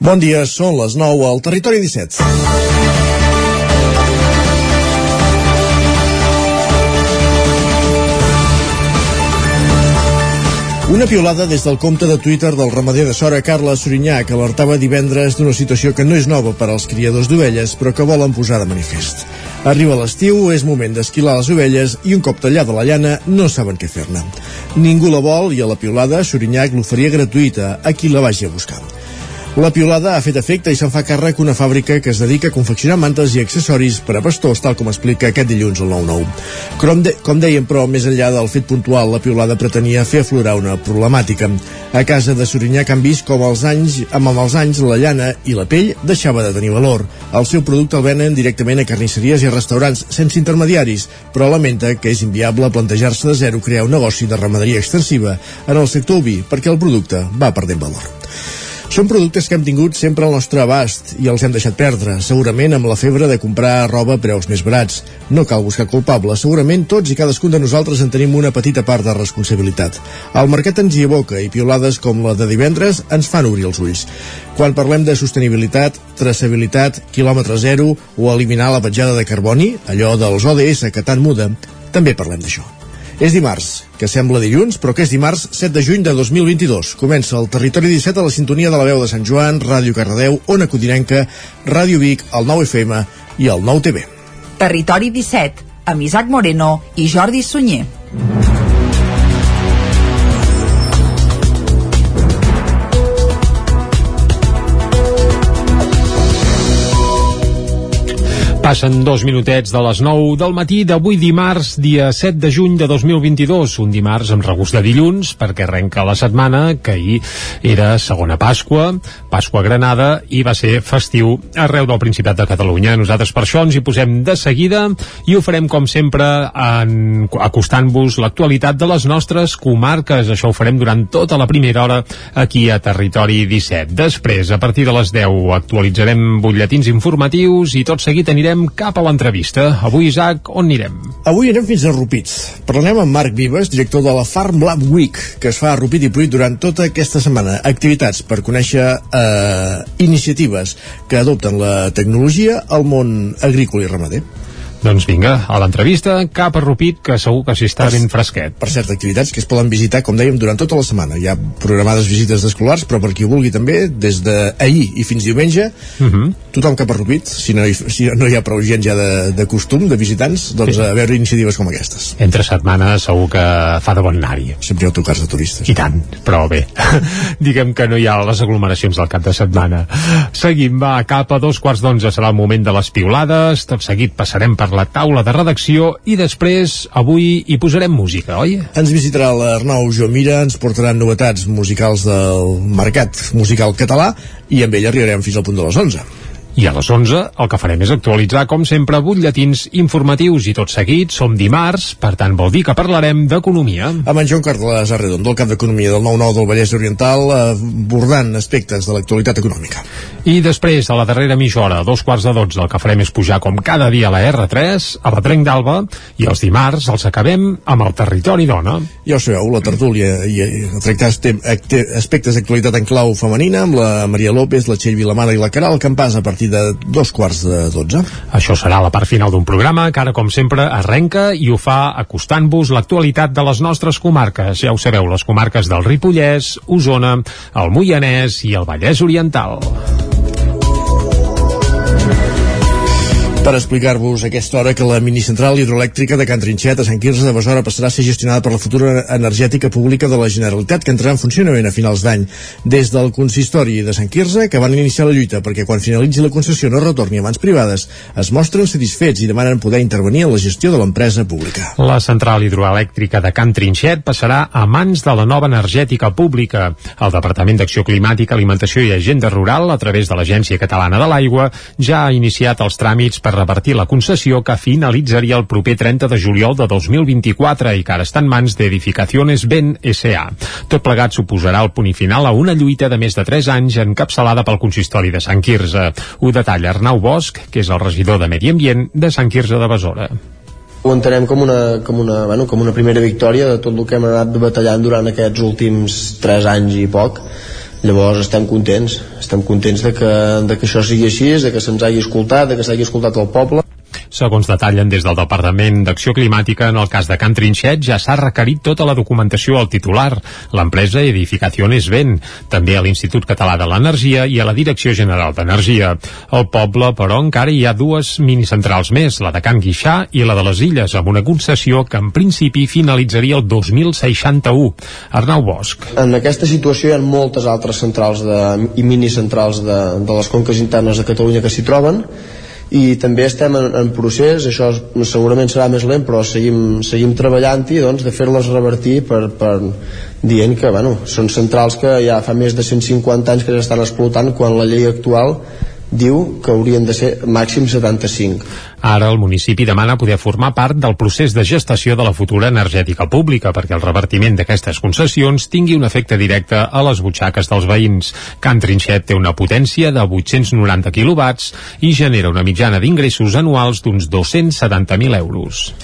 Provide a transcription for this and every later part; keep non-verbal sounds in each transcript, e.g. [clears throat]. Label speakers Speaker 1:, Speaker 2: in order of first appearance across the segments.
Speaker 1: Bon dia, són les 9 al Territori 17. Una piolada des del compte de Twitter del ramader de Sora, Carles Sorinyà, que alertava divendres d'una situació que no és nova per als criadors d'ovelles, però que volen posar de manifest. Arriba l'estiu, és moment d'esquilar les ovelles i un cop tallada la llana no saben què fer-ne. Ningú la vol i a la piolada Sorinyac l'oferia gratuïta a qui la vagi a buscar. La piolada ha fet efecte i se'n fa càrrec una fàbrica que es dedica a confeccionar mantes i accessoris per a pastors, tal com explica aquest dilluns al 9-9. Com, de, com dèiem, però, més enllà del fet puntual, la piolada pretenia fer aflorar una problemàtica. A casa de Sorinyac han vist com els anys, amb els anys la llana i la pell deixava de tenir valor. El seu producte el venen directament a carnisseries i a restaurants, sense intermediaris, però lamenta que és inviable plantejar-se de zero crear un negoci de ramaderia extensiva en el sector oví perquè el producte va perdent valor. Són productes que hem tingut sempre al nostre abast i els hem deixat perdre, segurament amb la febre de comprar roba a preus més barats. No cal buscar culpable, segurament tots i cadascun de nosaltres en tenim una petita part de responsabilitat. El mercat ens hi evoca i piolades com la de divendres ens fan obrir els ulls. Quan parlem de sostenibilitat, traçabilitat, quilòmetre zero o eliminar la petjada de carboni, allò dels ODS que tant muda, també parlem d'això. És dimarts, que sembla dilluns, però que és dimarts 7 de juny de 2022. Comença el Territori 17 a la sintonia de la veu de Sant Joan, Ràdio Cardedeu, Ona Codinenca, Ràdio Vic, el 9 FM i el 9 TV.
Speaker 2: Territori 17, amb Isaac Moreno i Jordi Sunyer.
Speaker 3: Passen dos minutets de les 9 del matí d'avui dimarts, dia 7 de juny de 2022, un dimarts amb regust de dilluns, perquè arrenca la setmana, que ahir era segona Pasqua, Pasqua Granada, i va ser festiu arreu del Principat de Catalunya. Nosaltres per això ens hi posem de seguida i ho farem, com sempre, en, acostant-vos l'actualitat de les nostres comarques. Això ho farem durant tota la primera hora aquí a Territori 17. Després, a partir de les 10, actualitzarem butlletins informatius i tot seguit anirem anirem cap a l'entrevista. Avui, Isaac, on anirem?
Speaker 1: Avui anem fins a Rupit. Parlem amb Marc Vives, director de la Farm Lab Week, que es fa a Rupit i Pruit durant tota aquesta setmana. Activitats per conèixer eh, iniciatives que adopten la tecnologia al món agrícola i ramader.
Speaker 3: Doncs vinga, a l'entrevista, cap a Rupit, que segur que s'hi està per, ben fresquet.
Speaker 1: Per cert, activitats que es poden visitar, com dèiem, durant tota la setmana. Hi ha programades visites d'escolars, però per qui vulgui també, des d'ahir i fins diumenge, uh
Speaker 3: Mhm.
Speaker 1: -huh. tothom cap a Rupit, si no hi, si no hi ha prou gent ja de, de costum, de visitants, doncs
Speaker 3: Sí.
Speaker 1: a veure iniciatives com aquestes.
Speaker 3: Entre setmanes segur que fa de bon anar-hi.
Speaker 1: Sempre hi ha autocars de turistes.
Speaker 3: I tant, però bé, [laughs] diguem que no hi ha les aglomeracions del cap de setmana. Seguim, va, cap a dos quarts d'onze serà el moment de les piulades, tot seguit passarem per la taula de redacció i després, avui, hi posarem música, oi?
Speaker 1: Ens visitarà l'Arnau Jomira, ens portaran novetats musicals del mercat musical català i amb ell arribarem fins al punt de les 11.
Speaker 3: I a les 11 el que farem és actualitzar, com sempre, butlletins informatius i tot seguit som dimarts, per tant vol dir que parlarem d'economia.
Speaker 1: Amb en Joan Carles Arredondo, el cap d'Economia del 9-9 del Vallès Oriental, abordant aspectes de l'actualitat econòmica.
Speaker 3: I després, a la darrera mitja hora, a dos quarts de dotze, el que farem és pujar com cada dia a la R3, a la Trenc d'Alba, i els dimarts els acabem amb el Territori Dona.
Speaker 1: Ja ho sabeu, la tertúlia i, i tractar aspectes d'actualitat en clau femenina amb la Maria López, la Txell Vilamana i la Caral Campàs a partir de dos quarts de dotze.
Speaker 3: Això serà la part final d'un programa que ara, com sempre, arrenca i ho fa acostant-vos l'actualitat de les nostres comarques. Ja ho sabeu, les comarques del Ripollès, Osona, el Moianès i el Vallès Oriental.
Speaker 1: Per explicar-vos aquesta hora que la minicentral hidroelèctrica de Can Trinxet a Sant Quirze de Besora passarà a ser gestionada per la futura energètica pública de la Generalitat que entrarà en funcionament a finals d'any. Des del consistori de Sant Quirze, que van iniciar la lluita perquè quan finalitzi la concessió no retorni a mans privades, es mostren satisfets i demanen poder intervenir en la gestió de l'empresa pública.
Speaker 3: La central hidroelèctrica de Can Trinxet passarà a mans de la nova energètica pública. El Departament d'Acció Climàtica, Alimentació i Agenda Rural, a través de l'Agència Catalana de l'Aigua, ja ha iniciat els tràmits per repartir la concessió que finalitzaria el proper 30 de juliol de 2024 i que ara està en mans d'Edificaciones Ben S.A. Tot plegat suposarà el punt final a una lluita de més de 3 anys encapçalada pel consistori de Sant Quirze. Ho detalla Arnau Bosch, que és el regidor de Medi Ambient de Sant Quirze de Besora.
Speaker 4: ho entenem com una, com, una, bueno, com una primera victòria de tot el que hem anat batallant durant aquests últims 3 anys i poc llavors estem contents. Estem contents de que, de que això sigui així de que se'ns hagi escoltat, de que s'hagi escoltat el poble
Speaker 3: Segons detallen des del Departament d'Acció Climàtica, en el cas de Can Trinxet ja s'ha requerit tota la documentació al titular, l'empresa Edificaciones Ben, també a l'Institut Català de l'Energia i a la Direcció General d'Energia. Al poble, però, encara hi ha dues minicentrals més, la de Can Guixà i la de les Illes, amb una concessió que en principi finalitzaria el 2061. Arnau Bosch.
Speaker 4: En aquesta situació hi ha moltes altres centrals de, i minicentrals de, de les conques internes de Catalunya que s'hi troben i també estem en, en procés, això segurament serà més lent, però seguim, seguim treballant-hi doncs, de fer-les revertir per, per dient que bueno, són centrals que ja fa més de 150 anys que s'estan explotant quan la llei actual diu que haurien de ser màxim 75.
Speaker 3: Ara el municipi demana poder formar part del procés de gestació de la futura energètica pública perquè el revertiment d'aquestes concessions tingui un efecte directe a les butxaques dels veïns. Can Trinxet té una potència de 890 quilowatts i genera una mitjana d'ingressos anuals d'uns 270.000 euros.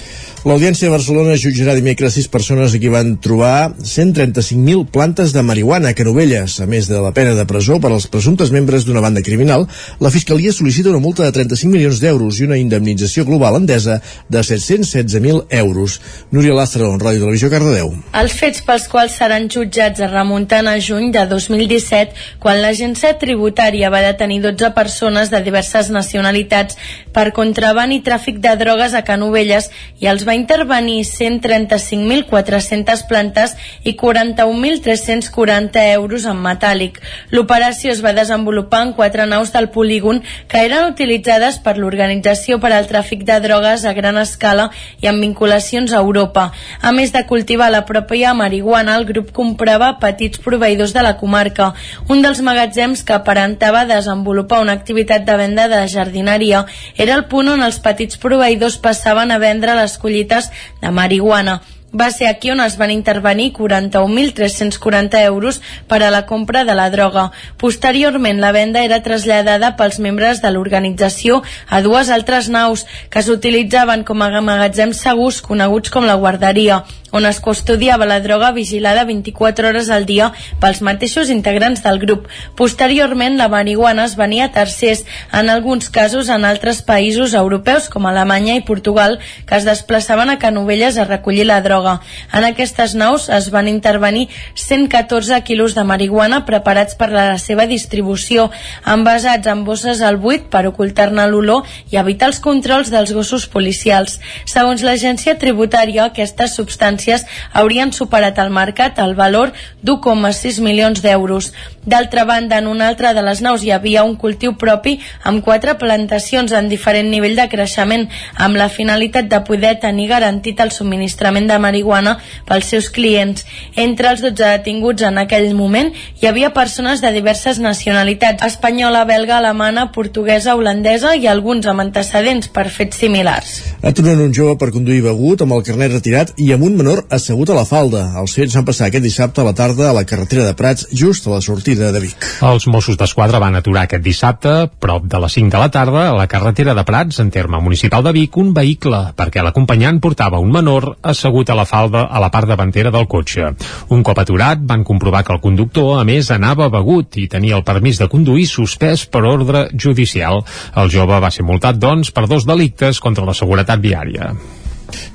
Speaker 1: L'Audiència de Barcelona jutjarà dimecres sis persones a qui van trobar 135.000 plantes de marihuana a Canovelles. A més de la pena de presó per als presumptes membres d'una banda criminal, la Fiscalia sol·licita una multa de 35 milions d'euros i una indemnització global endesa de 716.000 euros. Núria Lázaro, Ràdio Televisió, Cardedeu.
Speaker 5: Els fets pels quals seran jutjats es remunten a juny de 2017, quan l'agència tributària va detenir 12 persones de diverses nacionalitats per contraban i tràfic de drogues a Canovelles i els va intervenir 135.400 plantes i 41.340 euros en metàl·lic. L'operació es va desenvolupar en quatre naus del polígon que eren utilitzades per l'Organització per al Tràfic de Drogues a gran escala i amb vinculacions a Europa. A més de cultivar la pròpia marihuana, el grup comprava petits proveïdors de la comarca. Un dels magatzems que aparentava desenvolupar una activitat de venda de jardineria era el punt on els petits proveïdors passaven a vendre les collites collites de marihuana. Va ser aquí on es van intervenir 41.340 euros per a la compra de la droga. Posteriorment, la venda era traslladada pels membres de l'organització a dues altres naus que s'utilitzaven com a magatzems segurs coneguts com la guarderia on es custodiava la droga vigilada 24 hores al dia pels mateixos integrants del grup. Posteriorment, la marihuana es venia a tercers, en alguns casos en altres països europeus com Alemanya i Portugal, que es desplaçaven a Canovelles a recollir la droga. En aquestes naus es van intervenir 114 quilos de marihuana preparats per la seva distribució, envasats en bosses al buit per ocultar-ne l'olor i evitar els controls dels gossos policials. Segons l'agència tributària, aquestes substàncies substàncies haurien superat al mercat el valor d'1,6 milions d'euros. D'altra banda, en una altra de les naus hi havia un cultiu propi amb quatre plantacions en diferent nivell de creixement, amb la finalitat de poder tenir garantit el subministrament de marihuana pels seus clients. Entre els 12 detinguts en aquell moment hi havia persones de diverses nacionalitats, espanyola, belga, alemana, portuguesa, holandesa i alguns amb antecedents per fets similars.
Speaker 1: Aturen un jove per conduir begut amb el carnet retirat i amb un menor assegut a la falda. Els fets van passar aquest dissabte a la tarda a la carretera de Prats, just a la sortida de Vic.
Speaker 3: Els Mossos d'Esquadra van aturar aquest dissabte, prop de les 5 de la tarda, a la carretera de Prats, en terme municipal de Vic, un vehicle, perquè l'acompanyant portava un menor assegut a la falda a la part davantera del cotxe. Un cop aturat, van comprovar que el conductor, a més, anava begut i tenia el permís de conduir suspès per ordre judicial. El jove va ser multat, doncs, per dos delictes contra la seguretat viària.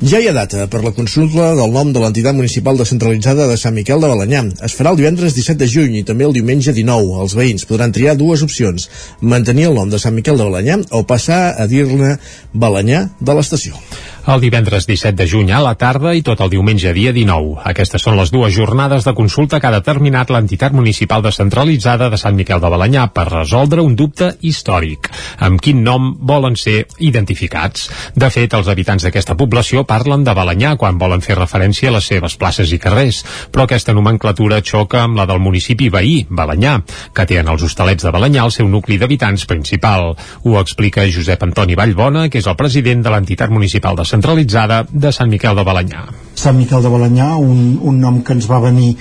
Speaker 1: Ja hi ha data per la consulta del nom de l'entitat municipal descentralitzada de Sant Miquel de Balanyà. Es farà el divendres 17 de juny i també el diumenge 19. Els veïns podran triar dues opcions, mantenir el nom de Sant Miquel de Balanyà o passar a dir-ne Balanyà de l'estació
Speaker 3: el divendres 17 de juny a la tarda i tot el diumenge dia 19. Aquestes són les dues jornades de consulta que ha determinat l'entitat municipal descentralitzada de Sant Miquel de Balanyà per resoldre un dubte històric. Amb quin nom volen ser identificats? De fet, els habitants d'aquesta població parlen de Balanyà quan volen fer referència a les seves places i carrers, però aquesta nomenclatura xoca amb la del municipi veí, Balanyà, que té en els hostalets de Balanyà el seu nucli d'habitants principal. Ho explica Josep Antoni Vallbona, que és el president de l'entitat municipal de centralitzada de Sant Miquel de Balanyà.
Speaker 6: Sant Miquel de Balanyà, un, un nom que ens va venir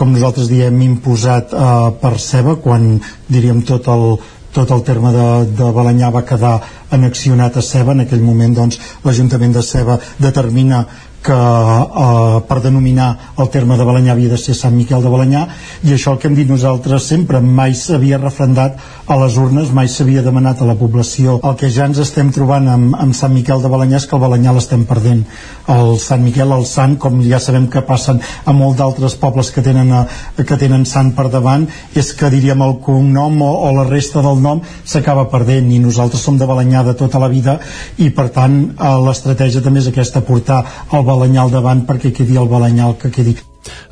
Speaker 6: com nosaltres diem imposat eh, per Ceba quan diríem tot el, tot el terme de, de Balanyà va quedar annexionat a Ceba en aquell moment doncs l'Ajuntament de Ceba determina que eh, per denominar el terme de Balanyà havia de ser Sant Miquel de Balanyà i això el que hem dit nosaltres sempre mai s'havia refrendat a les urnes, mai s'havia demanat a la població. El que ja ens estem trobant amb, amb Sant Miquel de Balanyà és que el Balanyà l'estem perdent. El Sant Miquel, el Sant, com ja sabem que passen a molt d'altres pobles que tenen, a, eh, que tenen Sant per davant és que diríem el cognom o, o la resta del nom s'acaba perdent i nosaltres som de Balanyà de tota la vida i per tant eh, l'estratègia també és aquesta portar el Balanyà al davant perquè quedi el Balanyà que quedi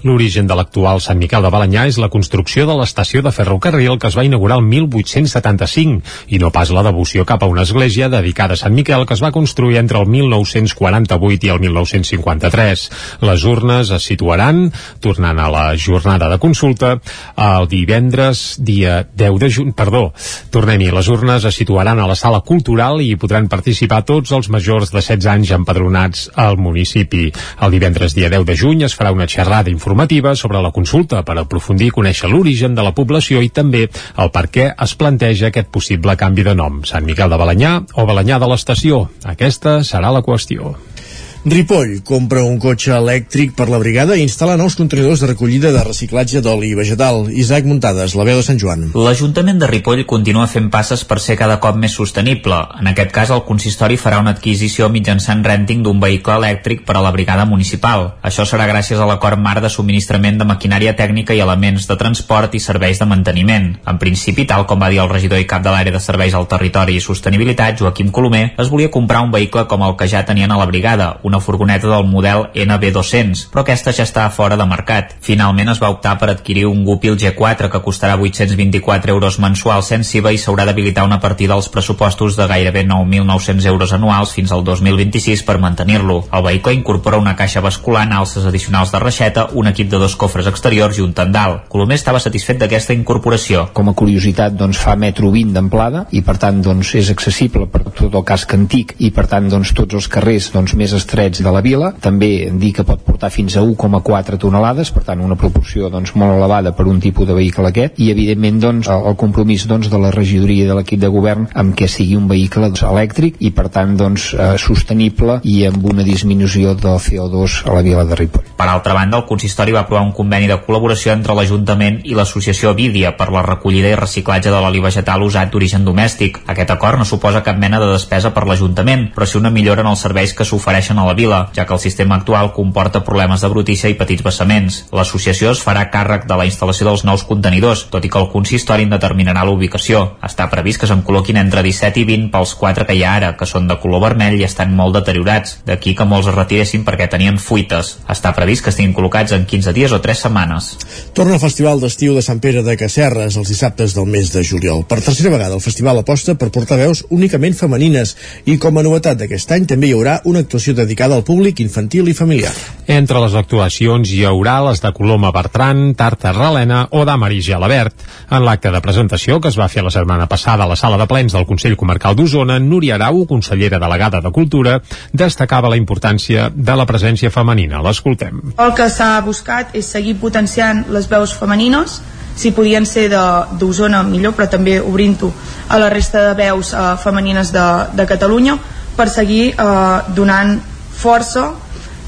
Speaker 3: L'origen de l'actual Sant Miquel de Balanyà és la construcció de l'estació de ferrocarril que es va inaugurar el 1875 i no pas la devoció cap a una església dedicada a Sant Miquel que es va construir entre el 1948 i el 1953. Les urnes es situaran, tornant a la jornada de consulta, el divendres dia 10 de juny, perdó, tornem-hi, les urnes es situaran a la sala cultural i hi podran participar tots els majors de 16 anys empadronats al municipi. El divendres dia 10 de juny es farà una xerrada xerrada informativa sobre la consulta per aprofundir i conèixer l'origen de la població i també el per què es planteja aquest possible canvi de nom, Sant Miquel de Balanyà o Balanyà de l'Estació. Aquesta serà la qüestió.
Speaker 1: Ripoll compra un cotxe elèctric per la brigada i instal·la nous contenidors de recollida de reciclatge d'oli vegetal. Isaac Muntades, la veu de Sant Joan.
Speaker 7: L'Ajuntament de Ripoll continua fent passes per ser cada cop més sostenible. En aquest cas, el consistori farà una adquisició mitjançant renting d'un vehicle elèctric per a la brigada municipal. Això serà gràcies a l'acord marc de subministrament de maquinària tècnica i elements de transport i serveis de manteniment. En principi, tal com va dir el regidor i cap de l'àrea de serveis al territori i sostenibilitat, Joaquim Colomer, es volia comprar un vehicle com el que ja tenien a la brigada, una furgoneta del model NB200, però aquesta ja està fora de mercat. Finalment es va optar per adquirir un Gupil G4 que costarà 824 euros mensuals sense IVA i s'haurà d'habilitar una partida als pressupostos de gairebé 9.900 euros anuals fins al 2026 per mantenir-lo. El vehicle incorpora una caixa basculant, alces addicionals de reixeta, un equip de dos cofres exteriors i un tendal. Colomer estava satisfet d'aquesta incorporació.
Speaker 8: Com a curiositat, doncs, fa metro 20 d'amplada i per tant doncs, és accessible per tot el casc antic i per tant doncs, tots els carrers doncs, més estrets estrets de la vila, també dir que pot portar fins a 1,4 tonelades, per tant una proporció doncs, molt elevada per un tipus de vehicle aquest, i evidentment doncs, el, compromís doncs, de la regidoria de l'equip de govern amb que sigui un vehicle doncs, elèctric i per tant doncs, eh, sostenible i amb una disminució del CO2 a la vila de Ripoll.
Speaker 7: Per altra banda, el consistori va aprovar un conveni de col·laboració entre l'Ajuntament i l'associació Vídia per la recollida i reciclatge de l'oli vegetal usat d'origen domèstic. Aquest acord no suposa cap mena de despesa per l'Ajuntament, però sí una millora en els serveis que s'ofereixen a la vila, ja que el sistema actual comporta problemes de brutícia i petits vessaments. L'associació es farà càrrec de la instal·lació dels nous contenidors, tot i que el consistori en determinarà la ubicació. Està previst que se'n col·loquin entre 17 i 20 pels 4 que hi ha ara, que són de color vermell i estan molt deteriorats. D'aquí que molts es retiressin perquè tenien fuites. Està previst que estiguin col·locats en 15 dies o 3 setmanes.
Speaker 1: Torna el Festival d'Estiu de Sant Pere de Casserres els dissabtes del mes de juliol. Per tercera vegada el festival aposta per portar veus únicament femenines i com a novetat d'aquest any també hi haurà una actuació dedicada dedicada al públic infantil i familiar.
Speaker 3: Entre les actuacions hi haurà les de Coloma Bertran, Tarta Ralena o d'Amari Gelabert. En l'acte de presentació que es va fer la setmana passada a la sala de plens del Consell Comarcal d'Osona, Núria Arau, consellera delegada de Cultura, destacava la importància de la presència femenina. L'escoltem.
Speaker 9: El que s'ha buscat és seguir potenciant les veus femenines si podien ser d'Osona millor, però també obrint-ho a la resta de veus eh, femenines de, de Catalunya per seguir eh, donant força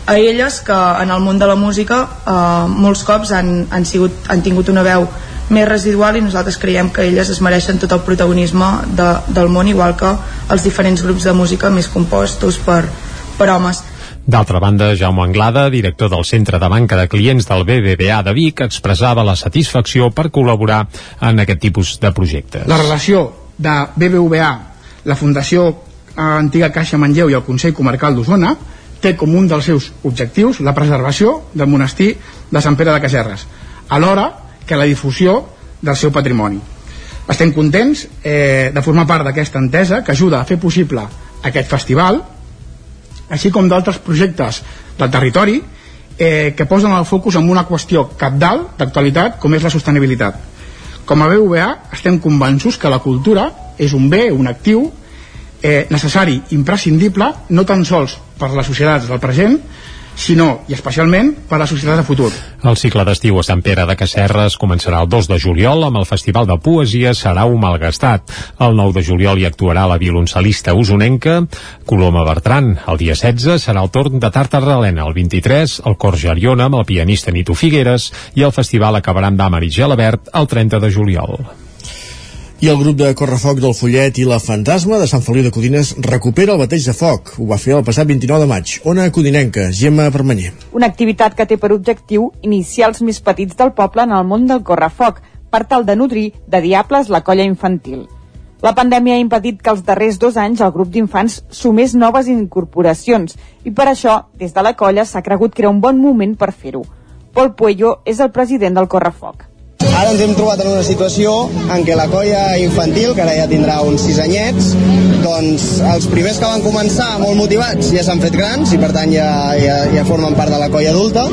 Speaker 9: a elles que en el món de la música eh, molts cops han, han, sigut, han tingut una veu més residual i nosaltres creiem que elles es mereixen tot el protagonisme de, del món igual que els diferents grups de música més compostos per, per homes
Speaker 3: D'altra banda, Jaume Anglada, director del Centre de Banca de Clients del BBVA de Vic, expressava la satisfacció per col·laborar en aquest tipus de projectes.
Speaker 10: La relació de BBVA, la Fundació eh, Antiga Caixa Manlleu i el Consell Comarcal d'Osona té com un dels seus objectius la preservació del monestir de Sant Pere de Caserres, alhora que la difusió del seu patrimoni. Estem contents eh, de formar part d'aquesta entesa que ajuda a fer possible aquest festival, així com d'altres projectes del territori eh, que posen el focus en una qüestió capdalt d'actualitat com és la sostenibilitat. Com a BVA estem convençuts que la cultura és un bé, un actiu eh, necessari, imprescindible, no tan sols per les societats del present, sinó i especialment per a la societat de futur.
Speaker 3: El cicle d'estiu a Sant Pere de Casserres començarà el 2 de juliol amb el Festival de Poesia Sarau Malgastat. El 9 de juliol hi actuarà la violoncel·lista usonenca Coloma Bertran. El dia 16 serà el torn de Tartarralena. El 23, el Cor Geriona amb el pianista Nito Figueres i el festival acabarà amb Dàmar i Gelabert el 30 de juliol.
Speaker 1: I el grup de Correfoc del Follet i la Fantasma de Sant Feliu de Codines recupera el bateig de foc. Ho va fer el passat 29 de maig. Ona Codinenca, Gemma Permanyer.
Speaker 11: Una activitat que té per objectiu iniciar els més petits del poble en el món del correfoc, per tal de nodrir de diables la colla infantil. La pandèmia ha impedit que els darrers dos anys el grup d'infants sumés noves incorporacions i per això, des de la colla, s'ha cregut que era un bon moment per fer-ho. Pol Puello és el president del Correfoc.
Speaker 12: Ara ens hem trobat en una situació en què la colla infantil, que ara ja tindrà uns sis anyets, doncs els primers que van començar molt motivats ja s'han fet grans i per tant ja, ja, ja formen part de la colla adulta.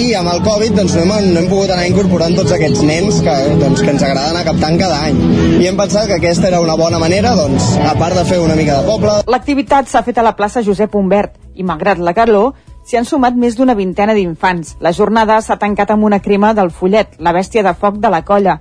Speaker 12: I amb el Covid doncs no hem, no hem pogut anar incorporant tots aquests nens que, doncs, que ens agrada anar captant cada any. I hem pensat que aquesta era una bona manera doncs, a part de fer una mica de poble.
Speaker 11: L'activitat s'ha fet a la plaça Josep Humbert i malgrat la calor s'hi han sumat més d'una vintena d'infants. La jornada s'ha tancat amb una crema del Follet, la bèstia de foc de la colla.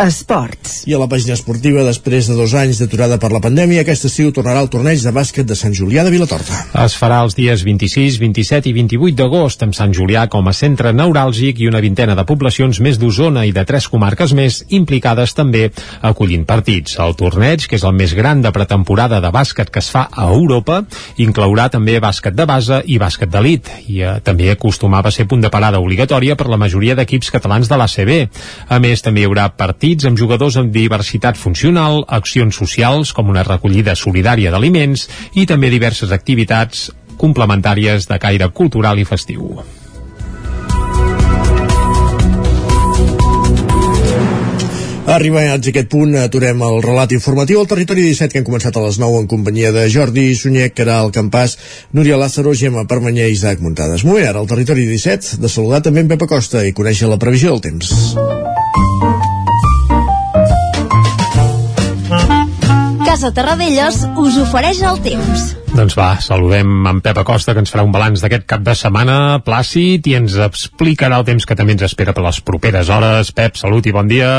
Speaker 2: Esports.
Speaker 1: I a la pàgina esportiva, després de dos anys d'aturada per la pandèmia, aquest estiu tornarà al torneig de bàsquet de Sant Julià de Vilatorta.
Speaker 3: Es farà els dies 26, 27 i 28 d'agost amb Sant Julià com a centre neuràlgic i una vintena de poblacions més d'Osona i de tres comarques més implicades també acollint partits. El torneig, que és el més gran de pretemporada de bàsquet que es fa a Europa, inclourà també bàsquet de base i bàsquet d'elit i eh, també acostumava a ser punt de parada obligatòria per la majoria d'equips catalans de l'ACB. A més, també hi haurà partits amb jugadors amb diversitat funcional, accions socials com una recollida solidària d'aliments i també diverses activitats complementàries de caire cultural i festiu.
Speaker 1: Arribats a aquest punt, aturem el relat informatiu al territori 17 que hem començat a les 9 en companyia de Jordi Sunyer, Caral Campàs, Núria Lázaro, Gemma Permanyer i Isaac Muntades. Moment ara al territori 17 de saludar també en Pep Acosta i conèixer la previsió del temps.
Speaker 13: Casa Terradellos us ofereix el temps.
Speaker 3: Doncs va, saludem en Pep Acosta, que ens farà un balanç d'aquest cap de setmana plàcid i ens explicarà el temps que també ens espera per les properes hores. Pep, salut i bon dia.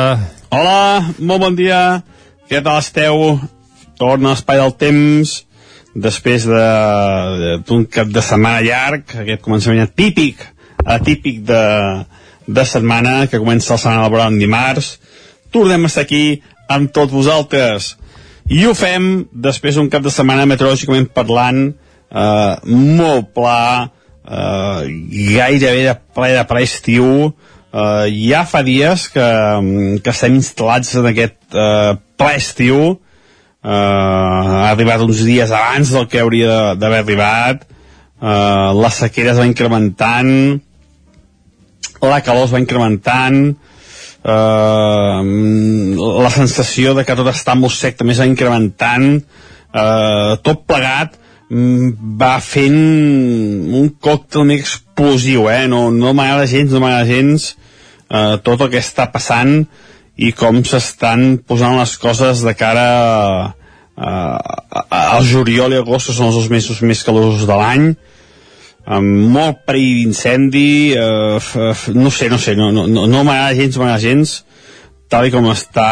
Speaker 14: Hola, molt bon dia. Què tal esteu? Torna a l'espai del temps després d'un de, cap de setmana llarg, aquest començament típic, atípic de, de setmana, que comença la setmana laboral en dimarts. Tornem a estar aquí amb tots vosaltres i ho fem després d'un cap de setmana meteorològicament parlant eh, molt pla eh, gairebé de ple de ple estiu. Eh, ja fa dies que, que estem instal·lats en aquest eh, ple estiu. Eh, ha arribat uns dies abans del que hauria d'haver arribat. Eh, la sequera es va incrementant la calor es va incrementant eh, la sensació de que tot està molt sec també s'ha incrementant eh, tot plegat mm, va fent un còctel més explosiu eh? no, no m'agrada gens, no gens eh, tot el que està passant i com s'estan posant les coses de cara uh, al juliol i agost que són els dos mesos més calorosos de l'any amb molt perill d'incendi eh, no sé, no sé no, no, no, m'agrada gens, m'agrada gens tal com està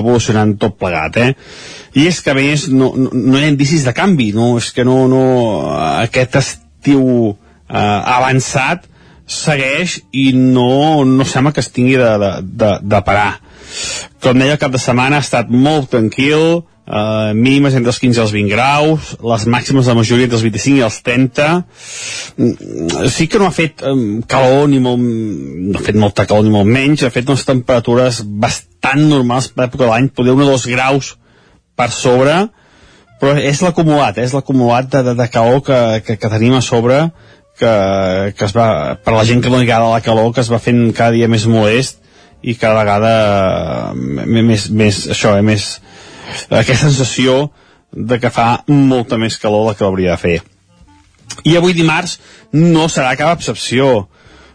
Speaker 14: evolucionant tot plegat eh? i és que a més no, no, no hi ha indicis de canvi no? és que no, no aquest estiu eh, avançat segueix i no, no sembla que es tingui de, de, de, de parar com deia el cap de setmana ha estat molt tranquil Uh, mínimes entre els 15 i els 20 graus, les màximes la majoria entre els 25 i els 30. Mm, sí que no ha fet um, calor ni molt, no ha fet molta calor ni molt menys, ha fet unes temperatures bastant normals per l'època de l'any, poder un o dos graus per sobre, però és l'acumulat, eh? és l'acumulat de, de, de calor que, que, que tenim a sobre, que, que es va, per la gent que no li agrada la calor, que es va fent cada dia més molest i cada vegada més, més això, eh, més, aquesta sensació de que fa molta més calor la que hauria de fer. I avui dimarts no serà cap excepció.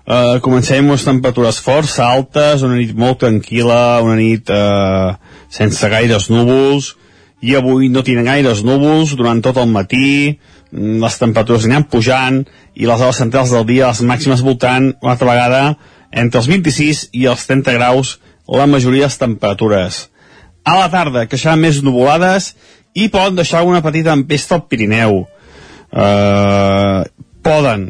Speaker 14: Uh, comencem amb temperatures força altes, una nit molt tranquil·la, una nit uh, sense gaires núvols, i avui no tenen gaires núvols durant tot el matí, les temperatures aniran pujant i les hores centrals del dia, les màximes voltant una altra vegada entre els 26 i els 30 graus la majoria de les temperatures. A la tarda, queixaran més nuvolades i poden deixar una petita empesta al Pirineu. Uh, poden,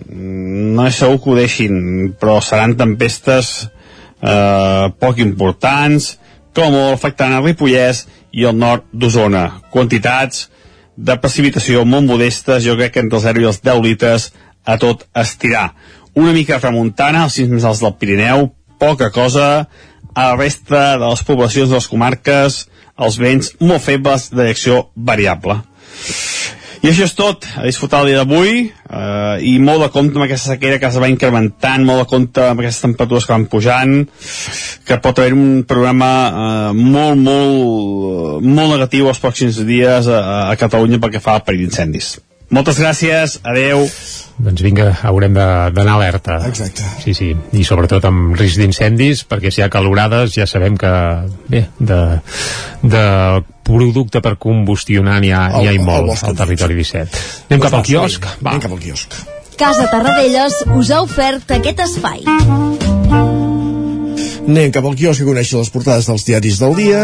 Speaker 14: no és segur que ho deixin, però seran tempestes uh, poc importants, com afectant a Ripollès i el nord d'Osona. Quantitats de precipitació molt modestes, jo crec que entre els 0 i els 10 litres a tot estirar. Una mica remuntant als cims més alts del Pirineu, poca cosa, a la resta de les poblacions de les comarques, els vents molt febles de direcció variable. I això és tot, a disfrutar el dia d'avui eh, i molt de compte amb aquesta sequera que es va incrementant, molt de compte amb aquestes temperatures que van pujant, que pot haver un programa eh, molt, molt, molt negatiu els pròxims dies a, a Catalunya pel que fa al perill d'incendis. Moltes gràcies, adeu.
Speaker 3: Doncs vinga, haurem d'anar alerta.
Speaker 1: Exacte.
Speaker 3: Sí, sí, i sobretot amb risc d'incendis, perquè si hi ha calorades ja sabem que, bé, de, de producte per combustionar n'hi ha,
Speaker 1: El-
Speaker 3: ha molt al territori 17. Anem cap al quiosc? Va.
Speaker 1: Anem cap al quiosc.
Speaker 13: Casa Tarradellas us ha ofert aquest espai.
Speaker 1: Anem cap al quiosc a conèixer les portades dels diaris del dia.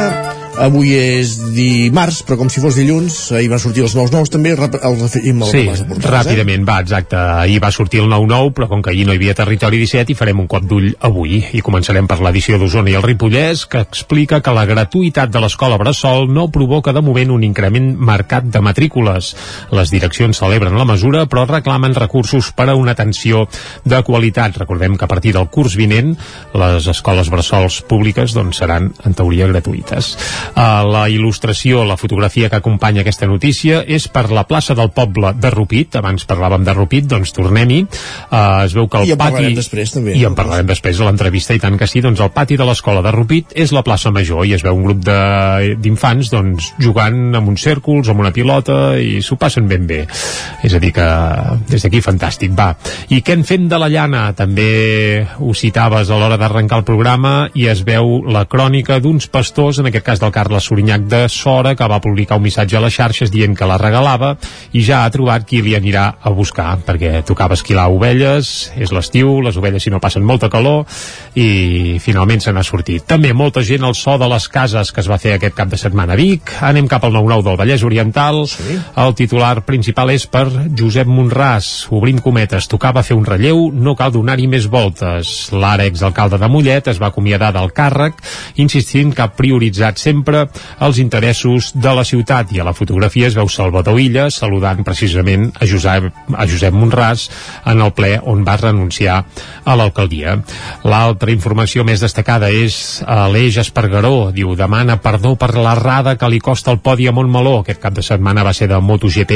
Speaker 1: Avui és dimarts, però com si fos dilluns, ahir van sortir els nous nous també, rap- els referim al
Speaker 3: Sí,
Speaker 1: portades,
Speaker 3: ràpidament, va, exacte. Ahir va sortir el 9-9, però com que ahir no hi havia territori 17, hi farem un cop d'ull avui. I començarem per l'edició d'Osona i el Ripollès, que explica que la gratuïtat de l'escola Bressol no provoca de moment un increment marcat de matrícules. Les direccions celebren la mesura, però reclamen recursos per a una atenció de qualitat. Recordem que a partir del curs vinent, les escoles Bressols públiques doncs, seran, en teoria, gratuïtes. Uh, la il·lustració, la fotografia que acompanya aquesta notícia és per la plaça del poble de Rupit, abans parlàvem de Rupit, doncs tornem-hi. Uh, es veu que el
Speaker 1: I en
Speaker 3: pati...
Speaker 1: després, també.
Speaker 3: I en parlarem després a l'entrevista, i tant que sí, doncs el pati de l'escola de Rupit és la plaça Major, i es veu un grup de- d'infants doncs, jugant amb uns cèrcols, amb una pilota, i s'ho passen ben bé. És a dir que, des d'aquí, fantàstic, va. I què en fem de la llana? També ho citaves a l'hora d'arrencar el programa, i es veu la crònica d'uns pastors, en aquest cas del Carles Sorinyac de Sora, que va publicar un missatge a les xarxes dient que la regalava i ja ha trobat qui li anirà a buscar, perquè tocava esquilar ovelles, és l'estiu, les ovelles si no passen molta calor, i finalment se n'ha sortit. També molta gent al so de les cases que es va fer aquest cap de setmana a Vic. Anem cap al 9-9 del Vallès Oriental. Sí. El titular principal és per Josep Monràs. Obrim cometes, tocava fer un relleu, no cal donar-hi més voltes. L'ara exalcalde de Mollet es va acomiadar del càrrec, insistint que ha prioritzat sempre els interessos de la ciutat i a la fotografia es veu Salvador Illa saludant precisament a Josep, a Josep Monràs en el ple on va renunciar a l'alcaldia. L'altra informació més destacada és a l'Eix Espargaró, diu, demana perdó per l'errada que li costa el podi a Montmeló. Aquest cap de setmana va ser de MotoGP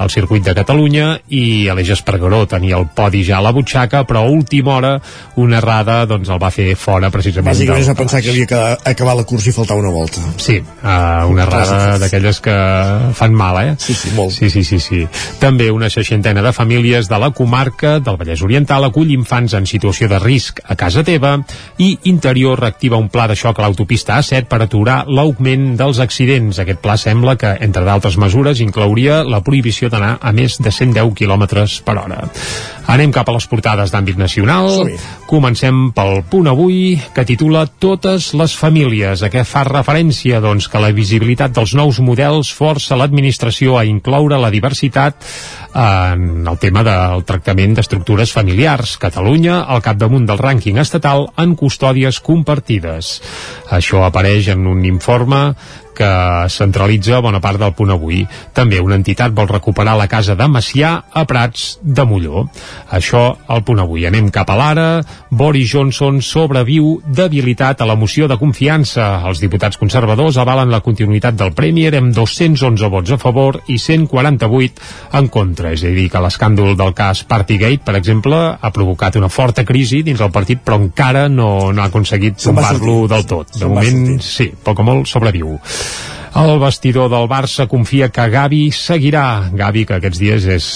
Speaker 3: al circuit de Catalunya i l'Eix Espargaró tenia el podi ja a la butxaca, però a última hora una errada doncs el va fer fora precisament
Speaker 1: Bàsicament es va pensar que havia que acabar la cursa i faltava una volta.
Speaker 3: Sí, uh, una errada d'aquelles que fan mal, eh?
Speaker 1: Sí, sí, molt.
Speaker 3: Sí, sí, sí, sí. També una seixantena de famílies de la comarca del Vallès Oriental acull infants en situació de risc a casa teva i Interior reactiva un pla de xoc a l'autopista A7 per aturar l'augment dels accidents. Aquest pla sembla que, entre d'altres mesures, inclouria la prohibició d'anar a més de 110 km per hora. Anem cap a les portades d'àmbit nacional. Comencem pel punt avui, que titula Totes les famílies. A què fa referència? Doncs que la visibilitat dels nous models força l'administració a incloure la diversitat en el tema del tractament d'estructures familiars. Catalunya, al capdamunt del rànquing estatal en custòdies compartides. Això apareix en un informe que centralitza bona part del punt avui. També una entitat vol recuperar la casa de Macià a Prats de Molló. Això al punt avui. Anem cap a l'ara. Boris Johnson sobreviu debilitat a la moció de confiança. Els diputats conservadors avalen la continuïtat del Premier amb 211 vots a favor i 148 en contra. És a dir, que l'escàndol del cas Partygate, per exemple, ha provocat una forta crisi dins el partit, però encara no, no ha aconseguit tombar-lo del tot. De moment, sí, poc o molt sobreviu. El vestidor del Barça confia que Gavi seguirà. Gavi, que aquests dies és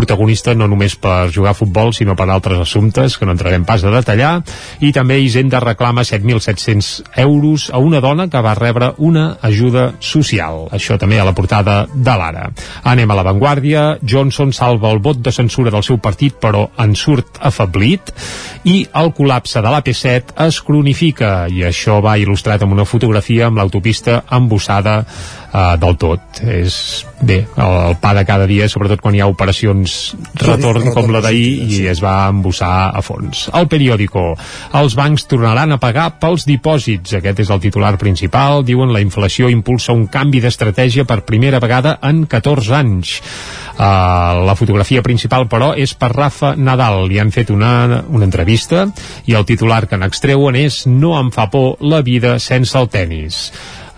Speaker 3: protagonista no només per jugar a futbol, sinó per altres assumptes que no entrarem pas a detallar. I també Hisenda reclama 7.700 euros a una dona que va rebre una ajuda social. Això també a la portada de l'Ara. Anem a l'avantguàrdia. Johnson salva el vot de censura del seu partit, però en surt afablit. I el col·lapse de l'AP7 es cronifica. I això va il·lustrat amb una fotografia amb l'autopista embossada uh, del tot. És bé, el, el pa de cada dia, sobretot quan hi ha operacions retorn com la d'ahir i es va embossar a fons. El periòdico. Els bancs tornaran a pagar pels dipòsits. Aquest és el titular principal. Diuen la inflació impulsa un canvi d'estratègia per primera vegada en 14 anys. Uh, la fotografia principal, però, és per Rafa Nadal. Li han fet una, una entrevista i el titular que n'extreuen és No em fa por la vida sense el tennis.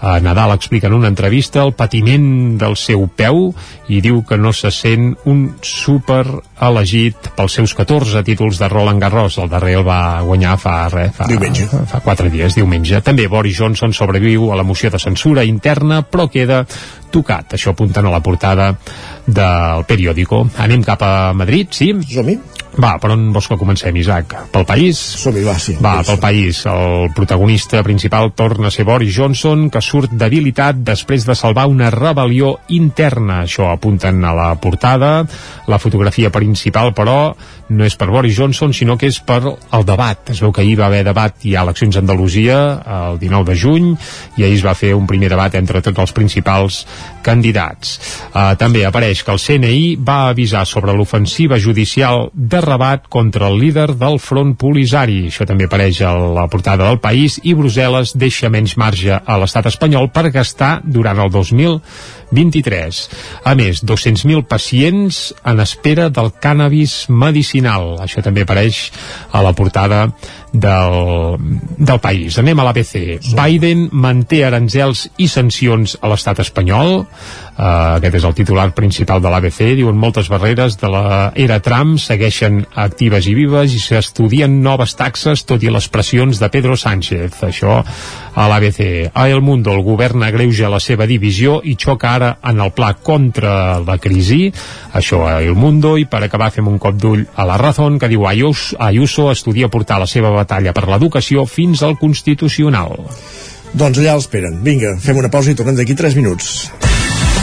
Speaker 3: Uh, Nadal explica en una entrevista el patiment del seu peu i diu que no se sent un super elegit pels seus 14 títols de Roland Garros. El darrer el va guanyar fa, res, fa,
Speaker 1: diumenge.
Speaker 3: fa 4 dies, diumenge. També Boris Johnson sobreviu a la moció de censura interna, però queda tocat. Això apunten a la portada del periòdico. Anem cap a Madrid, sí?
Speaker 1: Som-hi.
Speaker 3: Va, per on vols que comencem, Isaac? Pel país?
Speaker 1: Som-hi, va, sí.
Speaker 3: Va, pel país. El protagonista principal torna a ser Boris Johnson, que surt debilitat després de salvar una rebel·lió interna. Això apunten a la portada. La fotografia principal, però, no és per Boris Johnson, sinó que és per el debat. Es veu que ahir va haver debat, ha eleccions a Andalusia, el 19 de juny, i ahir es va fer un primer debat entre tots els principals candidats. Uh, també apareix que el CNI va avisar sobre l'ofensiva judicial de Rabat contra el líder del front polisari. Això també apareix a la portada del país i Brussel·les deixa menys marge a l'estat espanyol per gastar durant el 2023. A més, 200.000 pacients en espera del cànnabis medicinal. Això també apareix a la portada del, del país. Anem a l'ABC. Biden manté aranzels i sancions a l'estat espanyol. Uh, aquest és el titular principal de l'ABC. Diuen moltes barreres de la era Trump segueixen actives i vives i s'estudien noves taxes tot i les pressions de Pedro Sánchez. Això a l'ABC. A El Mundo el govern agreuja la seva divisió i xoca ara en el pla contra la crisi. Això a El Mundo i per acabar fem un cop d'ull a la Razón que diu Ayuso, Ayuso estudia portar la seva batalla per l'educació fins al Constitucional.
Speaker 1: Doncs allà l'esperen. Vinga, fem una pausa i tornem d'aquí 3 minuts.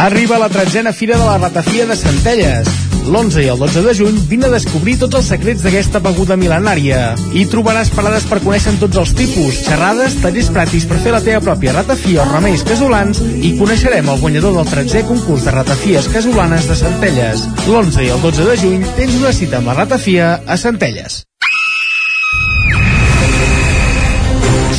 Speaker 15: Arriba la tretzena Fira de la Ratafia de Centelles. L'11 i el 12 de juny vine a descobrir tots els secrets d'aquesta beguda mil·lenària. Hi trobaràs parades per conèixer tots els tipus, xerrades, tallers pràctics per fer la teva pròpia ratafia o remeis casolans i coneixerem el guanyador del 13è concurs de ratafies casolanes de Centelles. L'11 i el 12 de juny tens una cita amb la ratafia a Centelles.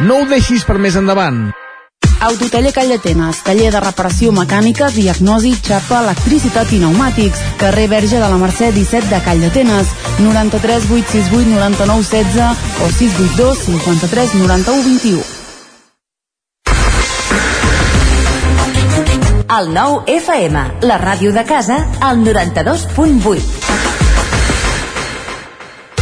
Speaker 15: No ho deixis per més endavant.
Speaker 16: Autotaller Callatenes, taller de reparació mecànica, diagnosi, xapa, electricitat i pneumàtics. Carrer Verge de la Mercè 17 de Callatenes, 93 868 99 16 o 682 53 91 21.
Speaker 13: El nou FM, la ràdio de casa, al 92.8.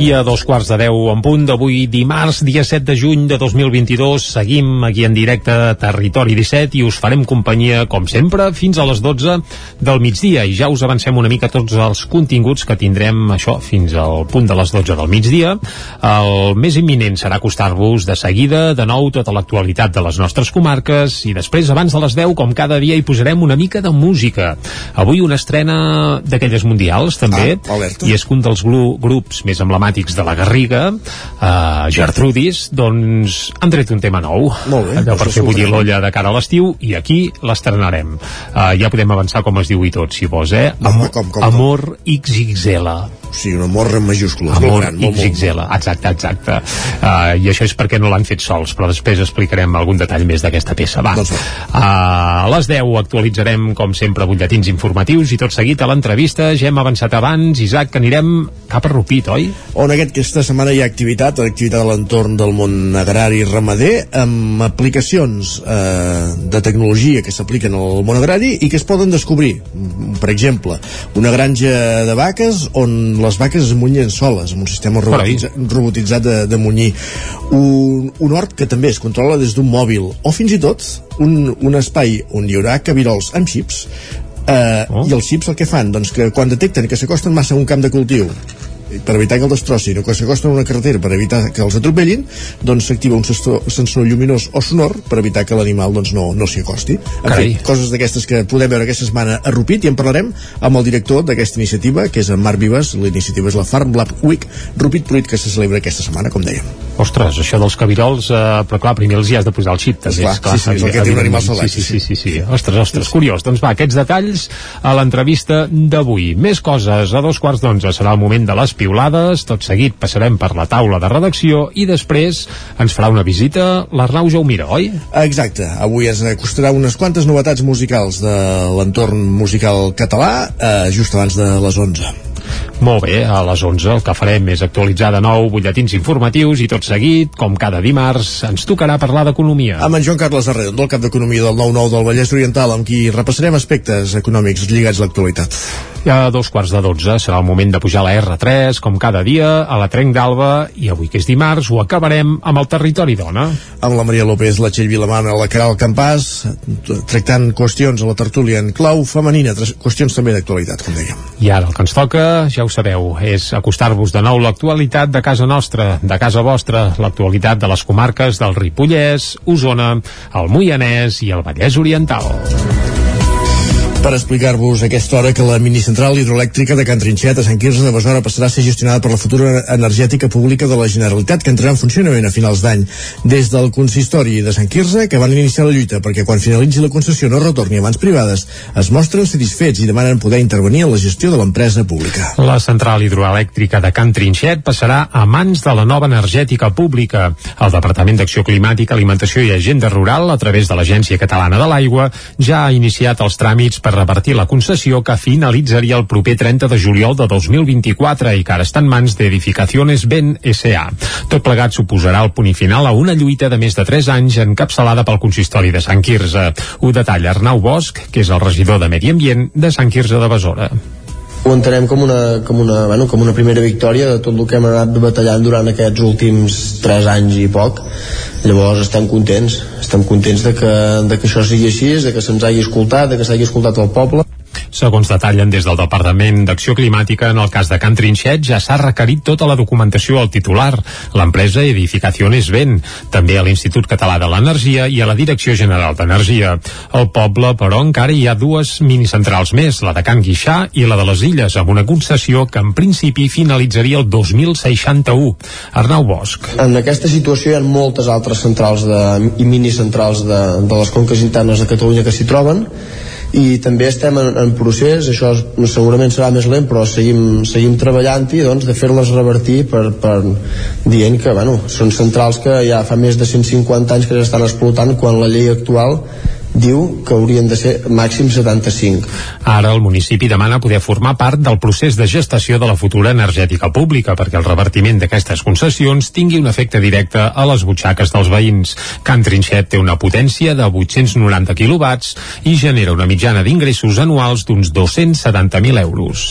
Speaker 3: I a dos quarts de deu en punt d'avui dimarts, dia 7 de juny de 2022, seguim aquí en directe a Territori 17 i us farem companyia, com sempre, fins a les 12 del migdia. I ja us avancem una mica tots els continguts que tindrem, això, fins al punt de les 12 del migdia. El més imminent serà acostar-vos de seguida, de nou, tota l'actualitat de les nostres comarques i després, abans de les 10, com cada dia, hi posarem una mica de música. Avui una estrena d'aquelles mundials, també,
Speaker 1: Ah, alerta.
Speaker 3: i és que un dels grups més emblemàtics de la Garriga, uh, Gertrudis, doncs han tret un tema nou.
Speaker 1: Molt bé,
Speaker 3: Allò per fer bullir l'olla de cara a l'estiu i aquí l'estrenarem. Uh, ja podem avançar com es diu i tot, si vols, eh? Amor,
Speaker 1: com, com, com?
Speaker 3: Amor XXL.
Speaker 1: O sigui, un amor en majúscules. molt
Speaker 3: Amor
Speaker 1: gran, molt, molt,
Speaker 3: XXL, exacte, exacte. Uh, I això és perquè no l'han fet sols, però després explicarem algun detall més d'aquesta peça. Va.
Speaker 1: Doncs
Speaker 3: Uh, a les 10 actualitzarem, com sempre, butlletins informatius i tot seguit a l'entrevista. Ja hem avançat abans, Isaac, que anirem cap a Rupit, oi?
Speaker 1: on aquest, aquesta setmana hi ha activitat, activitat a l'entorn del món agrari i ramader, amb aplicacions eh, de tecnologia que s'apliquen al món agrari i que es poden descobrir. Mm, Per exemple, una granja de vaques on les vaques es munyen soles, amb un sistema robotitza, robotitzat de, de munyir. Un, un hort que també es controla des d'un mòbil, o fins i tot un, un espai on hi haurà cabirols amb xips eh,
Speaker 3: Oh.
Speaker 1: i els xips el que fan? Doncs que quan detecten que s'acosten massa a un camp de cultiu per evitar que el destrossin o que s'acosten a una carretera per evitar que els atropellin doncs s'activa un sensor, sensor lluminós o sonor per evitar que l'animal doncs, no, no s'hi acosti. En fi, coses d'aquestes que podem veure aquesta setmana a Rupit i en parlarem amb el director d'aquesta iniciativa que és en Marc Vives, la iniciativa és la Farm Lab Week Rupit Pruit que se celebra aquesta setmana com dèiem
Speaker 3: Ostres, això dels cabirols, eh, però clar, primer els hi has de posar el xip, també.
Speaker 1: Esclar, sí, sí, és el que té un animal salvatge,
Speaker 3: Sí, sí, sí, sí, sí. Ostres, ostres, curiós. Doncs va, aquests detalls a l'entrevista d'avui. Més coses, a dos quarts d'onze serà el moment de les piulades, tot seguit passarem per la taula de redacció i després ens farà una visita l'Arnau Jaumira, oi?
Speaker 1: Exacte, avui ens acostarà unes quantes novetats musicals de l'entorn musical català eh, just abans de les 11
Speaker 3: Molt bé, a les 11 el que farem és actualitzar de nou butlletins informatius i tot seguit, com cada dimarts, ens tocarà parlar d'economia.
Speaker 1: amb en Joan Carles Arredondo, el cap d'Economia del 9-9 del Vallès Oriental, amb qui repassarem aspectes econòmics lligats a l'actualitat.
Speaker 3: I a dos quarts de dotze serà el moment de pujar la R3, com cada dia, a la Trenc d'Alba, i avui que és dimarts ho acabarem amb el territori dona.
Speaker 1: Amb la Maria López, la Txell Vilamana, la Caral Campàs, tractant qüestions a la tertúlia en clau femenina, qüestions també d'actualitat, com dèiem.
Speaker 3: I ara el que ens toca, ja ho sabeu, és acostar-vos de nou l'actualitat de casa nostra, de casa vostra, l'actualitat de les comarques del Ripollès, Osona, el Moianès i el Vallès Oriental.
Speaker 1: Per explicar-vos aquesta hora que la minicentral hidroelèctrica de Can Trinxet a Sant Quirze de Besora passarà a ser gestionada per la futura energètica pública de la Generalitat que entrarà en funcionament a finals d'any. Des del consistori de Sant Quirze, que van iniciar la lluita perquè quan finalitzi la concessió no retorni a mans privades, es mostren satisfets i demanen poder intervenir en la gestió de l'empresa pública.
Speaker 3: La central hidroelèctrica de Can Trinxet passarà a mans de la nova energètica pública. El Departament d'Acció Climàtica, Alimentació i Agenda Rural, a través de l'Agència Catalana de l'Aigua, ja ha iniciat els tràmits per repartir la concessió que finalitzaria el proper 30 de juliol de 2024 i que ara està en mans d'Edificaciones Ben S.A. Tot plegat suposarà el punt final a una lluita de més de 3 anys encapçalada pel consistori de Sant Quirze. Ho detalla Arnau Bosch, que és el regidor de Medi Ambient de Sant Quirze de Besora.
Speaker 4: Ho entenem com una, com, una, bueno, com una primera victòria de tot el que hem anat batallant durant aquests últims 3 anys i poc. Llavors estem contents. Estem contents de que, de que això sigui així de que se'ns hagi escoltat, de que s'hagi escoltat el poble
Speaker 3: Segons detallen des del Departament d'Acció Climàtica, en el cas de Can Trinxet ja s'ha requerit tota la documentació al titular, l'empresa Edificaciones Ben, també a l'Institut Català de l'Energia i a la Direcció General d'Energia. Al poble, però, encara hi ha dues minicentrals més, la de Can Guixà i la de les Illes, amb una concessió que en principi finalitzaria el 2061. Arnau Bosch.
Speaker 4: En aquesta situació hi ha moltes altres centrals de, i minicentrals de, de les conques internes de Catalunya que s'hi troben i també estem en, en procés, això segurament serà més lent, però seguim, seguim treballant-hi doncs, de fer-les revertir per, per dient que bueno, són centrals que ja fa més de 150 anys que s'estan explotant quan la llei actual diu que haurien de ser màxim 75.
Speaker 3: Ara el municipi demana poder formar part del procés de gestació de la futura energètica pública perquè el revertiment d'aquestes concessions tingui un efecte directe a les butxaques dels veïns. Can Trinxet té una potència de 890 quilowatts i genera una mitjana d'ingressos anuals d'uns 270.000 euros.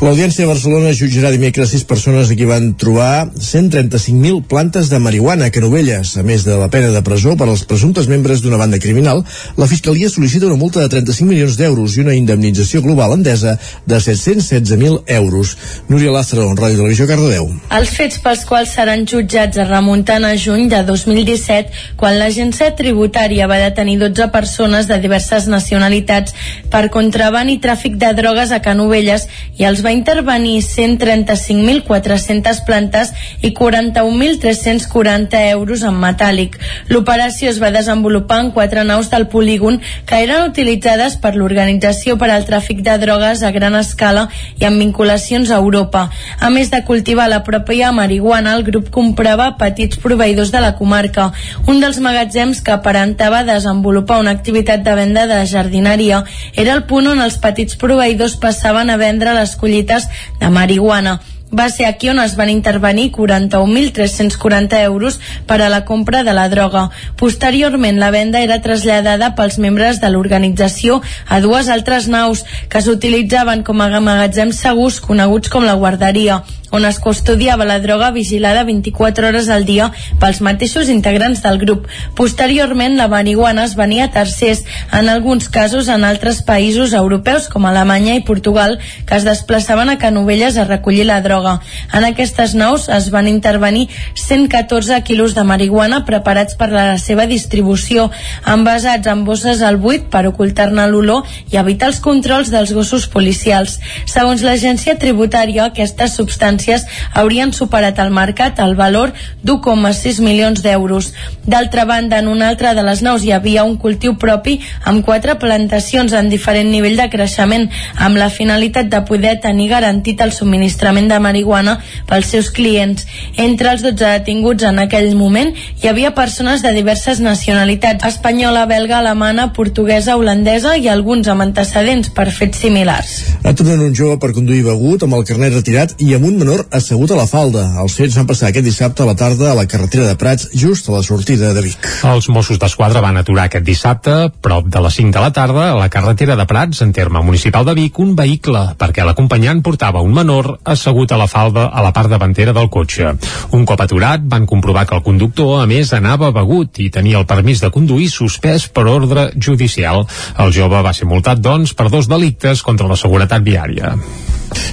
Speaker 1: L'Audiència de Barcelona jutjarà dimecres sis persones a qui van trobar 135.000 plantes de marihuana a Canovelles, a més de la pena de presó per als presumptes membres d'una banda criminal la Fiscalia sol·licita una multa de 35 milions d'euros i una indemnització global endesa de 716.000 euros. Núria Lázaro, Ràdio Televisió, Cardedeu.
Speaker 5: Els fets pels quals seran jutjats es remunten a juny de 2017, quan l'agència tributària va detenir 12 persones de diverses nacionalitats per contraban i tràfic de drogues a Canovelles i els va intervenir 135.400 plantes i 41.340 euros en metàl·lic. L'operació es va desenvolupar en quatre naus del polígon que eren utilitzades per l'Organització per al Tràfic de Drogues a gran escala i amb vinculacions a Europa. A més de cultivar la pròpia marihuana, el grup comprava petits proveïdors de la comarca. Un dels magatzems que aparentava desenvolupar una activitat de venda de jardineria era el punt on els petits proveïdors passaven a vendre les collites de marihuana. Va ser aquí on es van intervenir 41.340 euros per a la compra de la droga. Posteriorment, la venda era traslladada pels membres de l'organització a dues altres naus que s'utilitzaven com a magatzems segurs coneguts com la guarderia on es custodiava la droga vigilada 24 hores al dia pels mateixos integrants del grup. Posteriorment, la marihuana es venia a tercers, en alguns casos en altres països europeus com Alemanya i Portugal, que es desplaçaven a Canovelles a recollir la droga. En aquestes naus es van intervenir 114 quilos de marihuana preparats per la seva distribució, envasats en bosses al buit per ocultar-ne l'olor i evitar els controls dels gossos policials. Segons l'agència tributària, aquestes substàncies substàncies haurien superat al mercat el valor d'1,6 milions d'euros. D'altra banda, en una altra de les naus hi havia un cultiu propi amb quatre plantacions en diferent nivell de creixement, amb la finalitat de poder tenir garantit el subministrament de marihuana pels seus clients. Entre els 12 detinguts en aquell moment hi havia persones de diverses nacionalitats, espanyola, belga, alemana, portuguesa, holandesa i alguns amb antecedents per fets similars.
Speaker 1: Aturen un jove per conduir begut amb el carnet retirat i amb un menor assegut a la falda. Els fets van passar aquest dissabte a la tarda a la carretera de Prats, just a la sortida de Vic.
Speaker 3: Els Mossos d'Esquadra van aturar aquest dissabte, prop de les 5 de la tarda, a la carretera de Prats, en terme municipal de Vic, un vehicle, perquè l'acompanyant portava un menor assegut a la falda a la part davantera del cotxe. Un cop aturat, van comprovar que el conductor, a més, anava begut i tenia el permís de conduir suspès per ordre judicial. El jove va ser multat, doncs, per dos delictes contra la seguretat viària.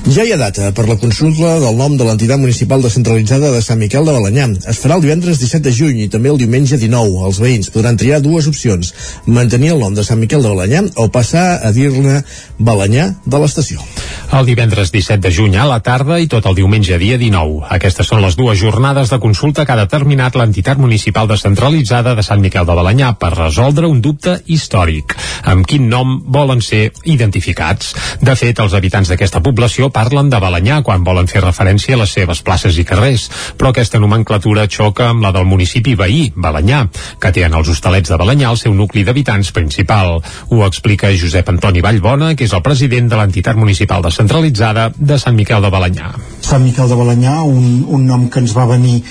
Speaker 1: Ja hi ha data per la consulta del nom de l'entitat municipal descentralitzada de Sant Miquel de Balanyà. Es farà el divendres 17 de juny i també el diumenge 19. Els veïns podran triar dues opcions, mantenir el nom de Sant Miquel de Balanyà o passar a dir-ne Balanyà de l'estació.
Speaker 3: El divendres 17 de juny a la tarda i tot el diumenge dia 19. Aquestes són les dues jornades de consulta que ha determinat l'entitat municipal descentralitzada de Sant Miquel de Balanyà per resoldre un dubte històric. Amb quin nom volen ser identificats? De fet, els habitants d'aquesta població parlen de Balanyà quan volen fer referència a les seves places i carrers, però aquesta nomenclatura xoca amb la del municipi veí, Balanyà, que té en els hostalets de Balanyà el seu nucli d'habitants principal. Ho explica Josep Antoni Vallbona, que és el president de l'entitat municipal descentralitzada de Sant Miquel de Balanyà.
Speaker 6: Sant Miquel de Balanyà, un, un nom que ens va venir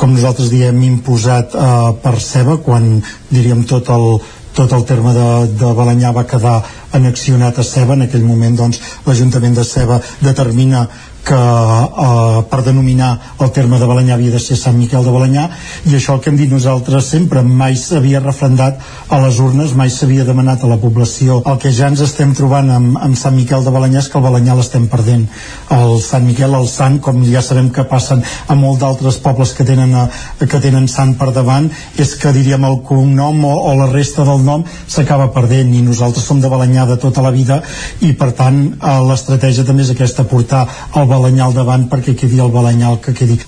Speaker 6: com nosaltres diem imposat eh, per ceba quan diríem tot el, tot el terme de, de Balanyà va quedar anexionat a Ceba, en aquell moment doncs, l'Ajuntament de Ceba determina que eh, per denominar el terme de Balanyà havia de ser Sant Miquel de Balanyà i això el que hem dit nosaltres sempre mai s'havia refrendat a les urnes mai s'havia demanat a la població. El que ja ens estem trobant amb, amb Sant Miquel de Balanyà és que el Balanyà l'estem perdent. El Sant Miquel, el Sant, com ja sabem que passen a molt d'altres pobles que tenen, a, eh, que tenen Sant per davant és que diríem el cognom o, o la resta del nom s'acaba perdent i nosaltres som de Balanyà de tota la vida i per tant eh, l'estratègia també és aquesta portar el Balanyà al davant perquè quedi el Balanyà el que quedi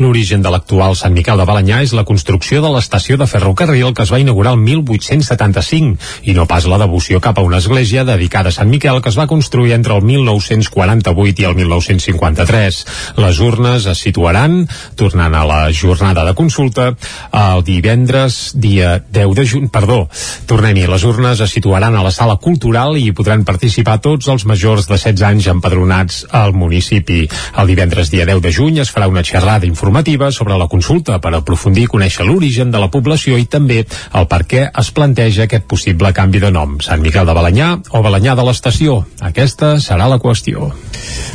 Speaker 3: L'origen de l'actual Sant Miquel de Balanyà és la construcció de l'estació de ferrocarril que es va inaugurar el 1875 i no pas la devoció cap a una església dedicada a Sant Miquel que es va construir entre el 1948 i el 1953. Les urnes es situaran, tornant a la jornada de consulta, el divendres dia 10 de juny, perdó, tornem-hi, les urnes es situaran a la sala cultural i hi podran participar tots els majors de 16 anys empadronats al municipi. El divendres dia 10 de juny es farà una xerrada informativa sobre la consulta per aprofundir i conèixer l'origen de la població i també el per què es planteja aquest possible canvi de nom, Sant Miquel de Balanyà o Balanyà de l'Estació. Aquesta serà la qüestió.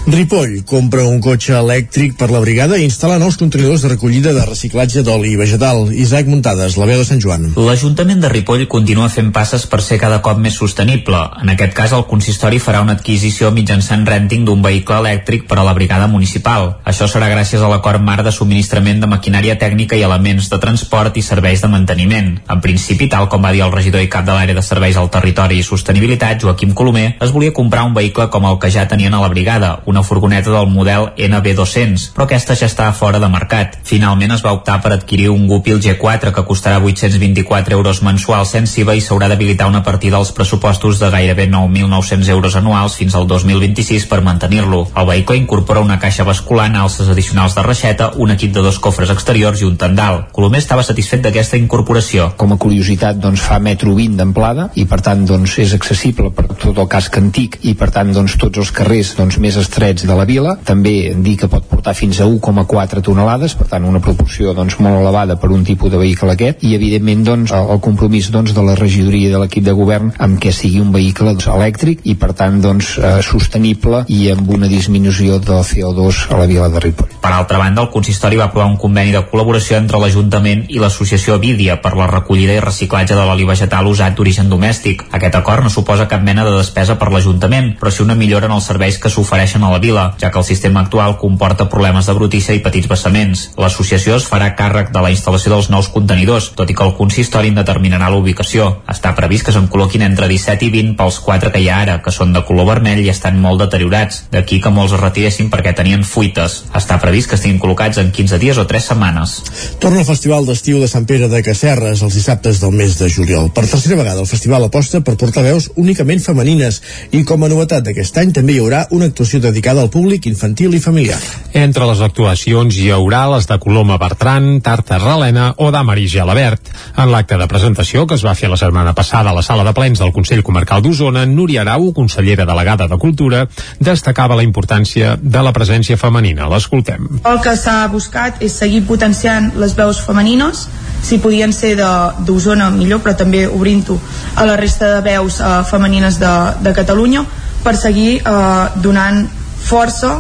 Speaker 1: Ripoll compra un cotxe elèctric per la brigada i instal·la nous contenidors de recollida de reciclatge d'oli vegetal. Isaac Muntades, la veu de Sant Joan.
Speaker 7: L'Ajuntament de Ripoll continua fent passes per ser cada cop més sostenible. En aquest cas, el consistori farà una adquisició mitjançant renting d'un vehicle elèctric per a la brigada municipal. Això serà gràcies a l'acord marc de subministrament de maquinària tècnica i elements de transport i serveis de manteniment. En principi, tal com va dir el regidor i cap de l'àrea de serveis al territori i sostenibilitat, Joaquim Colomer, es volia comprar un vehicle com el que ja tenien a la brigada, una furgoneta del model NB200, però aquesta ja està fora de mercat. Finalment es va optar per adquirir un Gupil G4 que costarà 824 euros mensuals sense IVA i s'haurà d'habilitar una partida als pressupostos de gairebé 9.900 euros anuals fins al 2026 per mantenir-lo. El vehicle incorpora una caixa basculant, alces addicionals de reixeta, un equip de dos cofres exteriors i un tendal. Colomer estava satisfet d'aquesta incorporació.
Speaker 8: Com a curiositat, doncs, fa metro 20 d'amplada i per tant doncs, és accessible per tot el casc antic i per tant doncs, tots els carrers doncs, més estrets de la vila. També dir que pot portar fins a 1,4 tonelades, per tant una proporció doncs, molt elevada per un tipus de vehicle aquest i evidentment doncs, el compromís doncs, de la regidoria de l'equip de govern amb que sigui un vehicle doncs, elèctric i per tant doncs, eh, sostenible i amb una disminució del CO2 a la vila de Ripoll.
Speaker 7: Per altra banda, el consistori va aprovar un conveni de col·laboració entre l'Ajuntament i l'associació Vídia per la recollida i reciclatge de l'oli vegetal usat d'origen domèstic. Aquest acord no suposa cap mena de despesa per l'Ajuntament, però sí una millora en els serveis que s'ofereixen a la vila, ja que el sistema actual comporta problemes de brutícia i petits vessaments. L'associació es farà càrrec de la instal·lació dels nous contenidors, tot i que el consistori en determinarà la ubicació. Està previst que se'n col·loquin entre 17 i 20 pels quatre que hi ha ara, que són de color vermell i estan molt deteriorats. D'aquí que molts es retiressin perquè tenien fuites. Està previst que estiguin col·locats en 15 dies o 3 setmanes.
Speaker 1: Torna el Festival d'Estiu de Sant Pere de Casserres els dissabtes del mes de juliol. Per tercera vegada el festival aposta per portar veus únicament femenines i com a novetat d'aquest any també hi haurà una actuació dedicada al públic infantil i familiar.
Speaker 3: Entre les actuacions hi haurà les de Coloma Bertran, Tarta Relena o d'Amari Gelabert. En l'acte de presentació que es va fer la setmana passada a la sala de plens del Consell Comarcal d'Osona, Núria Arau, consellera delegada de Cultura, destacava la importància de la presència femenina. L'escoltem.
Speaker 9: El que s'ha buscat és seguir potenciant les veus femenines si podien ser d'Osona millor però també obrint-ho a la resta de veus eh, femenines de, de Catalunya per seguir eh, donant força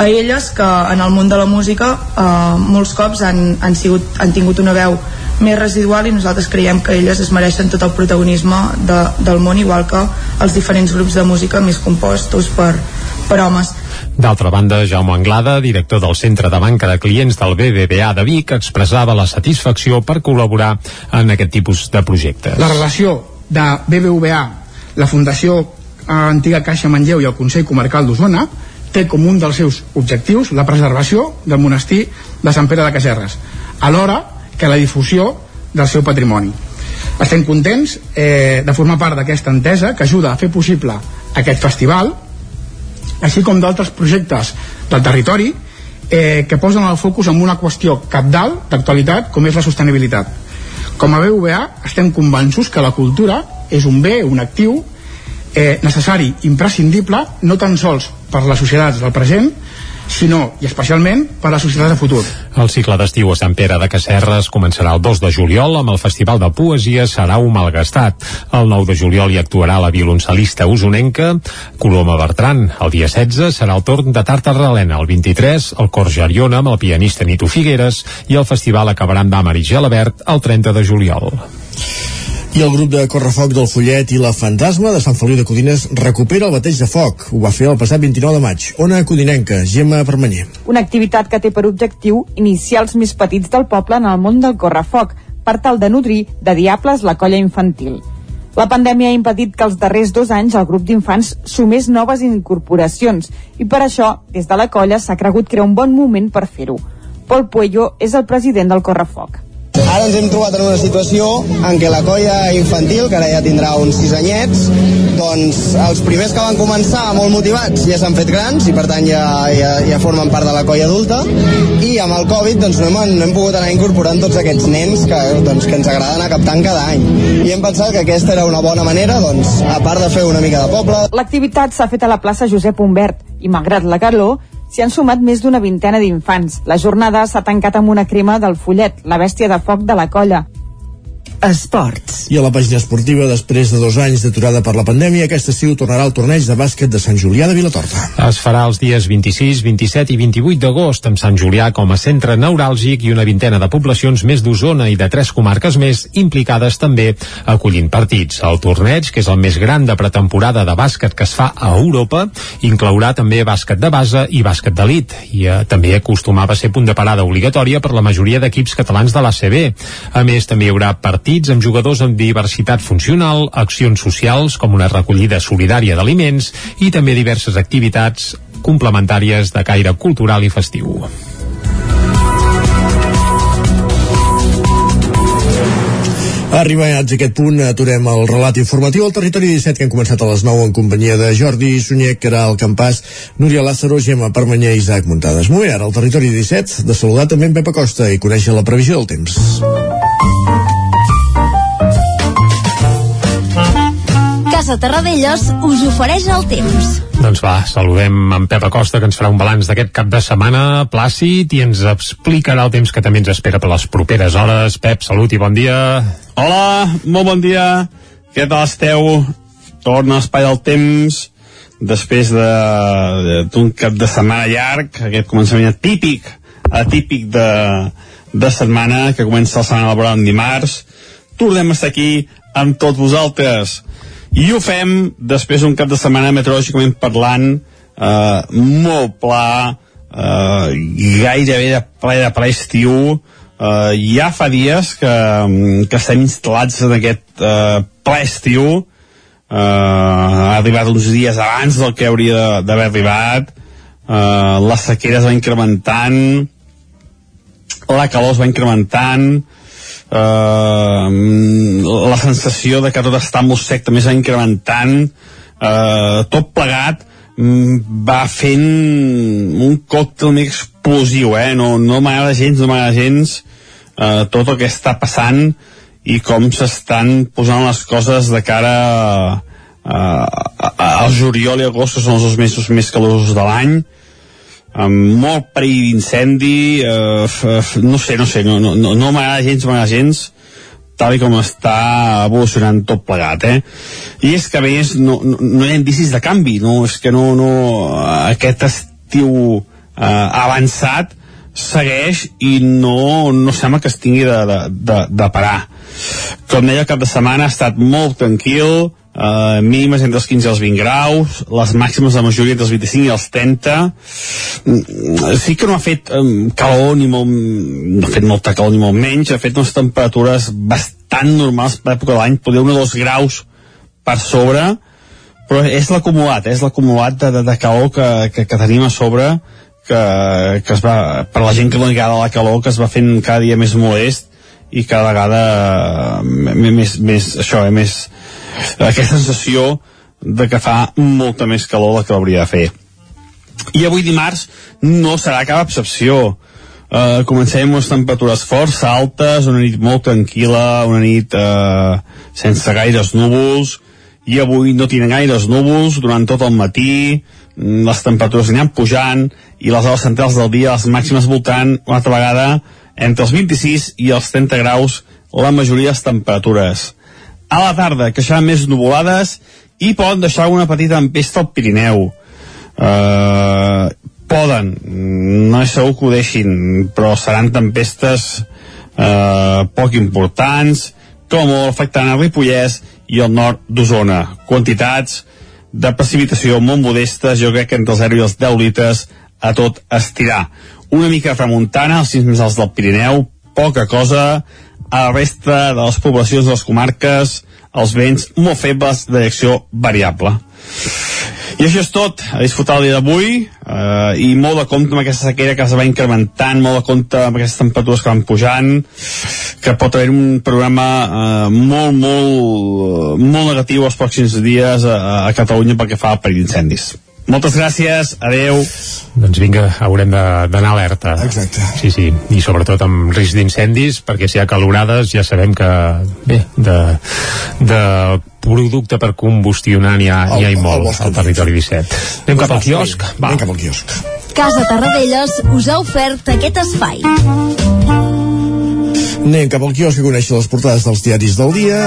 Speaker 9: a elles que en el món de la música eh, molts cops han, han, sigut, han tingut una veu més residual i nosaltres creiem que elles es mereixen tot el protagonisme de, del món igual que els diferents grups de música més compostos per, per homes
Speaker 3: D'altra banda, Jaume Anglada, director del Centre de Banca de Clients del BBVA de Vic, expressava la satisfacció per col·laborar en aquest tipus de projectes.
Speaker 10: La relació de BBVA, la Fundació Antiga Caixa Manlleu i el Consell Comarcal d'Osona té com un dels seus objectius la preservació del monestir de Sant Pere de Caserres, alhora que la difusió del seu patrimoni. Estem contents eh, de formar part d'aquesta entesa que ajuda a fer possible aquest festival així com d'altres projectes del territori eh, que posen el focus en una qüestió capdalt d'actualitat com és la sostenibilitat. Com a BVA estem convençuts que la cultura és un bé, un actiu eh, necessari, imprescindible, no tan sols per les societats del present, sinó i especialment per a les societats de futur.
Speaker 3: El cicle d'estiu a Sant Pere de Casserres començarà el 2 de juliol amb el Festival de Poesia Sarau Malgastat. El 9 de juliol hi actuarà la violoncel·lista usonenca Coloma Bertran. El dia 16 serà el torn de Tarta Relena. El 23, el Cor Jariona amb el pianista Nito Figueres i el festival acabarà amb Dàmar i Gelabert el 30 de juliol.
Speaker 1: I el grup de Correfoc del Follet i la Fantasma de Sant Feliu de Codines recupera el bateig de foc. Ho va fer el passat 29 de maig. Ona Codinenca, Gemma Permanyer.
Speaker 11: Una activitat que té per objectiu iniciar els més petits del poble en el món del correfoc, per tal de nodrir de diables la colla infantil. La pandèmia ha impedit que els darrers dos anys el grup d'infants sumés noves incorporacions i per això, des de la colla, s'ha cregut que era un bon moment per fer-ho. Pol Puello és el president del Correfoc.
Speaker 12: Ara ens hem trobat en una situació en què la colla infantil, que ara ja tindrà uns sis anyets, doncs els primers que van començar molt motivats ja s'han fet grans i per tant ja, ja, ja formen part de la colla adulta. I amb el Covid doncs no hem, no hem pogut anar incorporant tots aquests nens que, doncs, que ens agrada anar captant cada any. I hem pensat que aquesta era una bona manera doncs, a part de fer una mica de poble.
Speaker 11: L'activitat s'ha fet a la plaça Josep Humbert i malgrat la calor s'hi han sumat més d'una vintena d'infants. La jornada s'ha tancat amb una crema del Follet, la bèstia de foc de la colla.
Speaker 2: Esports.
Speaker 1: I a la pàgina esportiva, després de dos anys d'aturada per la pandèmia, aquest estiu tornarà el torneig de bàsquet de Sant Julià de Vilatorta.
Speaker 3: Es farà els dies 26, 27 i 28 d'agost amb Sant Julià com a centre neuràlgic i una vintena de poblacions més d'Osona i de tres comarques més implicades també acollint partits. El torneig, que és el més gran de pretemporada de bàsquet que es fa a Europa, inclourà també bàsquet de base i bàsquet d'elit i eh, també acostumava a ser punt de parada obligatòria per la majoria d'equips catalans de l'ACB. A més, també hi haurà partits amb jugadors amb diversitat funcional, accions socials com una recollida solidària d'aliments i també diverses activitats complementàries de caire cultural i festiu.
Speaker 1: Arribats a aquest punt, aturem el relat informatiu al territori 17 que hem començat a les 9 en companyia de Jordi Sunyer, Caral Campàs, Núria Lázaro, Gemma Permanyer i Isaac Muntades. Molt bé, ara al territori 17 de saludar també en Pep Acosta i conèixer la previsió del temps.
Speaker 17: Casa Terradellos us ofereix el temps.
Speaker 3: Doncs va, saludem en Pep Acosta que ens farà un balanç d'aquest cap de setmana plàcid i ens explicarà el temps que també ens espera per les properes hores. Pep, salut i bon dia.
Speaker 14: Hola, molt bon dia. Què tal esteu? Torna a l'espai del temps després d'un de, de, cap de setmana llarg, aquest començament atípic, atípic de, de setmana que comença la setmana laboral en dimarts. Tornem a estar aquí amb tots vosaltres i ho fem després d'un cap de setmana meteorològicament parlant eh, molt pla eh, gairebé de ple de ple estiu. Eh, ja fa dies que, que estem instal·lats en aquest eh, ple estiu. Eh, ha arribat uns dies abans del que hauria d'haver arribat. Eh, la sequera es va incrementant la calor es va incrementant eh, la sensació de que tot està molt sec també s'ha incrementant eh, tot plegat mm, va fent un còctel més explosiu eh? no, no m'agrada gens, no m'agrada gens eh, tot el que està passant i com s'estan posant les coses de cara uh, al juliol i agost que són els dos mesos més calorosos de l'any amb molt perill d'incendi uh, no sé, no sé no, no, no, m'agrada gens, m'agrada gens tal com està evolucionant tot plegat eh? i és que a més no, no, no hi ha indicis de canvi no? és que no, no aquest estiu eh, avançat segueix i no, no sembla que es tingui de, de, de, de parar com deia el cap de setmana ha estat molt tranquil Uh, mínimes entre els 15 i els 20 graus les màximes de majoria entre els 25 i els 30 mm, sí que no ha fet um, calor ni molt no ha fet molta calor ni molt menys. Ha fet unes temperatures bastant normals per l'època de l'any, poder un o dos graus per sobre però és l'acumulat, és l'acumulat de, de, de calor que, que, que tenim a sobre que, que es va, per la gent que no li agrada la calor que es va fent cada dia més molest i cada vegada més, més això, eh, més aquesta sensació de que fa molta més calor del que hauria de fer. I avui dimarts no serà cap excepció. Uh, comencem amb temperatures força altes, una nit molt tranquil·la, una nit uh, sense gaires núvols, i avui no tenen gaires núvols durant tot el matí, les temperatures aniran pujant i les hores centrals del dia les màximes voltant una altra vegada entre els 26 i els 30 graus la majoria de temperatures. A la tarda queixaran més nuvolades i poden deixar una petita empesta al Pirineu. Uh, poden, no és segur que ho deixin, però seran tempestes uh, poc importants, com molt afectant el Ripollès i el nord d'Osona. Quantitats de precipitació molt modestes, jo crec que entre els 0 i els 10 litres a tot estirar. Una mica remuntant als cims més alts del Pirineu, poca cosa, a la resta de les poblacions de les comarques, els vents molt febles de direcció variable. I això és tot, a disfrutar el dia d'avui eh, i molt de compte amb aquesta sequera que es va incrementant, molt de compte amb aquestes temperatures que van pujant, que pot haver un programa eh, molt, molt, molt negatiu els pròxims dies a, a Catalunya pel que fa al perill d'incendis. Moltes gràcies, adeu.
Speaker 3: Doncs vinga, haurem d'anar alerta.
Speaker 1: Exacte.
Speaker 3: Sí, sí, i sobretot amb risc d'incendis, perquè si hi ha calorades ja sabem que, bé, de, de producte per combustionar n'hi ha, hi ha i molt al territori 17. Anem cap al quiosc? Va.
Speaker 1: Anem cap al quiosc.
Speaker 17: Casa Tarradellas us ha ofert aquest espai.
Speaker 1: Anem cap al quiosc a conèixer les portades dels diaris del dia.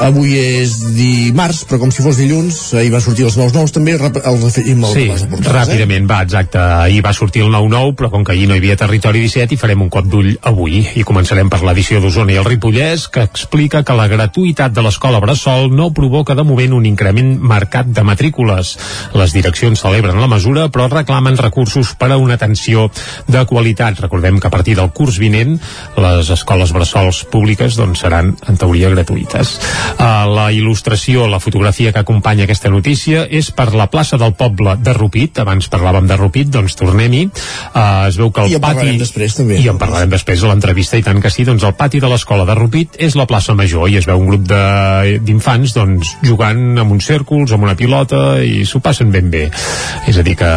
Speaker 1: Avui és dimarts, però com si fos dilluns, ahir va sortir els nous nous també, el referim al
Speaker 3: Sí,
Speaker 1: les portades,
Speaker 3: ràpidament, va, exacte. Ahir va sortir el 9-9, però com que ahir no hi havia territori 17, hi farem un cop d'ull avui. I començarem per l'edició d'Osona i el Ripollès, que explica que la gratuïtat de l'escola Bressol no provoca de moment un increment marcat de matrícules. Les direccions celebren la mesura, però reclamen recursos per a una atenció de qualitat. Recordem que a partir del curs vinent, les escoles bressols públiques doncs, seran, en teoria, gratuïtes. Uh, la il·lustració, la fotografia que acompanya aquesta notícia és per la plaça del poble de Rupit, abans parlàvem de Rupit, doncs tornem-hi. Uh, es veu que el
Speaker 1: I en
Speaker 3: pati...
Speaker 1: després, també.
Speaker 3: I en parlarem després a l'entrevista, i tant que sí, doncs el pati de l'escola de Rupit és la plaça Major i es veu un grup de- d'infants doncs, jugant amb uns cèrcols, amb una pilota i s'ho passen ben bé. És a dir que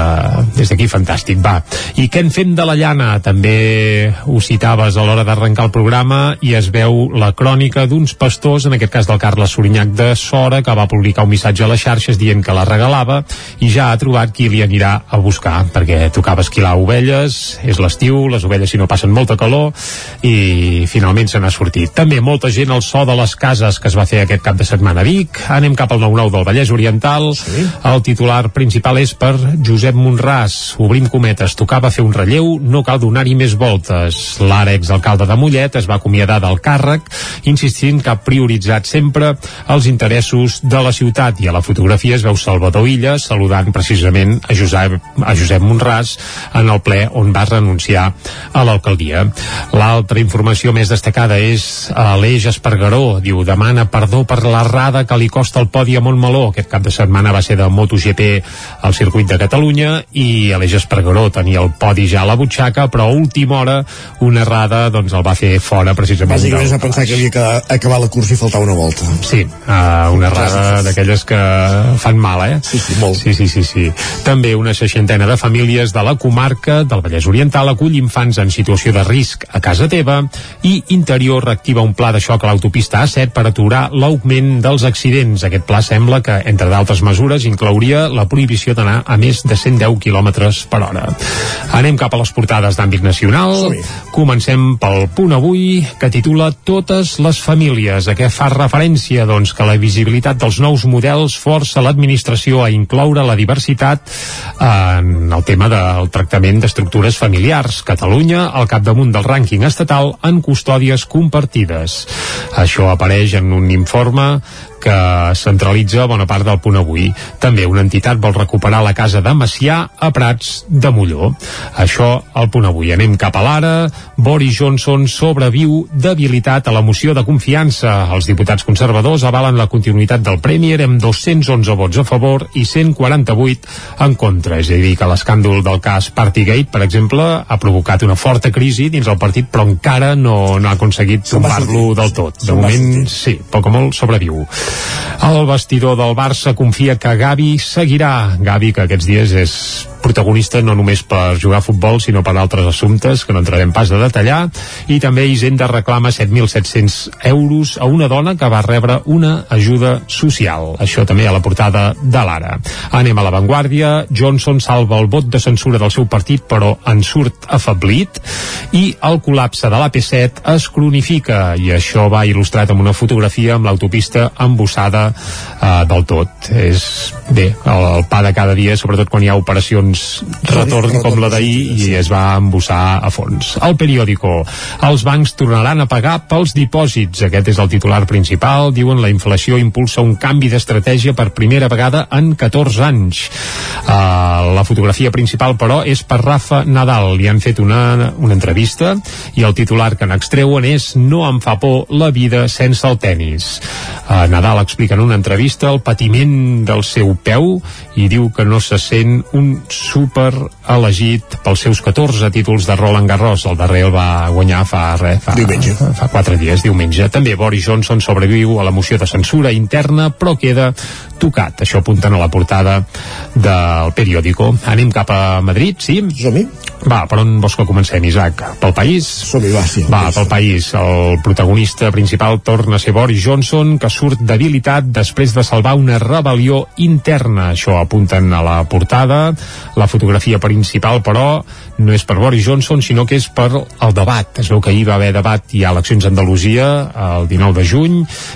Speaker 3: des d'aquí fantàstic, va. I què en fem de la llana? També ho citaves a l'hora d'arrencar el programa i es veu la crònica d'uns pastors, en aquest cas del Carles Sorinyac de Sora, que va publicar un missatge a les xarxes dient que la regalava i ja ha trobat qui li anirà a buscar, perquè tocava esquilar ovelles, és l'estiu, les ovelles si no passen molta calor, i finalment se n'ha sortit. També molta gent al so de les cases que es va fer aquest cap de setmana a Vic, anem cap al 9-9 del Vallès Oriental, sí. el titular principal és per Josep Monràs, obrim cometes, tocava fer un relleu, no cal donar-hi més voltes. L'ara exalcalde de Mollet es va acomiadar del càrrec, insistint que ha prioritzat sempre els interessos de la ciutat i a la fotografia es veu Salvador Illa saludant precisament a Josep, a Josep Monràs en el ple on va renunciar a l'alcaldia. L'altra informació més destacada és a l'Eix Espargaró, diu demana perdó per l'errada que li costa el podi a Montmeló. Aquest cap de setmana va ser de MotoGP al circuit de Catalunya i a l'Eix Espargaró tenia el podi ja a la butxaca, però a última hora una errada doncs el va fer fora precisament
Speaker 1: Bàsicament
Speaker 3: del
Speaker 1: va pensar que havia que acabar la cursa i faltava una volta.
Speaker 3: Sí, uh, una errada d'aquelles que fan mal, eh?
Speaker 1: Sí, sí, molt.
Speaker 3: Sí, sí, sí, sí. També una seixantena de famílies de la comarca del Vallès Oriental acull infants en situació de risc a casa teva i Interior reactiva un pla de xoc a l'autopista A7 per aturar l'augment dels accidents. Aquest pla sembla que, entre d'altres mesures, inclouria la prohibició d'anar a més de 110 km per hora. Anem cap a les portades d'àmbit nacional. Comencem pel punt avui, que titula Totes les famílies. A què fa referència? Doncs que la visibilitat dels nous models força l'administració a incloure la diversitat en el tema del tractament d'estructures familiars. Catalunya, al capdamunt del rànquing estatal en custòdies compartides. Això apareix en un informe que centralitza bona part del punt avui. També una entitat vol recuperar la casa de Macià a Prats de Molló. Això al punt avui. Anem cap a l'ara. Boris Johnson sobreviu debilitat a la moció de confiança. Els diputats conservadors avalen la continuïtat del Premier amb 211 vots a favor i 148 en contra. És a dir, que l'escàndol del cas Partygate, per exemple, ha provocat una forta crisi dins el partit, però encara no, no ha aconseguit tombar-lo del tot. De moment, sí, poc o molt sobreviu. El vestidor del Barça confia que Gavi seguirà. Gavi, que aquests dies és protagonista no només per jugar a futbol, sinó per altres assumptes que no entrarem pas a detallar, i també Hisenda reclama 7.700 euros a una dona que va rebre una ajuda social. Això també a la portada de l'Ara. Anem a l'avantguàrdia. Johnson salva el vot de censura del seu partit, però en surt afablit, i el col·lapse de l'AP7 es cronifica, i això va il·lustrat amb una fotografia amb l'autopista embossada eh, del tot. És, bé, el, el pa de cada dia, sobretot quan hi ha operacions retorn com la d'ahir i es va embossar a fons. El periòdico. Els bancs tornaran a pagar pels dipòsits. Aquest és el titular principal. Diuen la inflació impulsa un canvi d'estratègia per primera vegada en 14 anys. Uh, la fotografia principal, però, és per Rafa Nadal. Li han fet una, una entrevista i el titular que n'extreuen és No em fa por la vida sense el tennis. Uh, Nadal explica en una entrevista el patiment del seu peu i diu que no se sent un super elegit pels seus 14 títols de Roland Garros. El darrer el va guanyar fa, re, fa,
Speaker 1: diumenge.
Speaker 3: fa 4 dies, diumenge. També Boris Johnson sobreviu a la moció de censura interna, però queda tocat. Això apunten a la portada del periòdico. Anem cap a Madrid, sí?
Speaker 1: Som-hi.
Speaker 3: Va, per on vols que comencem, Isaac? Pel país?
Speaker 1: Som-hi, va, sí.
Speaker 3: Va, pel país. El protagonista principal torna a ser Boris Johnson, que surt debilitat després de salvar una rebel·lió interna. Això apunten a la portada. La fotografia principal, però, no és per Boris Johnson, sinó que és per el debat. Es veu que ahir va haver debat, ha eleccions a Andalusia, el 19 de juny,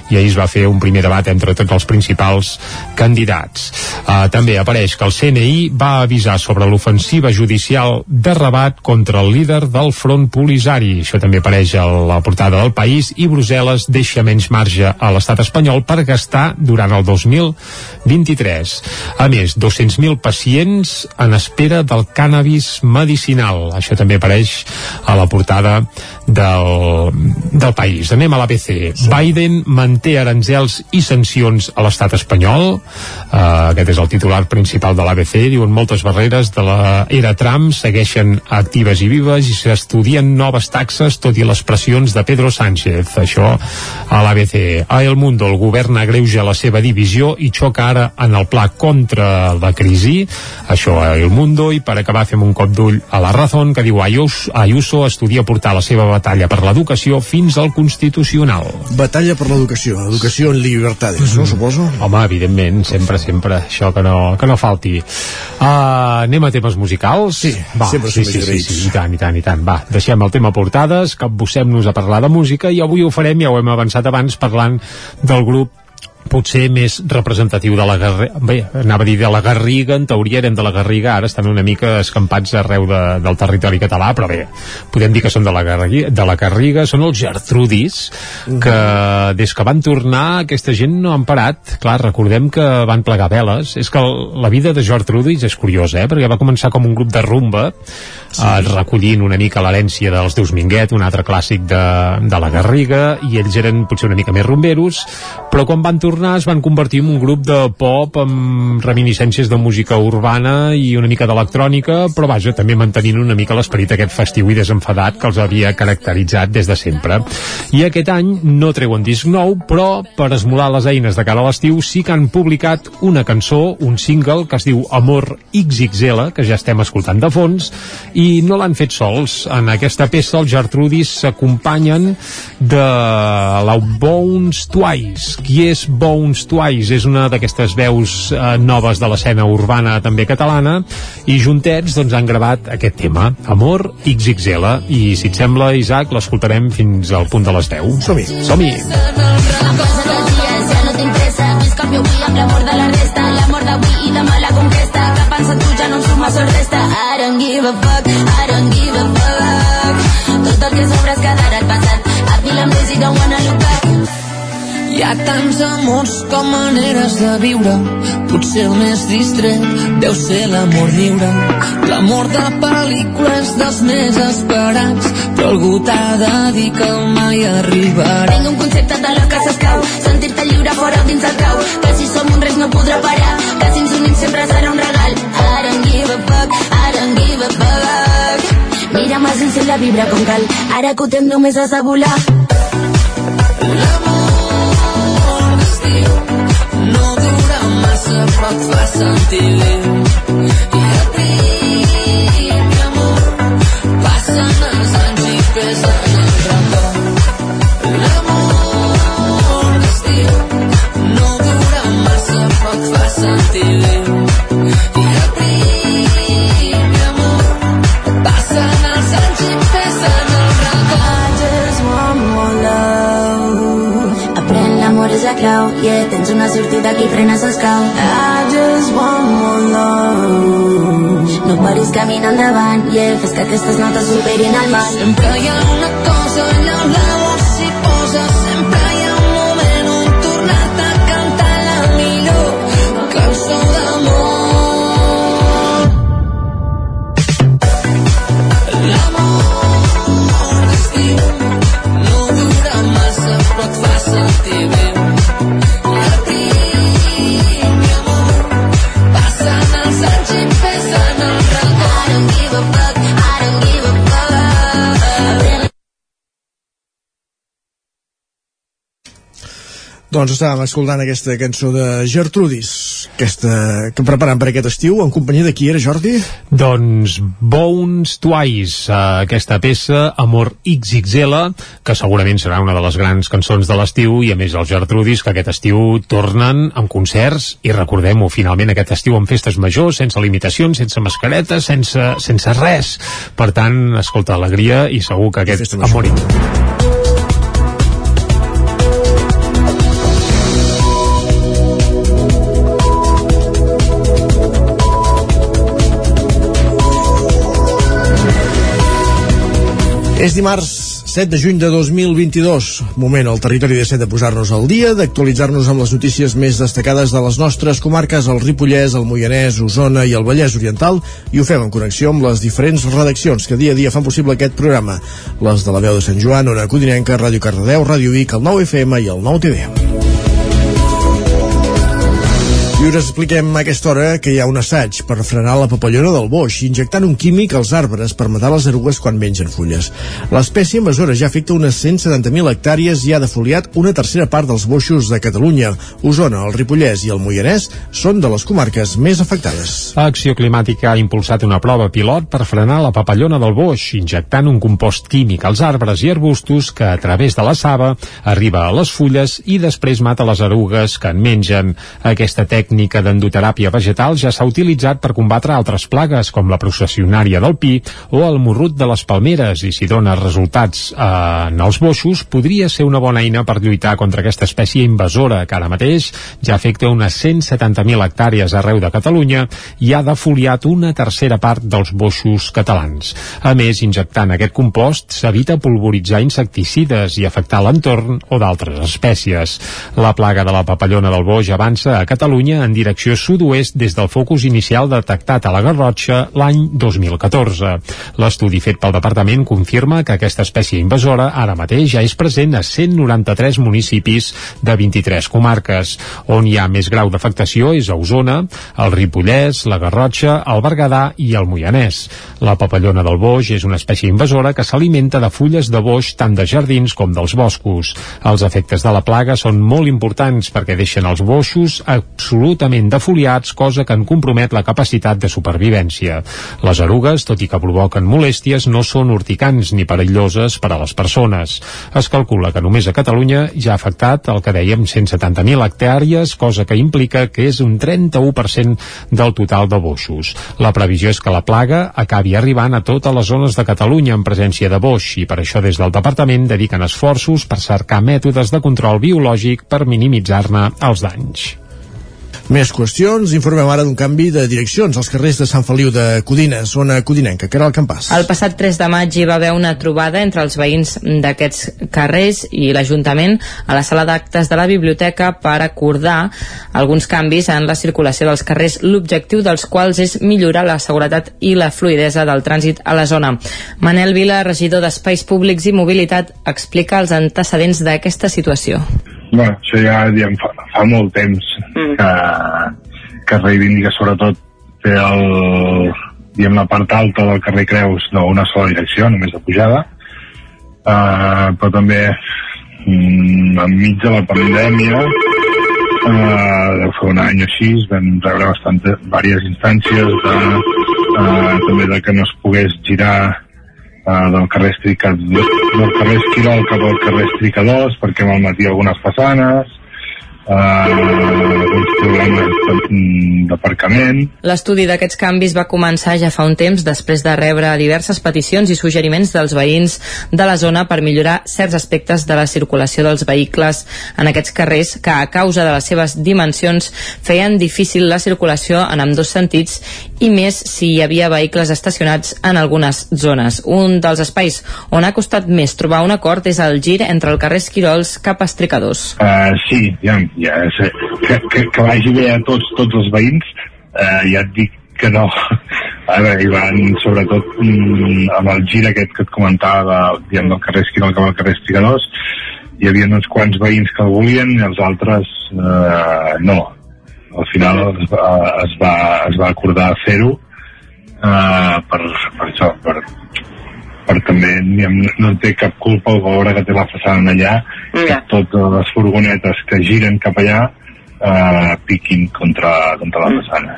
Speaker 3: i ahir es va fer un primer debat entre tots els principals candidats. Uh, també apareix que el CNI va avisar sobre l'ofensiva judicial de Rabat contra el líder del front polisari. Això també apareix a la portada del país i Brussel·les deixa menys marge a l'estat espanyol per gastar durant el 2023. A més, 200.000 pacients en espera del cànnabis medicinal. Això també apareix a la portada del, del país. Anem a l'ABC. Sí. Biden manté aranzels i sancions a l'estat espanyol. Uh, aquest és el titular principal de l'ABC. Diuen moltes barreres de la era Trump segueixen actives i vives i s'estudien noves taxes tot i les pressions de Pedro Sánchez. Això a l'ABC. A El Mundo, el govern agreuja la seva divisió i xoca ara en el pla contra la crisi. Això a El Mundo. I per acabar fem un cop d'ull a la Razón que diu Ayuso, Ayuso estudia portar la seva batalla per l'educació fins al Constitucional.
Speaker 1: Batalla per l'educació, educació en llibertades, mm -hmm. no, suposo?
Speaker 3: Home, evidentment, sempre, sempre, això que no, que no falti. Uh, anem a temes musicals?
Speaker 1: Sí,
Speaker 3: va,
Speaker 1: sempre
Speaker 3: sí, sí, sí, sí, i tant, i tant, i tant. Va, deixem el tema portades, capbussem-nos a parlar de música i avui ho farem, ja ho hem avançat abans, parlant del grup potser més representatiu de la Garriga bé, anava a dir de la Garriga en teoria eren de la Garriga, ara estan una mica escampats arreu de, del territori català però bé, podem dir que són de la Garriga, de la Garriga són els Gertrudis que des que van tornar aquesta gent no han parat clar, recordem que van plegar veles és que la vida de Gertrudis és curiosa eh? perquè va començar com un grup de rumba sí. eh, recollint una mica l'herència dels Deus Minguet, un altre clàssic de, de la Garriga i ells eren potser una mica més rumberos però quan van tornar es van convertir en un grup de pop amb reminiscències de música urbana i una mica d'electrònica, però vaja, també mantenint una mica l'esperit aquest festiu i desenfadat que els havia caracteritzat des de sempre. I aquest any no treuen disc nou, però per esmolar les eines de cara a l'estiu sí que han publicat una cançó, un single que es diu Amor XXL, que ja estem escoltant de fons, i no l'han fet sols. En aquesta peça els Gertrudis s'acompanyen de la Bones Twice. Qui és Bones Twice? És una d'aquestes veus eh, noves de l'escena urbana també catalana i juntets doncs han gravat aquest tema, Amor XXL i si et sembla, Isaac, l'escoltarem fins al punt de les 10.
Speaker 1: Som-hi.
Speaker 3: Som-hi.
Speaker 18: avui amb l'amor de la resta L'amor d'avui i demà la conquesta Que pensa tu ja no em suma sort resta I don't give a fuck, I don't give a fuck Tot el que al passat I feel I'm lazy, don't wanna look back
Speaker 19: Hi ha tants amors com maneres de viure. Potser el més distret deu ser l'amor lliure. L'amor de pel·lícules dels més esperats. Però algú t'ha de dir que mai arribarà.
Speaker 18: Tinc un concepte de lo que s'escau. Sentir-te lliure fora o dins el cau. Que si som un res no podrà parar. Que si ens unim sempre serà un regal. I don't give a fuck, I don't give a fuck. Mira'm ulls i la vibra com cal. Ara que ho tens només has de volar
Speaker 19: no dura massa, però et fa sentir bé. I a ti, mi amor, passen els anys i pesen el record. L'amor d'estiu no dura massa, però et fa sentir
Speaker 18: bé. La clau, yeah, tens una sortida aquí, frenes escau. I just want more love. No paris camina endavant, yeah, fes que aquestes notes superin el mal.
Speaker 19: Sempre hi ha una cosa allà on la vols s'hi posa, sempre hi ha un moment on tornar-te a cantar la millor cançó d'amor. L'amor d'estiu no sentir.
Speaker 1: Doncs estàvem escoltant aquesta cançó de Gertrudis, aquesta que preparant per aquest estiu, en companyia de qui era, Jordi?
Speaker 3: Doncs Bones Twice, eh, aquesta peça, Amor XXL, que segurament serà una de les grans cançons de l'estiu, i a més els Gertrudis, que aquest estiu tornen amb concerts, i recordem-ho, finalment aquest estiu amb festes majors, sense limitacions, sense mascaretes, sense, sense res. Per tant, escolta, alegria, i segur que aquest Amor
Speaker 1: És dimarts 7 de juny de 2022. Moment al territori de 7 de posar-nos al dia, d'actualitzar-nos amb les notícies més destacades de les nostres comarques, el Ripollès, el Moianès, Osona i el Vallès Oriental, i ho fem en connexió amb les diferents redaccions que dia a dia fan possible aquest programa. Les de la veu de Sant Joan, Ona Codinenca, Ràdio Cardedeu, Ràdio Vic, el 9 FM i el 9 TV. I us expliquem a aquesta hora que hi ha un assaig per frenar la papallona del boix, injectant un químic als arbres per matar les erugues quan mengen fulles. L'espècie invasora ja afecta unes 170.000 hectàrees i ha defoliat una tercera part dels boixos de Catalunya. Osona, el Ripollès i el Moianès són de les comarques més afectades.
Speaker 3: Acció Climàtica ha impulsat una prova pilot per frenar la papallona del boix, injectant un compost químic als arbres i arbustos que, a través de la saba, arriba a les fulles i després mata les erugues que en mengen. Aquesta tècnica d'endoteràpia vegetal ja s'ha utilitzat per combatre altres plagues, com la processionària del pi o el morrut de les palmeres, i si dona resultats eh, en els boixos, podria ser una bona eina per lluitar contra aquesta espècie invasora, que ara mateix ja afecta unes 170.000 hectàrees arreu de Catalunya i ha defoliat una tercera part dels boixos catalans. A més, injectant aquest compost s'evita pulvoritzar insecticides i afectar l'entorn o d'altres espècies. La plaga de la papallona del boix avança a Catalunya en direcció sud-oest des del focus inicial detectat a la Garrotxa l'any 2014. L'estudi fet pel departament confirma que aquesta espècie invasora ara mateix ja és present a 193 municipis de 23 comarques. On hi ha més grau d'afectació és a Osona, el Ripollès, la Garrotxa, el Berguedà i el Moianès. La papallona del boix és una espècie invasora que s'alimenta de fulles de boix tant de jardins com dels boscos. Els efectes de la plaga són molt importants perquè deixen els boixos absolutament defoliats, cosa que en compromet la capacitat de supervivència. Les erugues, tot i que provoquen molèsties, no són urticants ni perilloses per a les persones. Es calcula que només a Catalunya ja ha afectat el que dèiem 170.000 hectàrees, cosa que implica que és un 31% del total de boixos. La previsió és que la plaga acabi arribant a totes les zones de Catalunya en presència de boix i per això des del departament dediquen esforços per cercar mètodes de control biològic per minimitzar-ne els danys.
Speaker 1: Més qüestions, informem ara d'un canvi de direccions als carrers de Sant Feliu de Codines, zona codinenca, el campàs.
Speaker 20: El passat 3 de maig hi va haver una trobada entre els veïns d'aquests carrers i l'Ajuntament a la sala d'actes de la biblioteca per acordar alguns canvis en la circulació dels carrers, l'objectiu dels quals és millorar la seguretat i la fluidesa del trànsit a la zona. Manel Vila, regidor d'Espais Públics i Mobilitat, explica els antecedents d'aquesta situació.
Speaker 21: Bueno, això ja diguem, fa, fa molt temps
Speaker 20: Mm.
Speaker 21: que, que es reivindica sobretot fer el, diguem, la part alta del carrer Creus d'una sola direcció, només de pujada, uh, però també mm, enmig de la pandèmia eh, deu fer un any o així, vam rebre bastant, diverses instàncies de, eh, també de que no es pogués girar eh, del carrer Estricador, del carrer Esquirol cap al carrer Estricadors perquè malmetia algunes façanes, eh, alguns problemes d'aparcament.
Speaker 22: L'estudi d'aquests canvis va començar ja fa un temps després de rebre diverses peticions i suggeriments dels veïns de la zona per millorar certs aspectes de la circulació dels vehicles en aquests carrers que a causa de les seves dimensions feien difícil la circulació en ambdós sentits i més si hi havia vehicles estacionats en algunes zones. Un dels espais on ha costat més trobar un acord és el gir entre el carrer Esquirols cap a Estricadors.
Speaker 21: Uh, sí, ja, ja sé, que, que, que vagi bé a tots, tots els veïns, uh, ja et dic que no. A veure, hi van, sobretot, mm, amb el gir aquest que et comentava de, diguem, del carrer Esquirol cap al carrer Estigadors, hi havia uns quants veïns que el volien i els altres eh, no. Al final es va, es va, es va acordar fer-ho eh, per, per això, per, per també diguem, no té cap culpa el veure que té la façana allà que totes les furgonetes que giren cap allà eh, piquin contra, contra la façana.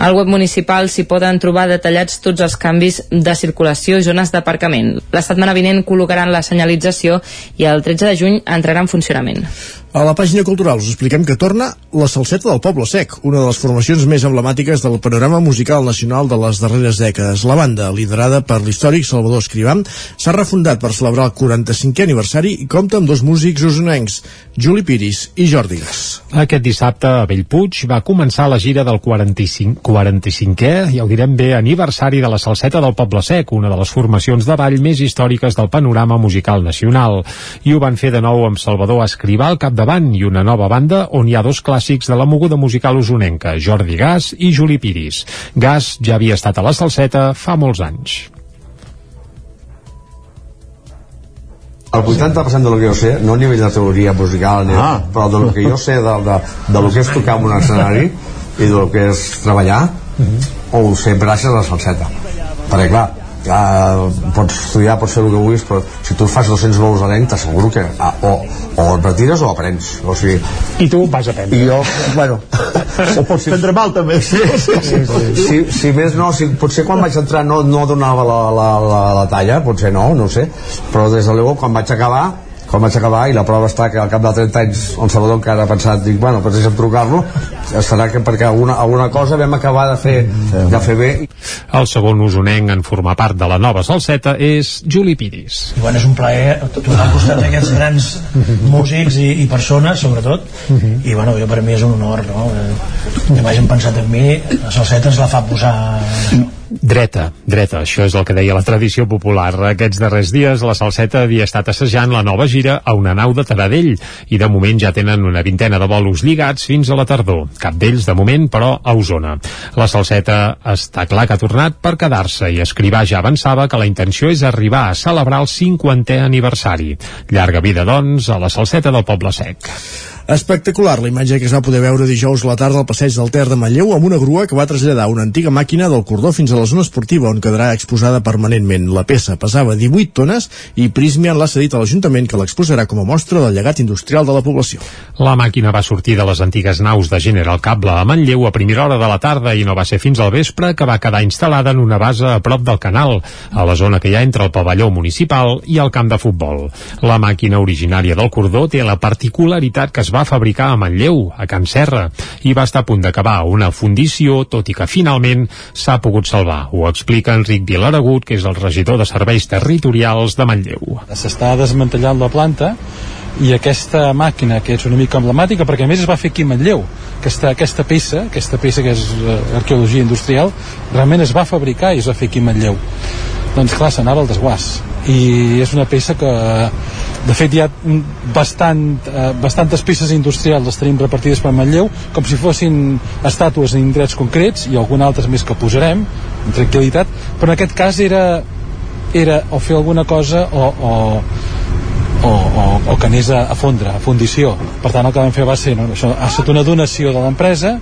Speaker 22: Al web municipal s'hi poden trobar detallats tots els canvis de circulació i zones d'aparcament. La setmana vinent col·locaran la senyalització i el 13 de juny entrarà en funcionament.
Speaker 1: A la pàgina cultural us expliquem que torna la Salseta del Poble Sec, una de les formacions més emblemàtiques del panorama musical nacional de les darreres dècades. La banda, liderada per l'històric Salvador Escrivà, s'ha refundat per celebrar el 45è aniversari i compta amb dos músics usonencs, Juli Piris i Jordi Gas.
Speaker 3: Aquest dissabte a Bellpuig va començar la gira del 45, 45è, ja ho direm bé, aniversari de la Salseta del Poble Sec, una de les formacions de ball més històriques del panorama musical nacional. I ho van fer de nou amb Salvador Escrivà al capdavant i una nova banda on hi ha dos clàssics de la moguda musical usonenca, Jordi Gas i Juli Piris. Gas ja havia estat a la Salseta fa molts anys.
Speaker 23: El 80% de lo que jo sé, no a nivell de teoria musical, ni, ah. però de lo que jo sé de, de, de lo que és tocar en un escenari i de lo que és treballar, uh -huh. ho sé gràcies a la salseta. Perquè clar, ja, pots estudiar, pots fer el que vulguis, però si tu fas 200 vols a l'any, t'asseguro que ah, o, o et retires o aprens. O sigui,
Speaker 3: I tu vas aprendre.
Speaker 23: I jo, bueno... [laughs]
Speaker 6: o pots prendre mal, també.
Speaker 23: Sí, sí, sí, sí. Si, si més no, si, potser quan vaig entrar no, no donava la, la, la, la talla, potser no, no sé, però des de l'ego, quan vaig acabar, quan vaig acabar i la prova està que al cap de 30 anys el Salvador encara ha pensat, dic, bueno, doncs deixa'm trucar-lo serà que perquè alguna, alguna cosa vam acabar de fer, de fer bé
Speaker 3: El segon usonenc en formar part de la nova salseta és Juli Piris.
Speaker 24: I bueno, és un plaer tornar al costat d'aquests grans músics i, i persones, sobretot, i bueno, jo per mi és un honor, no? Eh, Que m'hagin pensat en mi, la salseta ens la fa posar...
Speaker 3: Dreta, dreta, això és el que deia la tradició popular. Aquests darrers dies la Salseta havia estat assajant la nova gira a una nau de Taradell i de moment ja tenen una vintena de bolos lligats fins a la tardor. Cap d'ells, de moment, però, a Osona. La Salseta està clar que ha tornat per quedar-se i Escrivà ja avançava que la intenció és arribar a celebrar el 50è aniversari. Llarga vida, doncs, a la Salseta del Poble Sec.
Speaker 1: Espectacular la imatge que es va poder veure dijous a la tarda al passeig del Ter de Manlleu amb una grua que va traslladar una antiga màquina del cordó fins a la zona esportiva on quedarà exposada permanentment. La peça pesava 18 tones i Prismian l'ha cedit a l'Ajuntament que l'exposarà com a mostra del llegat industrial de la població.
Speaker 3: La màquina va sortir de les antigues naus de General Cable a Manlleu a primera hora de la tarda i no va ser fins al vespre que va quedar instal·lada en una base a prop del canal, a la zona que hi ha entre el pavelló municipal i el camp de futbol. La màquina originària del cordó té la particularitat que es va fabricar a Manlleu, a Can Serra, i va estar a punt d'acabar una fundició, tot i que finalment s'ha pogut salvar. Ho explica Enric Vilaragut, que és el regidor de Serveis Territorials de Manlleu.
Speaker 25: S'està desmantellant la planta i aquesta màquina que és una mica emblemàtica perquè a més es va fer aquí a Manlleu aquesta, aquesta peça, aquesta peça que és uh, arqueologia industrial, realment es va fabricar i es va fer aquí a Manlleu doncs clar, s'anava al desguàs i és una peça que de fet hi ha bastant, eh, bastantes peces industrials les tenim repartides per Manlleu com si fossin estàtues en indrets concrets i alguna altres més que posarem amb tranquil·litat, però en aquest cas era, era o fer alguna cosa o, o, o, o, o que anés a, a fondre, a fundició. Per tant, el que vam fer va ser, no, això ha estat una donació de l'empresa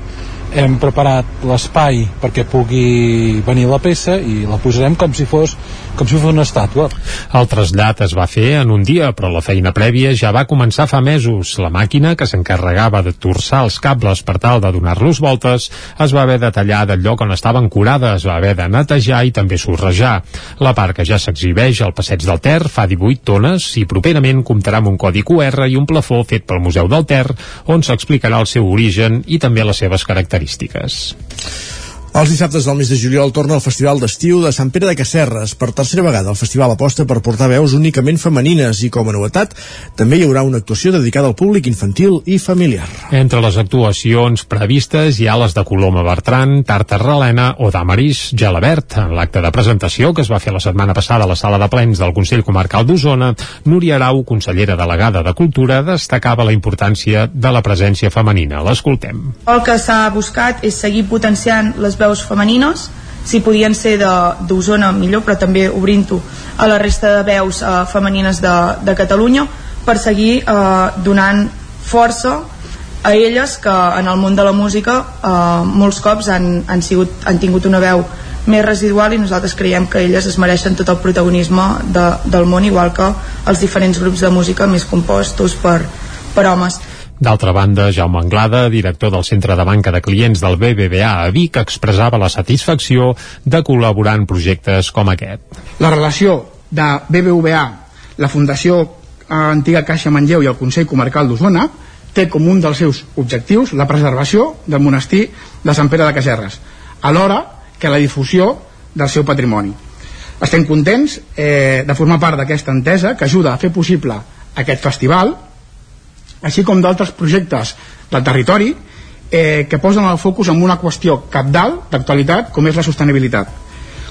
Speaker 25: hem preparat l'espai perquè pugui venir la peça i la posarem com si fos com si fos una estàtua.
Speaker 3: El trasllat es va fer en un dia, però la feina prèvia ja va començar fa mesos. La màquina, que s'encarregava de torçar els cables per tal de donar-los voltes, es va haver de tallar del lloc on estaven curades, es va haver de netejar i també sorrejar. La part que ja s'exhibeix al passeig del Ter fa 18 tones i properament comptarà amb un codi QR i un plafó fet pel Museu del Ter, on s'explicarà el seu origen i també les seves característiques característiques.
Speaker 1: Els dissabtes del mes de juliol torna el Festival d'Estiu de Sant Pere de Casserres. Per tercera vegada, el festival aposta per portar veus únicament femenines i, com a novetat, també hi haurà una actuació dedicada al públic infantil i familiar.
Speaker 3: Entre les actuacions previstes hi ha les de Coloma Bertran, Tartar Relena o d'Amaris Gelabert. En l'acte de presentació que es va fer la setmana passada a la sala de plens del Consell Comarcal d'Osona, Núria Arau, consellera delegada de Cultura, destacava la importància de la presència femenina. L'escoltem.
Speaker 9: El que s'ha buscat és seguir potenciant les veus femenines si podien ser d'Osona millor però també obrint-ho a la resta de veus eh, femenines de, de Catalunya per seguir eh, donant força a elles que en el món de la música eh, molts cops han, han, sigut, han tingut una veu més residual i nosaltres creiem que elles es mereixen tot el protagonisme de, del món igual que els diferents grups de música més compostos per, per homes
Speaker 3: D'altra banda, Jaume Anglada, director del Centre de Banca de Clients del BBVA a Vic, expressava la satisfacció de col·laborar en projectes com aquest.
Speaker 10: La relació de BBVA, la Fundació eh, Antiga Caixa Manlleu i el Consell Comarcal d'Osona té com un dels seus objectius la preservació del monestir de Sant Pere de Caserres, alhora que la difusió del seu patrimoni. Estem contents eh, de formar part d'aquesta entesa que ajuda a fer possible aquest festival així com d'altres projectes del territori eh, que posen el focus en una qüestió capdalt d'actualitat com és la sostenibilitat.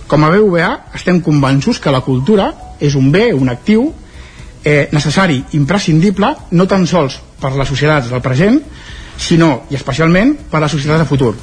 Speaker 10: Com a BVA estem convençuts que la cultura és un bé, un actiu eh, necessari, imprescindible, no tan sols per les societats del present, sinó i especialment per a la societat de futur.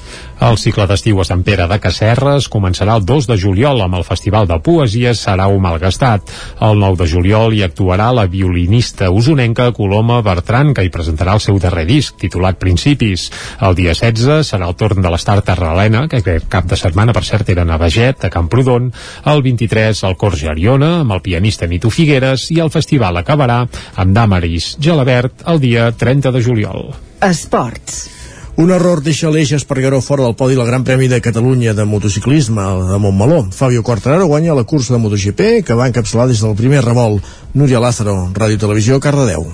Speaker 3: El cicle d'estiu a Sant Pere de Casserres començarà el 2 de juliol amb el Festival de Poesia Sarau Malgastat. El 9 de juliol hi actuarà la violinista usonenca Coloma Bertran, que hi presentarà el seu darrer disc, titulat Principis. El dia 16 serà el torn de l'Estar Terralena, que cap de setmana, per cert, era a Veget, a Camprodon. El 23, el Cor Geriona, amb el pianista Nito Figueres, i el festival acabarà amb Damaris Gelabert el dia 30 de juliol.
Speaker 2: Esports.
Speaker 1: Un error deixa l'eix Espargaró fora del podi del Gran Premi de Catalunya de motociclisme de Montmeló. Fabio Quartararo guanya la cursa de MotoGP que va encapçalar des del primer revolt. Núria Lázaro, Ràdio Televisió, Cardedeu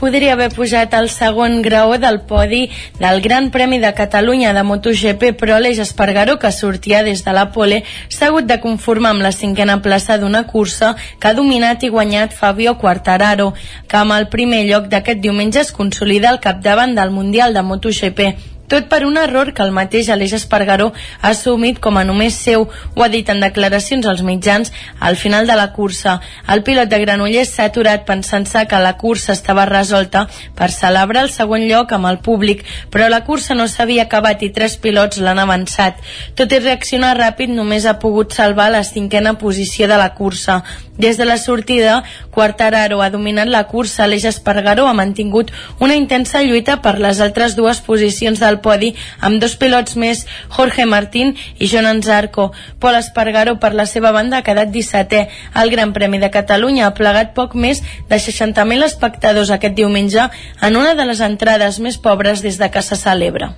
Speaker 5: podria haver pujat al segon graó del podi del Gran Premi de Catalunya de MotoGP, però l'Eix Espargaró, que sortia des de la pole, s'ha hagut de conformar amb la cinquena plaça d'una cursa que ha dominat i guanyat Fabio Quartararo, que amb el primer lloc d'aquest diumenge es consolida al capdavant del Mundial de MotoGP tot per un error que el mateix Aleix Espargaró ha assumit com a només seu, ho ha dit en declaracions als mitjans al final de la cursa. El pilot de Granollers s'ha aturat pensant-se que la cursa estava resolta per celebrar el segon lloc amb el públic, però la cursa no s'havia acabat i tres pilots l'han avançat. Tot i reaccionar ràpid, només ha pogut salvar la cinquena posició de la cursa. Des de la sortida, Quartararo ha dominat la cursa, Aleix Espargaró ha mantingut una intensa lluita per les altres dues posicions del podi amb dos pilots més, Jorge Martín i Jonan Zarco. Pol Espargaró, per la seva banda, ha quedat 17è. El Gran Premi de Catalunya ha plegat poc més de 60.000 espectadors aquest diumenge en una de les entrades més pobres des de que se celebra.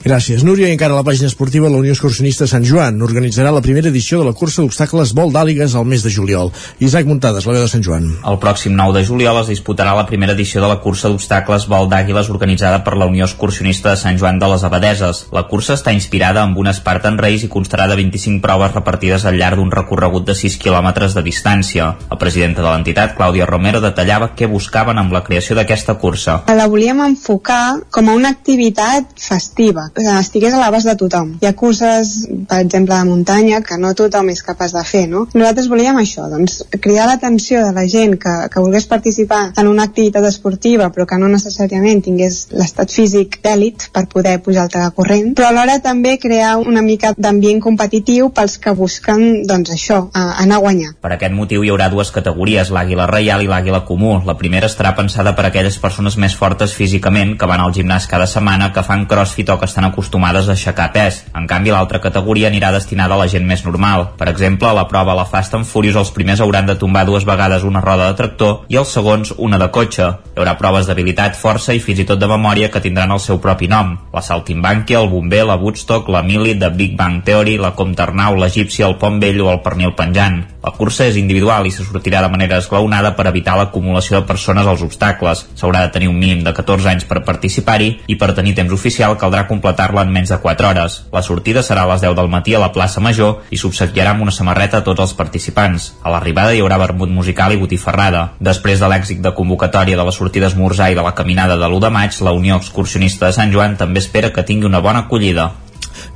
Speaker 1: Gràcies, Núria. I encara a la pàgina esportiva, la Unió Excursionista Sant Joan organitzarà la primera edició de la cursa d'obstacles vol d'àligues al mes de juliol. Isaac Muntades, la veu de Sant Joan.
Speaker 7: El pròxim 9 de juliol es disputarà la primera edició de la cursa d'obstacles vol d'àguiles organitzada per la Unió Excursionista de Sant Joan de les Abadeses. La cursa està inspirada amb un Spartan Race i constarà de 25 proves repartides al llarg d'un recorregut de 6 quilòmetres de distància. La presidenta de l'entitat, Clàudia Romero, detallava què buscaven amb la creació d'aquesta cursa.
Speaker 26: La volíem enfocar com a una activitat festiva, que estigués a l'abast de tothom. Hi ha curses, per exemple, de muntanya, que no tothom és capaç de fer, no? Nosaltres volíem això, doncs, cridar l'atenció de la gent que, que volgués participar en una activitat esportiva, però que no necessàriament tingués l'estat físic d'èlit per poder pujar al corrent, però alhora també crear una mica d'ambient competitiu pels que busquen, doncs, això, anar a guanyar.
Speaker 7: Per aquest motiu hi haurà dues categories, l'àguila reial i l'àguila comú. La primera estarà pensada per aquelles persones més fortes físicament que van al gimnàs cada setmana, que fan crossfit o que estan acostumades a aixecar pes. En canvi, l'altra categoria anirà destinada a la gent més normal. Per exemple, a la prova a la Fast and Furious els primers hauran de tombar dues vegades una roda de tractor i els segons una de cotxe. Hi haurà proves d'habilitat, força i fins i tot de memòria que tindran el seu propi nom. La Saltimbanquia, el Bomber, la Woodstock, la Mili, de Big Bang Theory, la Comte Arnau, l'Egipci, el Pont Vell o el Pernil Penjant. La cursa és individual i se sortirà de manera esglaonada per evitar l'acumulació de persones als obstacles. S'haurà de tenir un mínim de 14 anys per participar-hi i per tenir temps oficial caldrà completar-la en menys de 4 hores. La sortida serà a les 10 del matí a la plaça Major i s'obsequiarà amb una samarreta a tots els participants. A l'arribada hi haurà vermut musical i botifarrada. Després de l'èxit de convocatòria de la sortida esmorzar i de la caminada de l'1 de maig, la Unió Excursionista de Sant Joan també espera que tingui una bona acollida.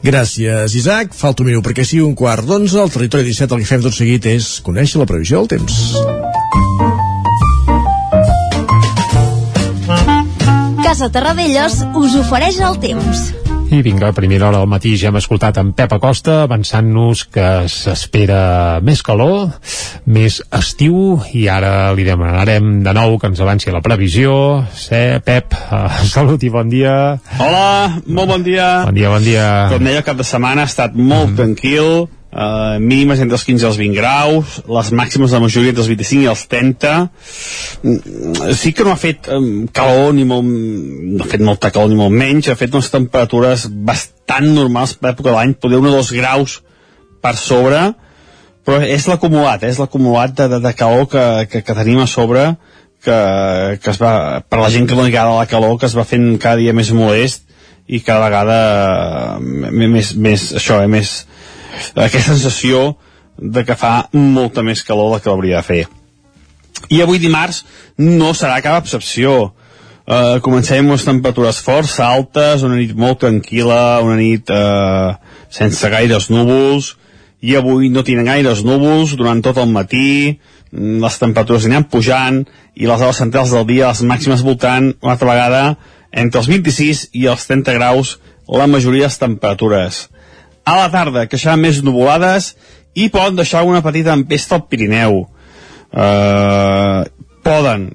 Speaker 1: Gràcies, Isaac. Falta un minut perquè sigui un quart d'onze. Al territori 17 el que fem tot seguit és conèixer la previsió del temps.
Speaker 17: Casa Terradellos us ofereix el temps.
Speaker 3: I vinga, a primera hora del matí ja hem escoltat en Pep Acosta avançant-nos que s'espera més calor, més estiu i ara li demanarem de nou que ens avanci la previsió. Sé, Pep, uh, [laughs] salut i bon dia.
Speaker 14: Hola, molt bon dia.
Speaker 3: Bon dia, bon dia.
Speaker 14: Com deia, cap de setmana ha estat molt mm. tranquil, uh, mínimes entre els 15 i els 20 graus, les màximes de la majoria entre els 25 i els 30. Mm, sí que no ha fet calor ni molt, no ha fet molta calor ni molt menys, ha fet unes temperatures bastant normals per època de l'any, poder un o dos graus per sobre, però és l'acumulat, eh? és l'acumulat de, de, de calor que, que, que tenim a sobre, que, que es va, per la gent que no li agrada la calor, que es va fent cada dia més molest i cada vegada eh, més, més això, eh, més, aquesta sensació de que fa molta més calor del que hauria de fer. I avui dimarts no serà cap excepció. Uh, comencem amb temperatures força altes, una nit molt tranquil·la, una nit uh, sense gaires núvols, i avui no tenen gaires núvols durant tot el matí, les temperatures aniran pujant, i les hores centrals del dia, les màximes voltant, una altra vegada, entre els 26 i els 30 graus, la majoria de les temperatures a la tarda queixaran més nuvolades i poden deixar una petita empesta al Pirineu. Uh, poden,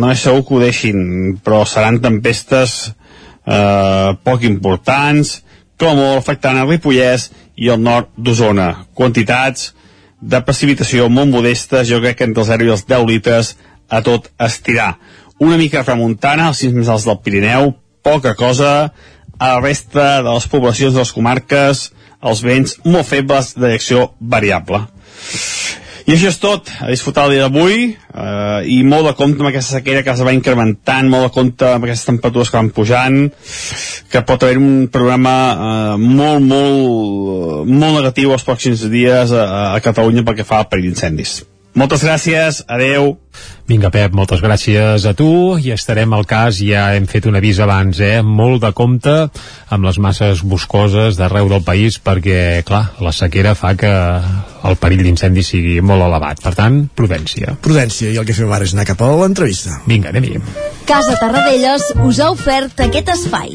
Speaker 14: no és segur que ho deixin, però seran tempestes uh, poc importants, com molt afectant el Ripollès i el nord d'Osona. Quantitats de precipitació molt modestes, jo crec que entre els 0 i els 10 litres a tot estirar. Una mica remuntana als cims més alts del Pirineu, poca cosa, a la resta de les poblacions de les comarques els vents molt febles de direcció variable. I això és tot, a disfrutar el dia d'avui eh, i molt de compte amb aquesta sequera que es va incrementant, molt de compte amb aquestes temperatures que van pujant, que pot haver un programa eh, molt, molt, molt negatiu els pròxims dies a, a Catalunya pel que fa al perill d'incendis. Moltes gràcies, adeu.
Speaker 3: Vinga, Pep, moltes gràcies a tu i estarem al cas, ja hem fet un avís abans, eh? Molt de compte amb les masses boscoses d'arreu del país perquè, clar, la sequera fa que el perill d'incendi sigui molt elevat. Per tant, prudència.
Speaker 1: Prudència, i el que fem ara és anar cap a l'entrevista.
Speaker 3: Vinga, anem-hi.
Speaker 17: Casa Tarradellas us ha ofert aquest espai.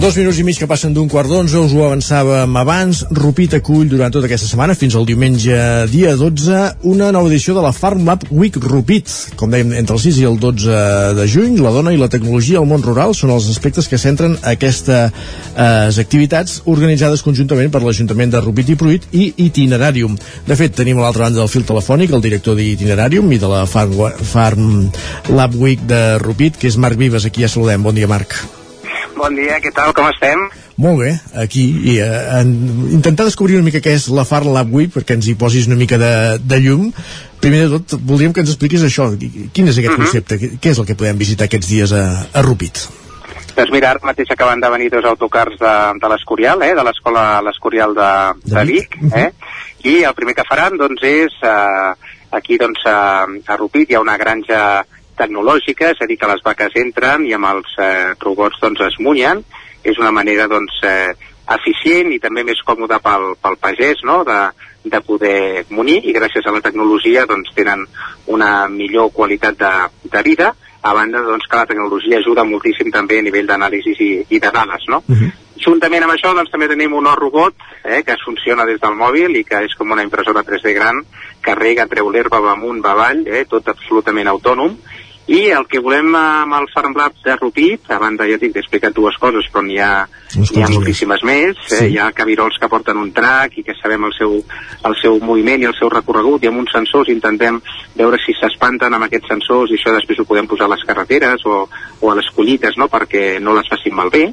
Speaker 1: Dos minuts i mig que passen d'un quart d'onze, us ho avançàvem abans. Rupit acull durant tota aquesta setmana, fins al diumenge dia 12, una nova edició de la Farm Lab Week Rupit. Com dèiem, entre el 6 i el 12 de juny, la dona i la tecnologia al món rural són els aspectes que centren aquestes eh, activitats organitzades conjuntament per l'Ajuntament de Rupit i Pruit i Itinerarium. De fet, tenim a l'altra banda del fil telefònic el director d'Itinerarium i de la Farm, Farm Lab Week de Rupit, que és Marc Vives. Aquí ja saludem. Bon dia, Marc.
Speaker 27: Bon dia, què tal, com estem?
Speaker 1: Molt bé, aquí i eh, en, intentar descobrir una mica què és la Far Lab Week perquè ens hi posis una mica de, de llum. Primer de tot voldríem que ens expliquis això. Quin és aquest uh -huh. concepte, què és el que podem visitar aquests dies a, a Rupit?
Speaker 27: Doncs mira, ara mateix acaben de venir dos autocars de, de l'Escorial, eh, de l'escola l'Escorial de, de Vic, eh, i el primer que faran doncs és eh, aquí doncs a, a Rupit hi ha una granja tecnològica, és a dir, que les vaques entren i amb els eh, robots doncs, es mullen. És una manera doncs, eh, eficient i també més còmoda pel, pel pagès no? de, de poder munir i gràcies a la tecnologia doncs, tenen una millor qualitat de, de vida a banda doncs, que la tecnologia ajuda moltíssim també a nivell d'anàlisis i, i de dades. No? Uh -huh. Juntament amb això doncs, també tenim un robot eh, que funciona des del mòbil i que és com una impressora 3D gran, carrega, treu l'herba, va amunt, va avall, eh, tot absolutament autònom i el que volem amb el Farm Lab de Rupit, a banda ja dic, he explicat dues coses, però n'hi ha, hi ha moltíssimes més. Eh? Sí. Hi ha cabirols que porten un trac i que sabem el seu, el seu moviment i el seu recorregut, i amb uns sensors intentem veure si s'espanten amb aquests sensors i això després ho podem posar a les carreteres o, o a les collites no? perquè no les facin malbé.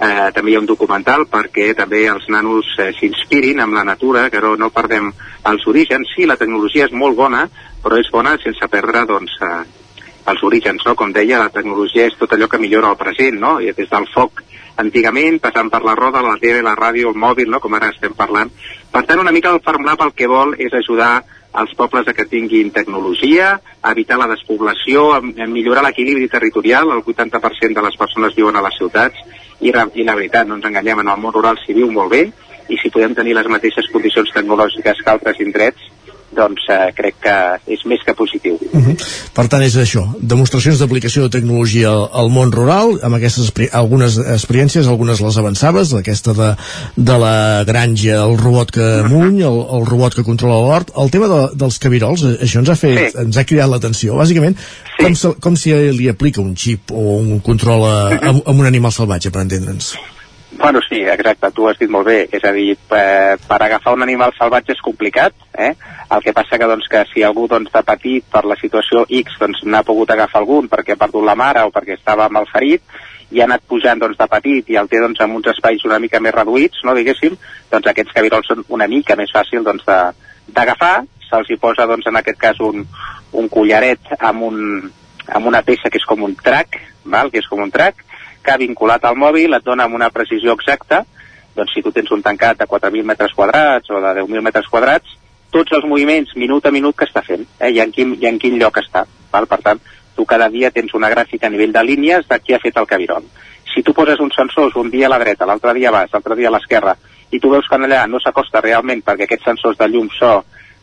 Speaker 27: Eh, també hi ha un documental perquè també els nanos eh, s'inspirin amb la natura, que no, no perdem els orígens. Sí, la tecnologia és molt bona, però és bona sense perdre doncs, eh, els orígens, no? Com deia, la tecnologia és tot allò que millora el present, no? I des del foc antigament, passant per la roda, la tele, la ràdio, el mòbil, no? Com ara estem parlant. Per tant, una mica el FarmLab el que vol és ajudar als pobles a que tinguin tecnologia, evitar la despoblació, a, a millorar l'equilibri territorial, el 80% de les persones viuen a les ciutats, i, i la veritat, no ens enganyem, en el món rural s'hi viu molt bé, i si podem tenir les mateixes condicions tecnològiques que altres indrets, doncs eh, crec que és més que positiu. Uh
Speaker 1: mhm. -huh. Per tant, és això, demostracions d'aplicació de tecnologia al, al món rural, amb aquestes algunes experiències, algunes les avançaves, aquesta de, de la granja, el robot que -huh. muny, el, el robot que controla l'hort, el tema de, dels cabirols, eh, això ens ha fet, sí. ens ha cridat l'atenció. Bàsicament, sí. com, se, com si li aplica un xip o un control a, a, a un animal salvatge, per entendre'ns.
Speaker 27: Bueno, sí, exacte, tu has dit molt bé. És a dir, per, per agafar un animal salvatge és complicat, eh? El que passa que, doncs, que si algú doncs, de petit per la situació X doncs, pogut agafar algun perquè ha perdut la mare o perquè estava malferit i ha anat pujant doncs, de petit i el té doncs, en uns espais una mica més reduïts, no, diguéssim, doncs aquests cabirols són una mica més fàcil doncs, d'agafar, se'ls hi posa doncs, en aquest cas un, un collaret amb, un, amb una peça que és com un trac, val? que és com un trac, que vinculat al mòbil et dona amb una precisió exacta doncs si tu tens un tancat de 4.000 metres quadrats o de 10.000 metres quadrats tots els moviments minut a minut que està fent eh, i, en quin, i en quin lloc està. Val? Per tant, tu cada dia tens una gràfica a nivell de línies de qui ha fet el cabirol. Si tu poses uns sensors un dia a la dreta, l'altre dia a baix, l'altre dia a l'esquerra, i tu veus que allà no s'acosta realment perquè aquests sensors de llum so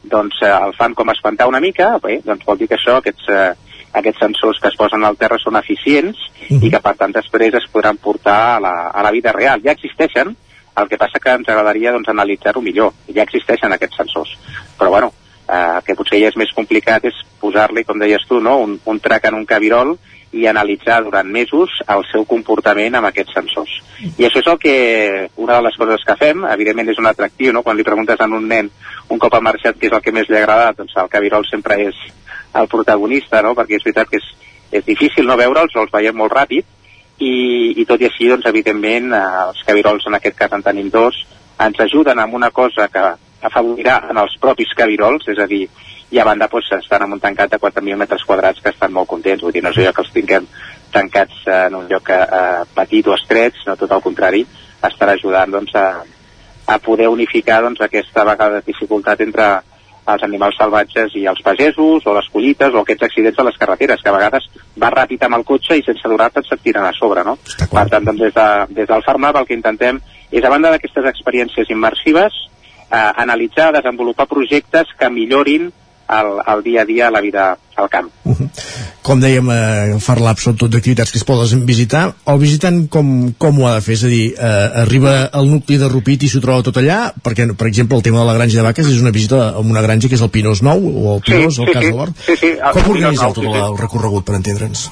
Speaker 27: doncs, eh, el fan com espantar una mica, bé, doncs vol dir que això, aquests, eh, aquests sensors que es posen al terra són eficients uh -huh. i que per tant després es podran portar a la, a la vida real. Ja existeixen, el que passa que ens agradaria doncs, analitzar-ho millor. Ja existeixen aquests sensors. Però bueno, eh, el que potser ja és més complicat és posar-li, com deies tu, no? un, un trac en un cabirol i analitzar durant mesos el seu comportament amb aquests sensors. I això és el que, una de les coses que fem, evidentment és un atractiu, no? quan li preguntes a un nen un cop ha marxat què és el que més li ha agradat, doncs el cabirol sempre és el protagonista, no? perquè és veritat que és, és difícil no veure'ls, els veiem molt ràpid, i, i tot i així, doncs, evidentment, eh, els cabirols, en aquest cas en tenim dos, ens ajuden amb una cosa que afavorirà en els propis cabirols, és a dir, i a banda doncs, estan en un tancat de 4.000 metres quadrats que estan molt contents, vull dir, no és allò que els tinguem tancats eh, en un lloc eh, petit o estret, sinó tot el contrari, estarà ajudant doncs, a, a poder unificar doncs, aquesta vegada dificultat entre els animals salvatges i els pagesos o les collites o aquests accidents a les carreteres que a vegades va ràpid amb el cotxe i sense durar-te et tiren a sobre no? per tant doncs, des, de, des del FarmLab el que intentem és a banda d'aquestes experiències immersives eh, analitzar, desenvolupar projectes que millorin el, el dia a dia a la vida al camp. Uh -huh.
Speaker 1: com dèiem, eh, FarLab són tot d'activitats que es poden visitar, el visitant com, com ho ha de fer? És a dir, eh, arriba al nucli de Rupit i s'ho troba tot allà, perquè, per exemple, el tema de la granja de vaques és una visita a una granja que és el Pinós Nou, o el Pinós,
Speaker 27: Sí,
Speaker 1: el
Speaker 27: sí,
Speaker 1: Cas
Speaker 27: sí.
Speaker 1: de l'Hort.
Speaker 27: Sí, sí, el
Speaker 1: com organitzeu tot
Speaker 27: sí.
Speaker 1: el recorregut, per entendre'ns?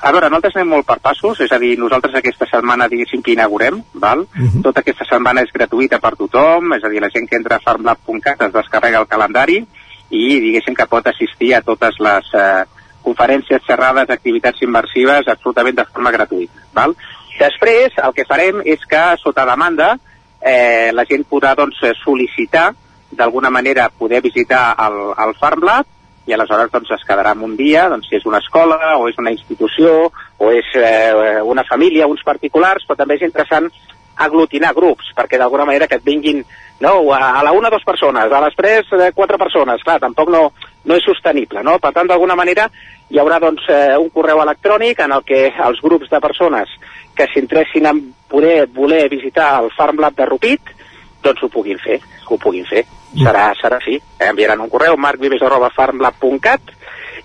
Speaker 27: A veure, nosaltres anem molt per passos, és a dir, nosaltres aquesta setmana, diguéssim, que inaugurem, val?
Speaker 1: Mhm.
Speaker 27: Tota aquesta setmana és gratuïta per tothom, és a dir, la gent que entra a farmlab.cat es descarrega el calendari i, diguéssim, que pot assistir a totes les eh, conferències, xerrades, activitats immersives, absolutament de forma gratuïta, val? Després, el que farem és que, sota demanda, eh, la gent podrà, doncs, sol·licitar, d'alguna manera, poder visitar el, el FarmLab, i aleshores doncs, es quedarà en un dia, doncs, si és una escola o és una institució o és eh, una família, uns particulars, però també és interessant aglutinar grups, perquè d'alguna manera que et vinguin no, a, a la una dos persones, a les tres eh, quatre persones, clar, tampoc no, no és sostenible, no? Per tant, d'alguna manera hi haurà doncs eh, un correu electrònic en el que els grups de persones que s'interessin en poder voler visitar el FarmLab de Rupit, doncs ho puguin fer, ho puguin fer. Serà, serà així. Eh, enviaran un correu, marcvives.farmlab.cat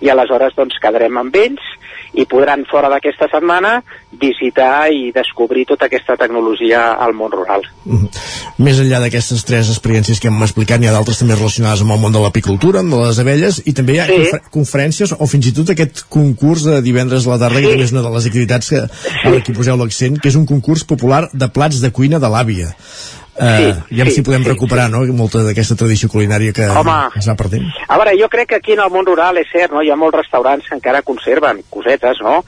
Speaker 27: i aleshores doncs quedarem amb ells i podran fora d'aquesta setmana visitar i descobrir tota aquesta tecnologia al món rural.
Speaker 1: Més enllà d'aquestes tres experiències que hem explicat, n'hi ha d'altres també relacionades amb el món de l'apicultura, amb les abelles, i també hi ha
Speaker 27: Sí.
Speaker 1: confer conferències o fins i tot aquest concurs de divendres a la tarda, que també és una de les activitats que ara aquí poseu l'accent, que és un concurs popular de plats de cuina de l'àvia. Uh,
Speaker 27: Sí,
Speaker 1: ja
Speaker 27: sí,
Speaker 1: si podem
Speaker 27: sí,
Speaker 1: recuperar no? molta d'aquesta tradició culinària que
Speaker 27: Home.
Speaker 1: es va perdent.
Speaker 27: A veure, jo crec que aquí en el món rural és cert, no? hi ha molts restaurants que encara conserven cosetes, no?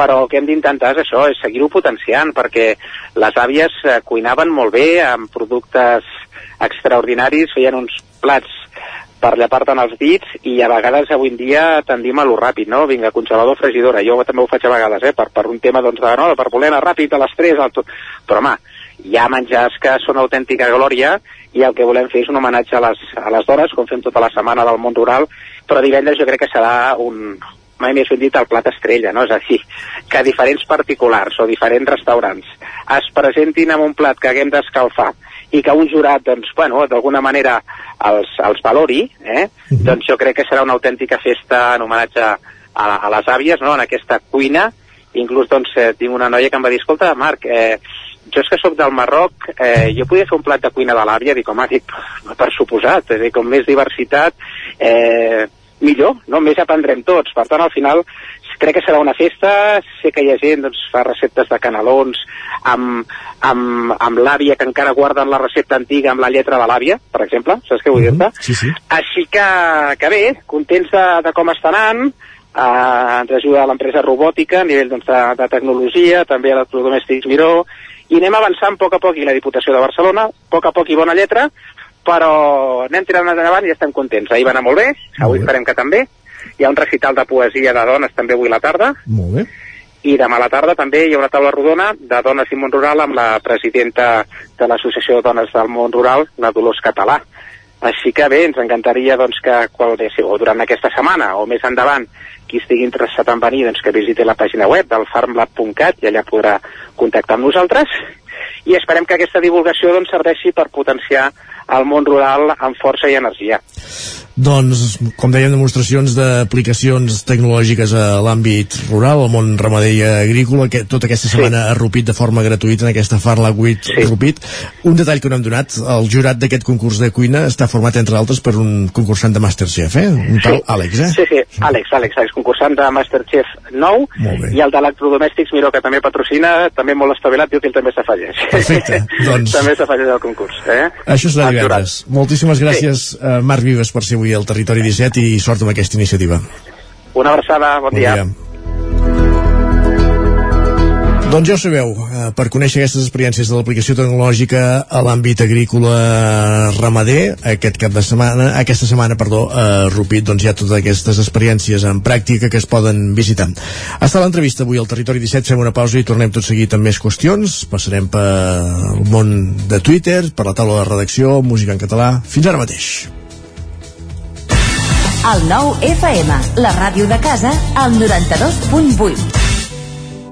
Speaker 27: però el que hem d'intentar és això, és seguir-ho potenciant, perquè les àvies eh, cuinaven molt bé amb productes extraordinaris, feien uns plats per llepar-te'n els dits i a vegades avui en dia tendim a lo ràpid, no? Vinga, congelador, fregidora, jo també ho faig a vegades, eh? Per, per un tema, doncs, de, no? per voler anar ràpid a les 3, al tot. però home, hi ha menjars que són autèntica glòria i el que volem fer és un homenatge a les, a les dones, com fem tota la setmana del món rural, però divendres jo crec que serà un, mai més ben dit, el plat estrella, no? És a dir, que diferents particulars o diferents restaurants es presentin amb un plat que haguem d'escalfar i que un jurat, doncs, bueno, d'alguna manera els, els valori, eh? doncs jo crec que serà una autèntica festa en homenatge a, a les àvies, no?, en aquesta cuina. Inclús, doncs, eh, tinc una noia que em va dir, escolta, Marc, eh, jo és que sóc del Marroc, eh, jo podria fer un plat de cuina de l'àvia? Dic, home, dic, per suposat, és a dir, com més diversitat, eh, millor, no? Més aprendrem tots. Per tant, al final, crec que serà una festa, sé que hi ha gent, doncs, fa receptes de canelons amb, amb, amb l'àvia que encara guarden la recepta antiga amb la lletra de l'àvia, per exemple, saps què vull dir-te?
Speaker 1: Sí, sí.
Speaker 27: Així que, que bé, contents de, de com està anant, eh, ens ajuda l'empresa robòtica a nivell doncs, de, de tecnologia, també electrodomèstics Miró, i anem avançant a poc a poc, i la Diputació de Barcelona, a poc a poc i bona lletra, però anem tirant endavant i estem contents. Ahir va anar molt bé, avui esperem que també. Hi ha un recital de poesia de dones també avui a la tarda,
Speaker 1: Molt bé.
Speaker 27: i demà a la tarda també hi ha una taula rodona de dones i món rural amb la presidenta de l'Associació de Dones del Món Rural, la Dolors Català. Així que bé, ens encantaria doncs, que qual, o durant aquesta setmana o més endavant qui estigui interessat en venir doncs, que visiti la pàgina web del farmlab.cat i allà podrà contactar amb nosaltres. I esperem que aquesta divulgació doncs, serveixi per potenciar el món rural amb força i energia.
Speaker 1: Doncs, com dèiem, demostracions d'aplicacions tecnològiques a l'àmbit rural, al món ramader i agrícola, que tota aquesta setmana ha Rupit de forma gratuïta en aquesta Farla 8 sí. Rupit. Un detall que no hem donat, el jurat d'aquest concurs de cuina està format, entre altres, per un concursant de Masterchef, eh? Un tal Àlex, eh?
Speaker 27: Sí, sí, Àlex, Àlex, Àlex, concursant de Masterchef 9
Speaker 1: Molt bé.
Speaker 27: i el d'electrodomèstics, Miró, que també patrocina, també molt espavilat, diu que ell també s'afegeix.
Speaker 1: Perfecte, [laughs] doncs-
Speaker 27: també s'afegeix al concurs, eh?
Speaker 1: Això serà. Divendres. Moltíssimes gràcies, sí. uh, Marc Vives, per ser avui al Territori 17 i sort amb aquesta iniciativa.
Speaker 27: Una abraçada, bon,
Speaker 1: Bon
Speaker 27: dia.
Speaker 1: dia. Doncs ja ho sabeu, eh, per conèixer aquestes experiències de l'aplicació tecnològica a l'àmbit agrícola ramader, aquest cap de setmana, aquesta setmana, perdó, a Rupit, doncs hi ha totes aquestes experiències en pràctica que es poden visitar. Hasta l'entrevista avui al Territori 17, fem una pausa i tornem tot seguit amb més qüestions. Passarem pel món de Twitter, per la taula de redacció, música en català. Fins ara mateix.
Speaker 2: El nou FM, la ràdio de casa, al 92.8.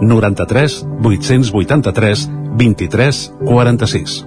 Speaker 28: 93 883 23 46.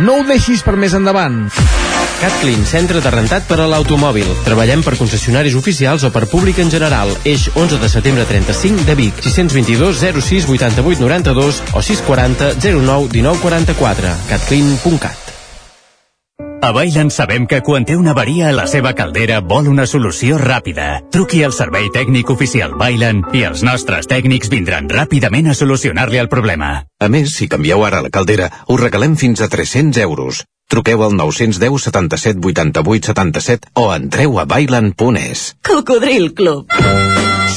Speaker 29: No ho deixis per més endavant.
Speaker 30: CatClean, centre de rentat per a l'automòbil. Treballem per concessionaris oficials o per públic en general. Eix 11 de setembre 35 de Vic. 622 06 88 92 o 640 09 19 44. catclean.cat
Speaker 31: A Bailen sabem que quan té una avaria a la seva caldera vol una solució ràpida. Truqui al servei tècnic oficial Bailen i els nostres tècnics vindran ràpidament a solucionar-li el problema.
Speaker 32: A més, si canvieu ara la caldera, us regalem fins a 300 euros. Truqueu al 910 77 88 77 o entreu a bailan.es.
Speaker 33: Cocodril Club.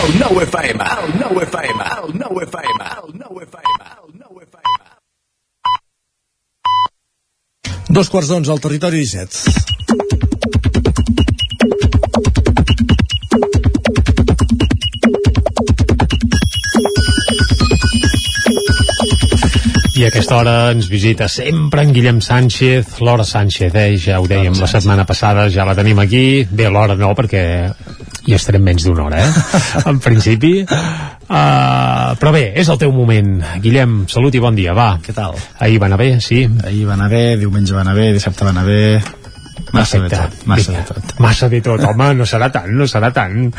Speaker 31: El 9 FM, el 9 FM, el 9 FM, el 9 FM, el 9 FM.
Speaker 1: Dos quarts d'onze al territori 17.
Speaker 3: I a aquesta hora ens visita sempre en Guillem Sánchez, Laura Sánchez, eh? ja ho dèiem la setmana passada, ja la tenim aquí. Bé, l'hora no, perquè hi estarem menys d'una hora, eh? [laughs] en principi. Uh, però bé, és el teu moment. Guillem, salut i bon dia, va.
Speaker 34: Què tal?
Speaker 3: Ahir va anar bé, sí?
Speaker 34: Ahir va anar bé, diumenge va anar bé, dissabte va anar bé... Massa de tot, massa de tot.
Speaker 3: Massa de tot, home, no serà tant, no serà tant.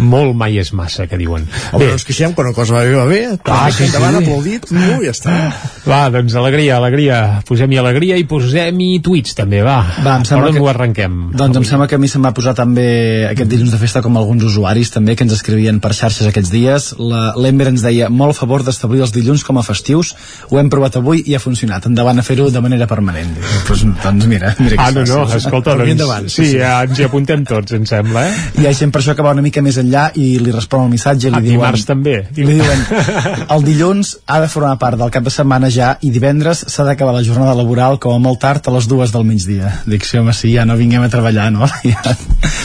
Speaker 3: Molt mai és massa, que diuen.
Speaker 1: Home, no ens queixem, quan una cosa va bé, va bé.
Speaker 3: Clar, sí,
Speaker 1: endavant,
Speaker 3: sí.
Speaker 1: aplaudit, no, ja està.
Speaker 3: Va, doncs alegria, alegria. Posem-hi alegria i posem-hi tuits, també, va.
Speaker 34: Va, em sembla que-
Speaker 3: ho arrenquem?
Speaker 34: Doncs em sembla que a mi se'm va posar també aquest dilluns de festa com alguns usuaris també que ens escrivien per xarxes aquests dies. La- L'Ember ens deia molt a favor d'establir els dilluns com a festius. Ho hem provat avui i ha funcionat. Endavant a fer-ho de manera permanent. Pues, doncs mira, mira que
Speaker 3: Ah, no, no. Escolta, doncs,
Speaker 34: endavant,
Speaker 3: sí, ja ens hi apuntem tots, em sembla, eh?
Speaker 34: Hi ha gent per això que va una mica més enllà i li respon el missatge i li
Speaker 3: Ah,
Speaker 34: diuen...
Speaker 3: dimarts també.
Speaker 34: Li diuen, el dilluns ha de formar part del cap de setmana ja i divendres s'ha d'acabar la jornada laboral com a molt tard a les dues del migdia. Dic, sí, home, sí, ja no vinguem a treballar, no? [laughs] Ja.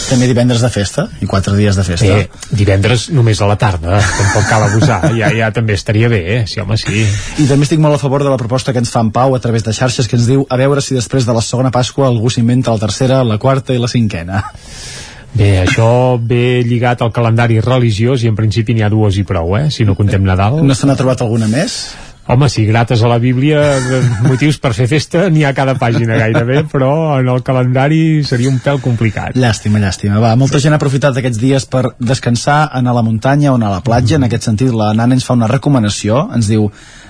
Speaker 34: També divendres de festa i quatre dies de festa.
Speaker 3: Bé, divendres només a la tarda, tampoc cal abusar, ja, ja també estaria bé, eh? Sí, home, sí.
Speaker 34: I també estic molt a favor de la proposta que ens fa en Pau a través de xarxes que ens diu a veure si després de la segona Pasqua algú s'inventa la tercera, la quarta i la cinquena.
Speaker 3: Bé, això ve lligat al calendari religiós i en principi n'hi ha dues i prou, eh? Si no contem Nadal.
Speaker 34: No se n'ha trobat alguna més?
Speaker 3: Home, si grates a la Bíblia motius per fer festa n'hi ha a cada pàgina gairebé, però en el calendari seria un pèl complicat.
Speaker 34: Llàstima, llàstima. Va, molta gent ha aprofitat aquests dies per descansar, anar a la muntanya o anar a la platja. En aquest sentit, la Nana ens fa una recomanació. Ens diu,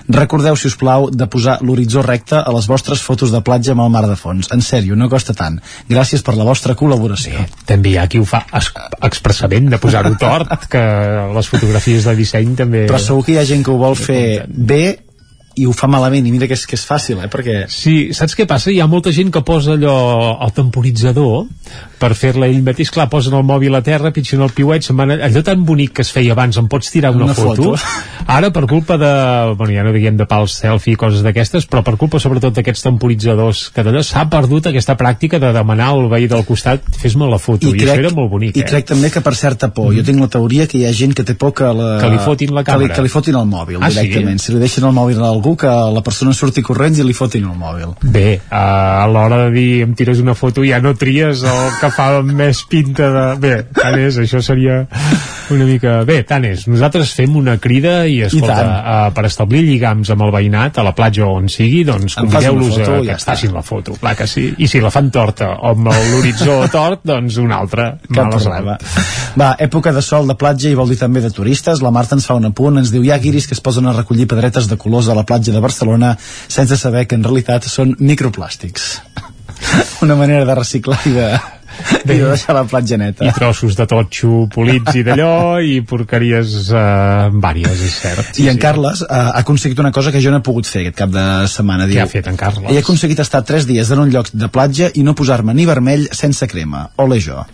Speaker 34: recordeu, si us plau, de posar l'horitzó recte a les vostres fotos de platja amb el mar de fons. En sèrio, no costa tant. Gràcies per la vostra col·laboració.
Speaker 3: També hi ha qui ho fa es expressament de posar-ho tort, que les fotografies de disseny també...
Speaker 34: Però segur que hi ha gent que ho vol fer bé i ho fa malament i mira que és, que és fàcil, eh? perquè
Speaker 3: Sí, saps què passa? Hi ha molta gent que posa allò al temporitzador per fer-la ell mateix, clar, posen el mòbil a terra, pitgen el piuet, se'n van... allò tan bonic que es feia abans, em pots tirar una,
Speaker 34: Una
Speaker 3: foto?
Speaker 34: foto.
Speaker 3: Ara, per culpa de, bueno, ja no diguem de pals selfie i coses d'aquestes, però per culpa sobretot d'aquests temporitzadors, que d'allò s'ha perdut aquesta pràctica de demanar al veí del costat fes-me la foto, i, això era molt bonic,
Speaker 34: i
Speaker 3: eh?
Speaker 34: crec també que per certa por, jo tinc la teoria que hi ha gent que té por que, la,
Speaker 3: Que li fotin la
Speaker 34: que li,
Speaker 3: càmera.
Speaker 34: que li fotin el mòbil
Speaker 3: Ah, sí?
Speaker 34: directament, si li deixen el mòbil a algú que la persona surti corrents i li fotin el mòbil?
Speaker 3: Bé, a l'hora de dir em tires una foto ja no tries el que fa [laughs] més pinta de... Bé, tant és, això seria una mica... Bé, tant és, nosaltres fem una crida i, escolta,
Speaker 34: tant.
Speaker 3: uh, per establir lligams amb el veïnat, a la platja o on sigui, doncs convideu-los a
Speaker 34: i
Speaker 3: que
Speaker 34: ja
Speaker 3: facin la foto, clar que sí. I si la fan torta o amb l'horitzó [laughs] tort, doncs una altra.
Speaker 34: Cap
Speaker 3: Mala
Speaker 34: problema.
Speaker 3: sort.
Speaker 34: Va, època de sol de platja i vol dir també de turistes. La Marta ens fa un apunt, ens diu hi ha guiris que es posen a recollir pedretes de colors a la platja de Barcelona sense saber que en realitat són microplàstics. [laughs] Una manera de reciclar i de, i de deixar la platja neta.
Speaker 3: I trossos de totxo polits i d'allò i porqueries uh, vàries, és cert.
Speaker 34: I en Carles uh, ha aconseguit una cosa que jo no he pogut fer aquest cap de setmana.
Speaker 3: Què ha fet en Carles?
Speaker 34: He aconseguit estar 3 dies en un lloc de platja i no posar-me ni vermell sense crema. Ole jo.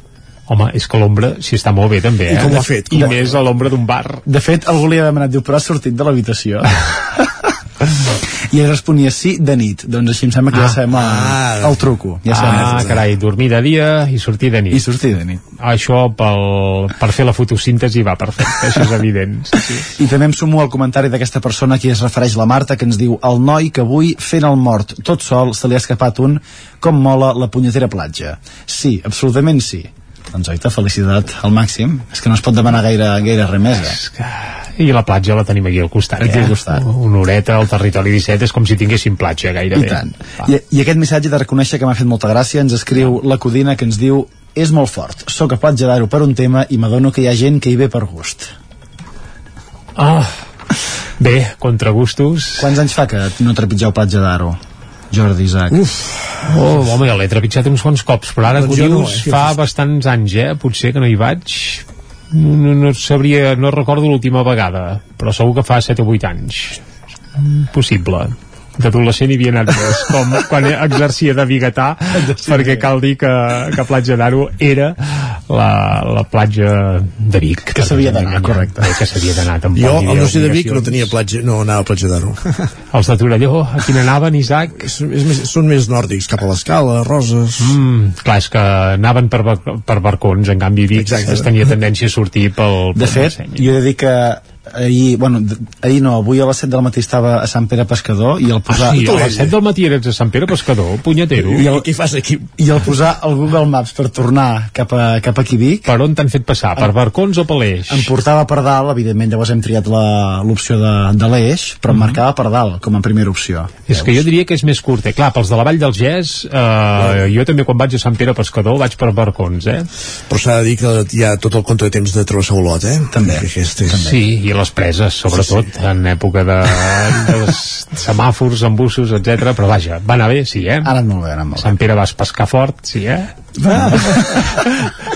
Speaker 3: Home, és que l'ombra s'hi està molt bé també, eh?
Speaker 34: I com ho ha fet?
Speaker 3: I més a l'ombra d'un bar.
Speaker 34: De fet, algú li ha demanat, diu, però has sortit de l'habitació? [laughs] I ell responia sí de nit. Doncs així em sembla que ja
Speaker 3: Ah.
Speaker 34: sabem el, el truco. Ja sabem
Speaker 3: ah, carai, dormir de dia i sortir de nit.
Speaker 34: I sortir de nit.
Speaker 3: Això pel, per fer la fotosíntesi va perfecte, això és evident. [laughs] Sí, sí.
Speaker 34: I també em sumo al comentari d'aquesta persona a qui es refereix la Marta, que ens diu el noi que avui, fent el mort tot sol, se li ha escapat un com mola la punyetera platja. Sí, absolutament sí. Doncs oita, felicitat al màxim. És que no es pot demanar gaire, gaire res més, eh?
Speaker 3: I la platja la tenim aquí al costat,
Speaker 34: Aquí
Speaker 3: eh?
Speaker 34: al costat.
Speaker 3: Una horeta al territori 17 és com si tinguéssim platja gairebé.
Speaker 34: I tant. I, I aquest missatge de reconèixer que m'ha fet molta gràcia ens escriu la Codina que ens diu és molt fort, sóc a platja d'Aro per un tema i m'adono que hi ha gent que hi ve per gust.
Speaker 3: Ah, bé, contra gustos.
Speaker 34: Quants anys fa que no trepitgeu platja d'Aro? Jordi Isaac.
Speaker 3: Uf. Oh, home, ja l'he trepitjat uns quants cops, però ara
Speaker 34: Doncs
Speaker 3: que ho
Speaker 34: no,
Speaker 3: dius,
Speaker 34: eh?
Speaker 3: fa bastants anys, eh? Potser que no hi vaig. No, no, no sabria, no recordo l'última vegada, però segur que fa 7 o 8 anys. Possible d'adolescent hi havia anat més [laughs] com quan exercia de biguetà perquè cal dir que, que Platja d'Aro era la, la platja de Vic
Speaker 34: Que s'havia d'anar, correcte.
Speaker 3: Que s'havia d'anar tampoc
Speaker 1: Jo, al sé de Vic, no tenia platja, no anava a platja d'Aro. [laughs]
Speaker 3: els de Torelló, a quin anaven, Isaac?
Speaker 1: És, és més, són més nòrdics, cap a l'escala, Roses...
Speaker 3: Mm, clar, és que anaven per, per barcons, en canvi Vic
Speaker 1: Exacte.
Speaker 3: es tenia tendència a sortir pel,
Speaker 34: De
Speaker 3: pel
Speaker 34: fet,
Speaker 3: Montseny.
Speaker 34: jo he de dir que ahir, bueno, ahir no, avui a les 7 del matí estava a Sant Pere Pescador i el posar...
Speaker 3: Ah, sí, a les 7 del matí eres a Sant Pere Pescador, punyetero.
Speaker 34: I el,
Speaker 1: Què fas aquí?
Speaker 34: I el posar al Google Maps per tornar cap a, cap a Vic
Speaker 3: Per on t'han fet passar? Per barcons o per l'eix?
Speaker 34: em portava per dalt, evidentment llavors hem triat la- l'opció de, de l'eix, però em marcava per dalt com a primera opció.
Speaker 3: És que jo diria que és més curt, eh? Clar, pels de la Vall del Gès, eh, jo també quan vaig a Sant Pere Pescador vaig per barcons, eh?
Speaker 1: Però s'ha de dir que hi ha tot el compte de temps de travessar Olot, eh?
Speaker 34: També.
Speaker 1: Aquest és...
Speaker 3: Sí, i les preses, sobretot, sí, sí. en època de, de [laughs] semàfors, embussos, etc. Però vaja, va anar bé, sí, eh?
Speaker 34: Anat molt bé, anat molt bé.
Speaker 3: Sant Pere vas pescar fort, sí, eh?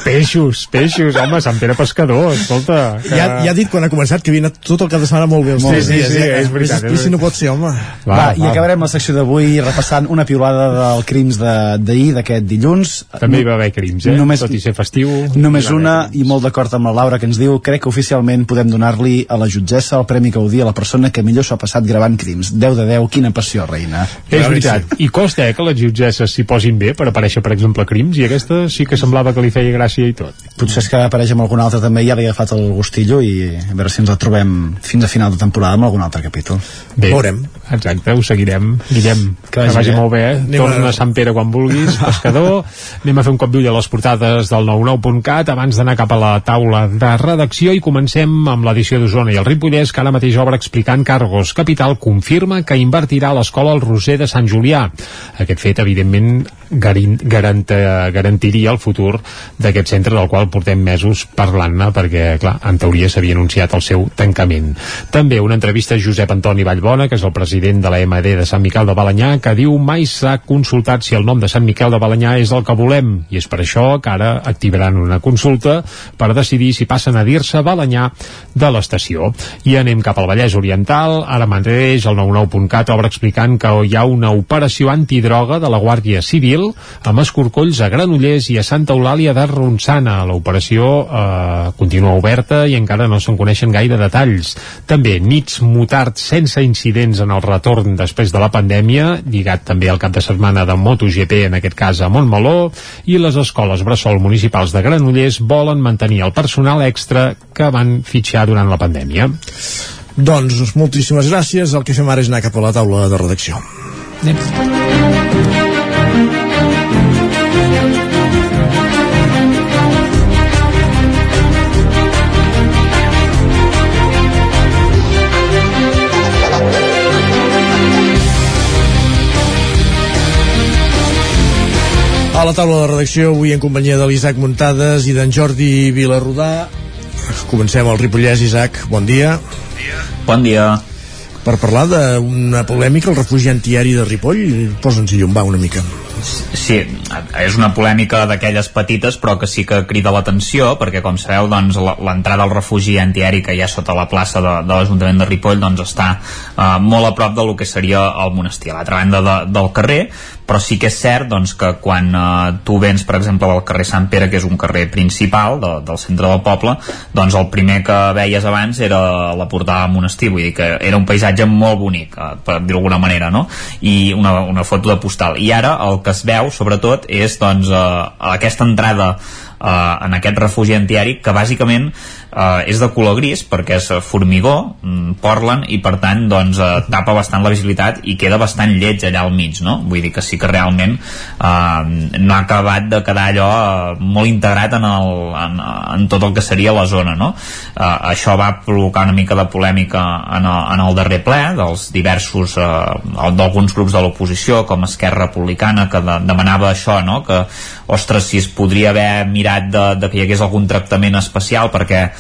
Speaker 3: Peixos, peixos, home, Sant Pere Pescador, escolta. Que...
Speaker 1: Ja, ja ha dit quan ha començat que havia anat tot el cap de setmana molt bé els
Speaker 3: Sí, sí,
Speaker 1: dies,
Speaker 3: sí,
Speaker 1: eh?
Speaker 3: és veritat,
Speaker 1: Més explícit no pot ser, home.
Speaker 34: Va, va, i acabarem la secció d'avui repassant una piulada del crims de- d'ahir, d'aquest dilluns.
Speaker 3: També hi va haver crims, eh?
Speaker 34: Només,
Speaker 3: Tot i ser festiu.
Speaker 34: Només
Speaker 3: va
Speaker 34: una, i molt d'acord amb la Laura, que ens diu crec que oficialment podem donar-li a la jutgessa el premi que odia la persona que millor s'ho ha passat gravant crims. 10 de 10, quina passió, reina.
Speaker 3: És veritat, i costa eh, que les jutgesses s'hi posin bé per aparèixer, per exemple, crims, i aquesta sí que semblava que li feia gràcia i tot.
Speaker 34: Potser és que apareix amb algun altre també, ja li ha agafat el gustillo i a veure si ens la trobem fins a final de temporada amb algun altre capítol.
Speaker 3: Bé,
Speaker 1: Veurem.
Speaker 3: Exacte, ho seguirem. Guillem, que,
Speaker 34: Que vagi
Speaker 3: vagi,
Speaker 34: bé.
Speaker 3: molt bé. Eh?
Speaker 1: Anem
Speaker 3: Torna
Speaker 1: a-
Speaker 3: a Sant Pere quan vulguis, [laughs] pescador. Anem a fer un cop d'ull a les portades del 99.cat abans d'anar cap a la taula de redacció i comencem amb l'edició d'Osona i el Ripollès, que ara mateix obre explicant Cargos Capital confirma que invertirà a l'escola el Roser de Sant Julià. Aquest fet, evidentment, garant, garantiria el futur d'aquest centre del qual portem mesos parlant-ne perquè, clar, en teoria s'havia anunciat el seu tancament. També una entrevista a Josep Antoni Vallbona, que és el president de la MD de Sant Miquel de Balanyà, que diu mai s'ha consultat si el nom de Sant Miquel de Balanyà és el que volem, i és per això que ara activaran una consulta per decidir si passen a dir-se Balanyà de l'estació. I anem cap al Vallès Oriental, ara mateix el 99.cat obre explicant que hi ha una operació antidroga de la Guàrdia Civil amb escorcolls a Granollers i a Santa Eulàlia de Ronçana. L'operació eh, continua oberta i encara no se'n coneixen gaire detalls. També nits mutards sense incidents en el retorn després de la pandèmia, lligat també al cap de setmana de MotoGP, en aquest cas a Montmeló, i les escoles Bressol municipals de Granollers volen mantenir el personal extra que van fitxar durant la pandèmia.
Speaker 1: Doncs moltíssimes gràcies. El que fem ara és anar cap a la taula de redacció. Anem. La taula de redacció avui en companyia de l'Isaac Muntades i d'en Jordi Vilarrodà. Comencem al Ripollès, Isaac. Bon dia.
Speaker 7: Bon dia. Bon dia.
Speaker 1: Per parlar d'una polèmica, el refugi antiari de Ripoll, posa'ns llum, va, una mica.
Speaker 7: Sí, és una polèmica d'aquelles petites però que sí que crida l'atenció perquè com sabeu doncs l'entrada al refugi antiaeri que hi ha sota la plaça de, de l'Ajuntament de Ripoll doncs està eh, molt a prop del que seria el monestir a l'altra banda de, del carrer però sí que és cert doncs, que quan eh, tu vens per exemple del carrer Sant Pere que és un carrer principal de, del centre del poble doncs el primer que veies abans era la portada del monestir vull dir que era un paisatge molt bonic eh, per dir alguna manera no? i una, una foto de postal i ara el que es veu sobretot és doncs eh, aquesta entrada eh, en aquest refugi antiari que bàsicament eh, és de color gris perquè és formigó, mm, Portland i per tant doncs, eh, tapa bastant la visibilitat i queda bastant lleig allà al mig no? vull dir que sí que realment eh, no ha acabat de quedar allò eh, molt integrat en, el, en, en tot el que seria la zona no? eh, això va provocar una mica de polèmica en el, en el darrer ple dels diversos eh, d'alguns grups de l'oposició com Esquerra Republicana que de, demanava això no? que ostres si es podria haver mirat de, de que hi hagués algun tractament especial perquè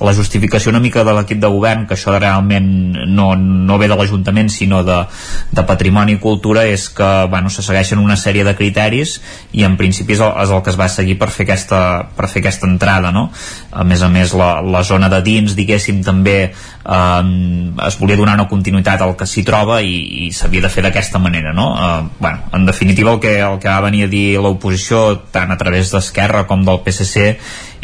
Speaker 7: la justificació una mica de l'equip de govern, que això realment no, no ve de l'Ajuntament sinó de, de Patrimoni i Cultura, és que bueno, se segueixen una sèrie de criteris i en principi és el, és el que es va seguir per fer aquesta, per fer aquesta entrada. No? A més a més, la, la zona de dins, diguéssim, també eh, es volia donar una continuïtat al que s'hi troba i, i s'havia de fer d'aquesta manera. No? Eh, bueno, en definitiva, el que, el que va venir a dir l'oposició, tant a través d'Esquerra com del PSC,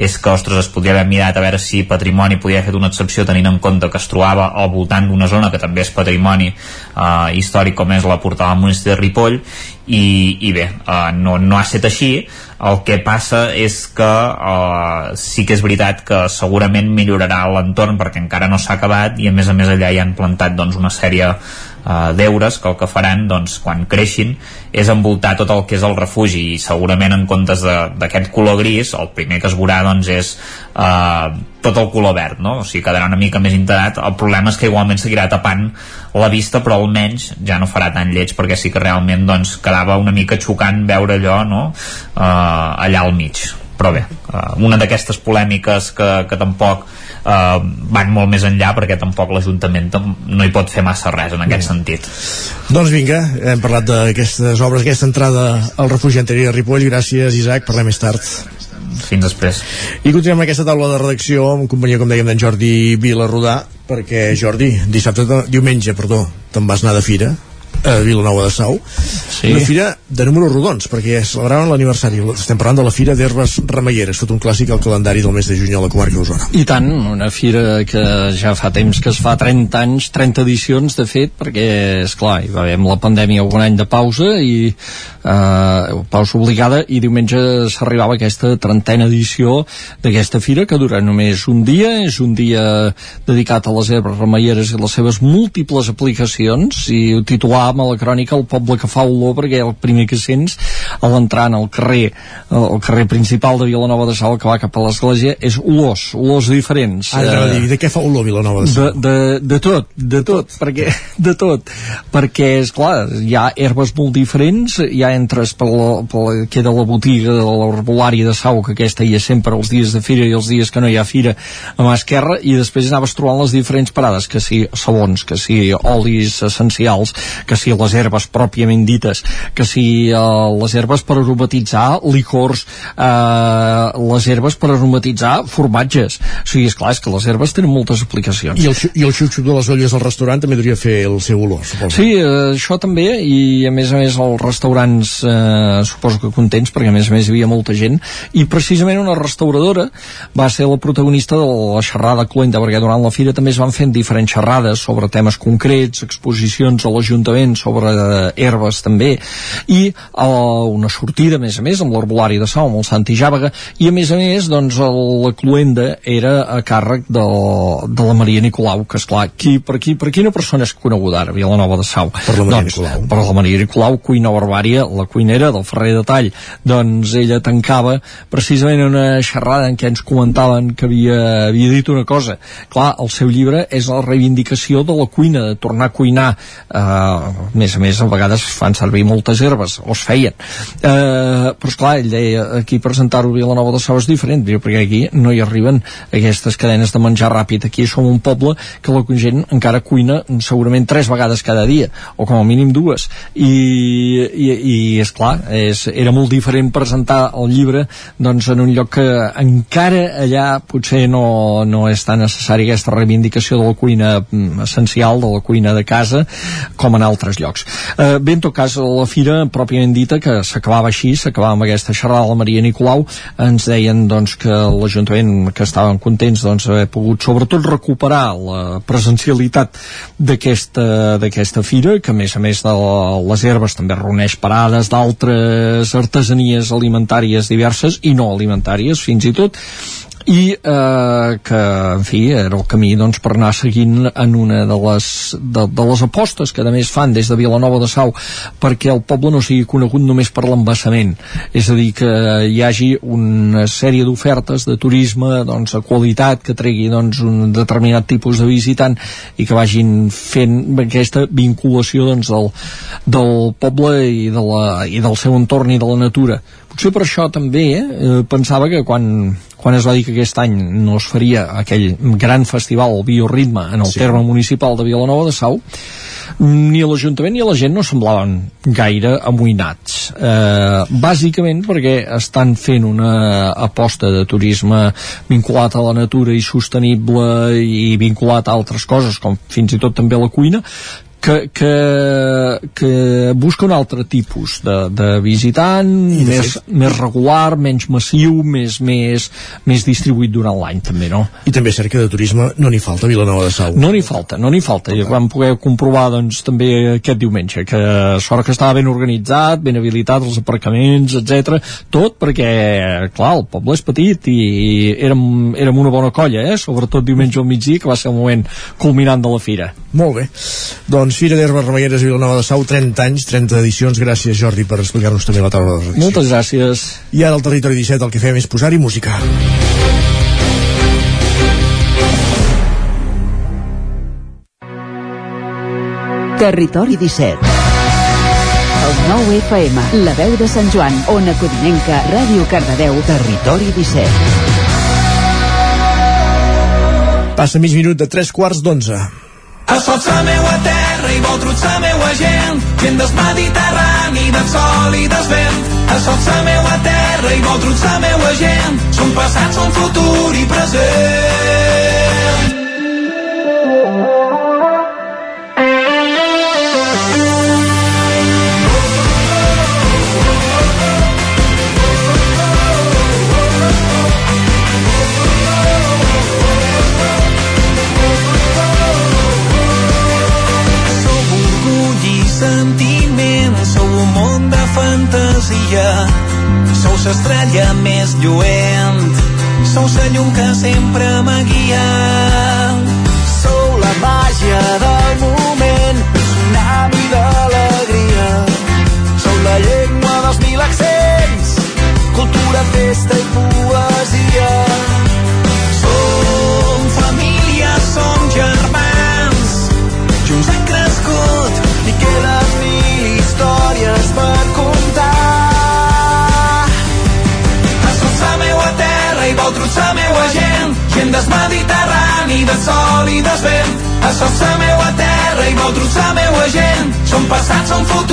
Speaker 7: és que, ostres, es podria haver mirat a veure si Patrimoni podia haver fet una excepció tenint en compte que es trobava al voltant d'una zona que també és patrimoni eh, històric com és la portada del municipi de Ripoll. I, i bé, eh, no, no ha estat així. El que passa és que eh, sí que és veritat que segurament millorarà l'entorn perquè encara no s'ha acabat i a més a més allà hi han plantat doncs, una sèrie eh, deures que el que faran doncs, quan creixin és envoltar tot el que és el refugi i segurament en comptes d'aquest color gris el primer que es veurà doncs, és eh, tot el color verd no? o sigui, quedarà una mica més integrat el problema és que igualment seguirà tapant la vista però almenys ja no farà tan lleig perquè sí que realment doncs, quedava una mica xocant veure allò no? eh, allà al mig però bé, uh, una d'aquestes polèmiques que, que tampoc uh, van molt més enllà perquè tampoc l'Ajuntament no hi pot fer massa res en aquest sentit.
Speaker 1: Doncs vinga, hem parlat d'aquestes obres, aquesta entrada al refugi anterior de Ripoll, gràcies Isaac, parlem més tard
Speaker 7: fins després.
Speaker 1: I continuem amb aquesta taula de redacció amb companyia, com dèiem, d'en Jordi Vilarrodà, perquè Jordi, dissabte, diumenge, perdó, te'n vas anar de fira a Vilanova de Sau sí. una fira de números rodons perquè celebraven l'aniversari estem parlant de la fira d'herbes remeieres tot un clàssic al calendari del mes de juny a la comarca d'Osona
Speaker 35: i tant, una fira que ja fa temps que es fa 30 anys 30 edicions de fet perquè és clar, hi va haver la pandèmia un any de pausa i eh, pausa obligada i diumenge s'arribava aquesta trentena edició d'aquesta fira que dura només un dia. És un dia dedicat a les herbes remeieres i les seves múltiples aplicacions. I ho titulava parlàvem a la crònica el poble que fa olor perquè el primer que sents a l'entrar en el carrer el carrer principal de Vilanova de Sau que va cap a l'església. És olors, olors diferents.
Speaker 1: Ah, eh, dir, de què fa olor Vilanova de
Speaker 35: Sau? De, de, de tot, de tot. perquè, [laughs] de tot, perquè és clar hi ha herbes molt diferents hi ha entres per la, per la, queda la botiga de l'herbolari de Sau, que aquesta hi ha sempre els dies de fira i els dies que no hi ha fira a mà esquerra, i després anaves trobant les diferents parades, que si sabons, que si olis essencials, que si les herbes pròpiament dites, que si eh, les herbes per aromatitzar licors, eh, les herbes per aromatitzar formatges. O sigui, és clar, és que les herbes tenen moltes aplicacions.
Speaker 1: I el, i el xup-xup de les olles al restaurant també devia fer el seu olor, suposo.
Speaker 35: Sí, eh, això també, i a més a més els restaurants eh, suposo que contents, perquè a més a més hi havia molta gent, i precisament una restauradora va ser la protagonista de la xerrada cluenta, perquè durant la fira també es van fent diferents xerrades sobre temes concrets, exposicions a l'Ajuntament sobre eh, herbes també, i eh, una sortida, a més a més, amb l'herbolari de Sau, amb el Santi Jàvega, i a més a més, doncs, el, la cluenda era a càrrec de, de la Maria Nicolau, que és clar, qui, per, qui, per quina persona és coneguda ara, Vilanova de Sau?
Speaker 1: Per la Maria
Speaker 35: doncs,
Speaker 1: Nicolau.
Speaker 35: Per la Maria Nicolau, cuina barbària, la cuinera del Ferrer de Tall. Doncs ella tancava precisament una xerrada en què ens comentaven que havia, havia dit una cosa. Clar, el seu llibre és la reivindicació de la cuina, de tornar a cuinar. Uh, a més a més, a vegades fan servir moltes herbes, o es feien. Uh, però esclar, ell deia, aquí presentar-ho a Vilanova de Sau és diferent, perquè aquí no hi arriben aquestes cadenes de menjar ràpid. Aquí som un poble que la gent encara cuina segurament tres vegades cada dia, o com a mínim dues. I, i, i és clar, és, era molt diferent presentar el llibre doncs, en un lloc que encara allà potser no, no és tan necessari aquesta reivindicació de la cuina mm, essencial, de la cuina de casa, com en altres llocs. Eh, bé, en tot cas, la fira pròpiament dita, que s'acabava així, s'acabava amb aquesta xerrada la Maria Nicolau, ens deien doncs, que l'Ajuntament, que estaven contents doncs, haver pogut sobretot recuperar la presencialitat d'aquesta fira, que a més a més de les herbes també reuneix parades d'altres artesanies alimentàries diverses i no alimentàries fins i tot i eh, que, en fi, era el camí doncs, per anar seguint en una de les, de, de les apostes que a més fan des de Vilanova de Sau perquè el poble no sigui conegut només per l'embassament. És a dir, que hi hagi una sèrie d'ofertes de turisme doncs, de qualitat que tregui doncs, un determinat tipus de visitant i que vagin fent aquesta vinculació doncs, del, del poble i, de la, i del seu entorn i de la natura potser per això també eh, pensava que quan, quan es va dir que aquest any no es faria aquell gran festival, el Bioritme, en el sí. terme municipal de Vilanova de Sau, ni l'Ajuntament ni a la gent no semblaven gaire amoïnats. Eh, bàsicament perquè estan fent una aposta de turisme vinculat a la natura i sostenible i vinculat a altres coses, com fins i tot també la cuina, que, que, que busca un altre tipus de, de visitant de més, fet... més regular, menys massiu més, més, més distribuït durant l'any també, no?
Speaker 1: I també cerca de turisme no n'hi falta a Vilanova de Sau.
Speaker 35: No n'hi falta, no n'hi falta, i vam poder comprovar doncs també aquest diumenge que sort que estava ben organitzat, ben habilitat els aparcaments, etc tot perquè, clar, el poble és petit i, i érem, érem una bona colla eh? sobretot diumenge al migdia que va ser el moment culminant de la fira.
Speaker 1: Molt bé, doncs doncs Fira d'Herbes Remeieres i Vilanova de Sau 30 anys, 30 edicions. Gràcies Jordi per explicar-nos també la taula de redacció.
Speaker 35: Moltes gràcies.
Speaker 1: I ara al Territori 17 el que fem és posar-hi música.
Speaker 33: Territori 17 el 9 FM, la veu de Sant Joan, Ona Codinenca, Ràdio Cardedeu, Territori 17.
Speaker 1: Passa mig minut de 3 quarts d'onze.
Speaker 36: Asfalt la meua terra i vol trots la meua gent, gent del Mediterrani, del sol i del vent. Asfalt la meua terra i vol trots la meua gent, són passat, són futur i present. Fantasia. Sou l'estrella més lluent, sou la llum que sempre m'ha guiat. Sou la màgia del moment, un tsunami d'alegria. Sou la llengua dels mil accents, cultura, festa i poesia. ondes mediterrani de sol i desvent. Això és la meua terra i vol trossar la meua gent. Som passats, som futurs,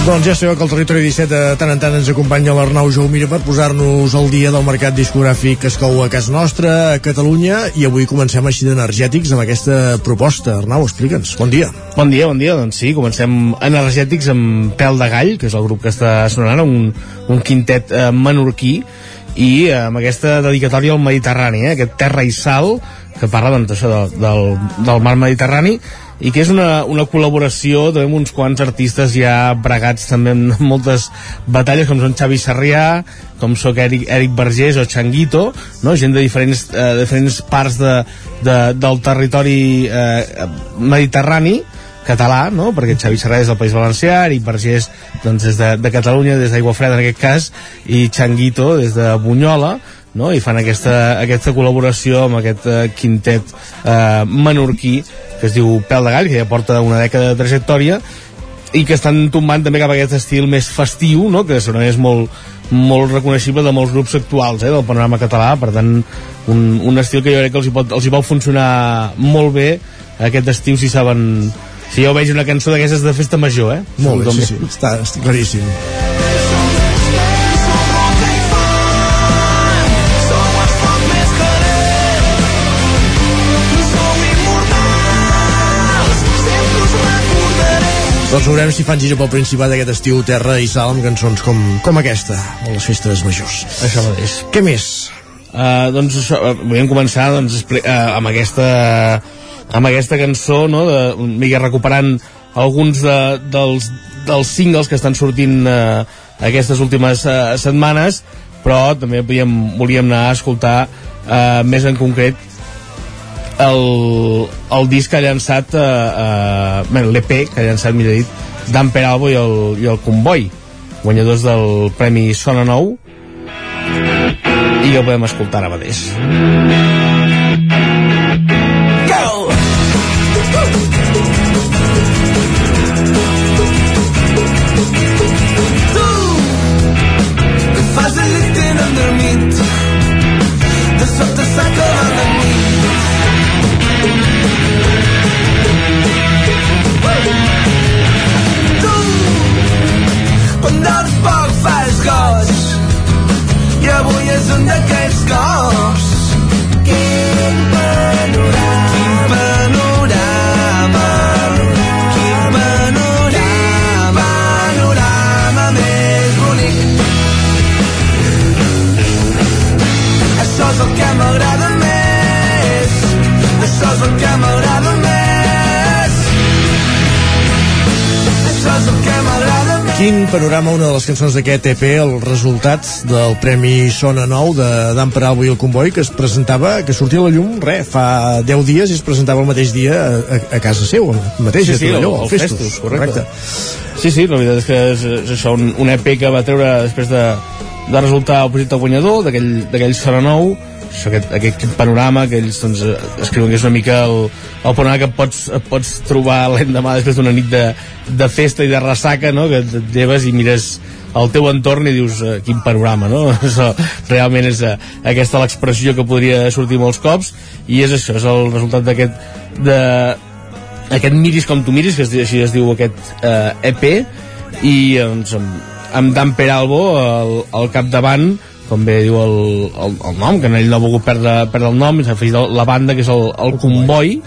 Speaker 1: Doncs ja sabeu que el Territori 17 de tant en tant ens acompanya l'Arnau Jaumira per posar-nos al dia del mercat discogràfic que es cou a casa nostra, a Catalunya, i avui comencem així d'energètics amb aquesta proposta. Arnau, explica'ns. Bon dia.
Speaker 37: Bon dia, bon dia. Doncs sí, comencem energètics amb Pèl de Gall, que és el grup que està sonant, un, un quintet eh, menorquí, i eh, amb aquesta dedicatòria al Mediterrani, eh, aquest terra i sal, que parla doncs, això del, del, del mar Mediterrani, i que és una, una col·laboració també amb uns quants artistes ja bregats també en [laughs] moltes batalles com són Xavi Sarrià com sóc Eric, Eric Vergés o Changuito no? gent de diferents, eh, diferents parts de, de, del territori eh, mediterrani català, no? perquè Xavi Serra és del País Valencià, Eric Vergés doncs, des de, de Catalunya, des d'Aigua Freda en aquest cas, i Changuito des de Bunyola, no? i fan aquesta, aquesta col·laboració amb aquest eh, quintet eh, menorquí que es diu Pèl de Gall, que ja porta una dècada de trajectòria i que estan tombant també cap a aquest estil més festiu, no? que segurament és molt, molt reconeixible de molts grups actuals eh, del panorama català, per tant un, un estil que jo crec que els hi, pot, els hi pot funcionar molt bé aquest estiu si saben si jo veig una cançó d'aquestes de festa major eh?
Speaker 1: Molt bé, sí, sí, està, està claríssim. Doncs veurem si fan gira pel Principat aquest estiu Terra i Sal amb cançons com, com aquesta, a les festes majors.
Speaker 37: Això mateix.
Speaker 1: Què més?
Speaker 37: Uh, doncs això, uh, volíem començar doncs, uh, amb aquesta amb aquesta cançó no, de, mica recuperant alguns de, dels, dels singles que estan sortint uh, aquestes últimes uh, setmanes però també volíem, volíem anar a escoltar uh, més en concret el, el disc que ha llançat uh, bé, l'EP que ha llançat millor dit Dan Peralbo i el, i el Comboi guanyadors del Premi Sona Nou. I el podem escoltar ara mateix
Speaker 1: Quin panorama, una de les cançons d'aquest EP, el resultat del Premi Sona Nou de Dan Peralbo i el Comboi, que es presentava, que sortia a la llum, re, fa 10 dies i es presentava el mateix dia a, a, a casa seu, mateix,
Speaker 37: sí,
Speaker 1: a
Speaker 37: sí,
Speaker 1: Torelló,
Speaker 37: el,
Speaker 1: al
Speaker 37: el Festus, correcte.
Speaker 1: correcte.
Speaker 37: Sí, sí, la veritat és que és, és això, un, un EP que va treure després de, de resultar el projecte guanyador d'aquell Sona Nou això, aquest, aquest panorama que ells doncs, eh, escriuen que és una mica el, el panorama que pots, pots trobar l'endemà després d'una nit de, de festa i de ressaca no? que et lleves i mires al teu entorn i dius eh, quin panorama no? [laughs] això, realment és eh, aquesta l'expressió que podria sortir molts cops i és això, és el resultat d'aquest de, aquest miris com tu miris que es, així es diu aquest eh, EP i doncs, amb, amb Dan Peralbo al, al capdavant com bé diu el, el, el nom, que ell no ha volgut perdre, perdre el nom, i s'ha afegit la banda, que és el, el Comboi,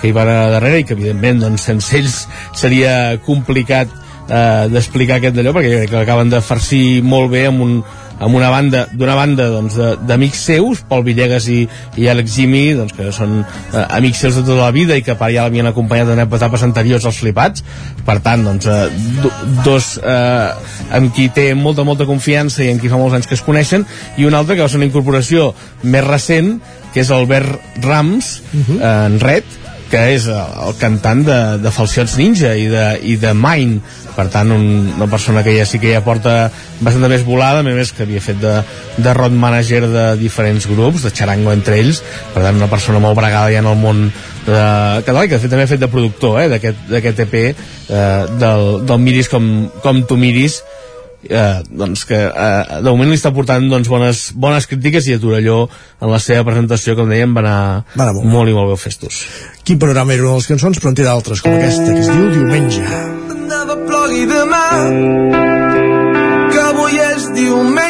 Speaker 37: que hi van a darrere i que, evidentment, doncs, sense ells seria complicat eh, d'explicar aquest d'allò, perquè crec que acaben de farcir molt bé amb un, amb una banda, d'una banda doncs, d'amics seus, Pol Villegas i, i Àlex Jimmy, doncs, que són eh, amics seus de tota la vida i que a part ja l'havien acompanyat en etapes anteriors als flipats, per tant, doncs, eh, do, dos eh, amb qui té molta, molta confiança i amb qui fa molts anys que es coneixen, i un altre que va ser una incorporació més recent, que és Albert Rams, eh, en Red, que és el, el cantant de, de Falsiots Ninja i de, i de Mine per tant un, una persona que ja sí que ja porta bastant més volada, a més que havia fet de, de road manager de diferents grups, de xarango entre ells per tant una persona molt bregada ja en el món de català que de fet també ha fet de productor eh, d'aquest EP eh, del, del Miris com, com tu miris eh, doncs que eh, de moment li està portant doncs, bones, bones crítiques i a Torelló en la seva presentació, com dèiem, va anar,
Speaker 1: Va anar molt.
Speaker 37: molt i molt bé festos.
Speaker 1: Quin panorama era una de les cançons, però en té d'altres, com aquesta, que es diu Diumenge.
Speaker 36: Nada plogui demà que avui és diumenge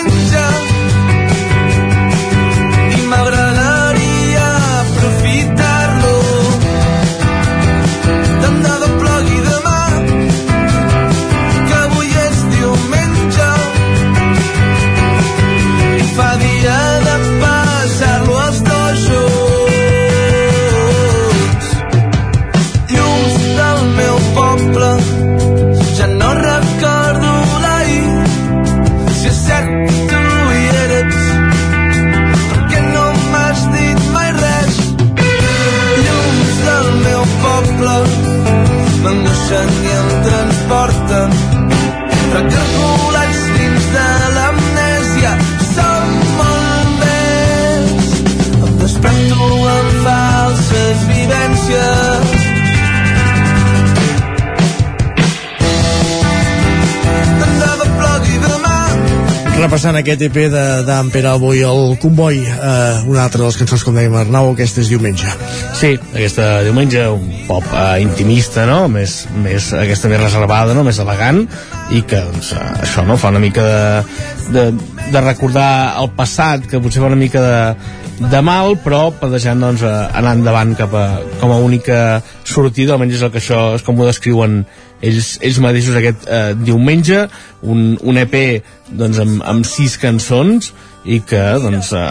Speaker 1: Repassant aquest EP de Dan Peralbo i el Comboi, eh, una altra de les cançons, com dèiem Arnau, aquesta és diumenge.
Speaker 37: Sí, aquesta diumenge un pop eh, intimista, no? Més, més, aquesta més reservada, no? Més elegant i que, doncs, això, no? Fa una mica de, de, de recordar el passat, que potser fa una mica de, de mal, però plantejant, doncs, anar endavant cap a, com a única sortida, almenys és el que això és com ho descriuen ells, ells mateixos aquest eh, diumenge un, un EP doncs, amb, amb sis cançons i que doncs, eh,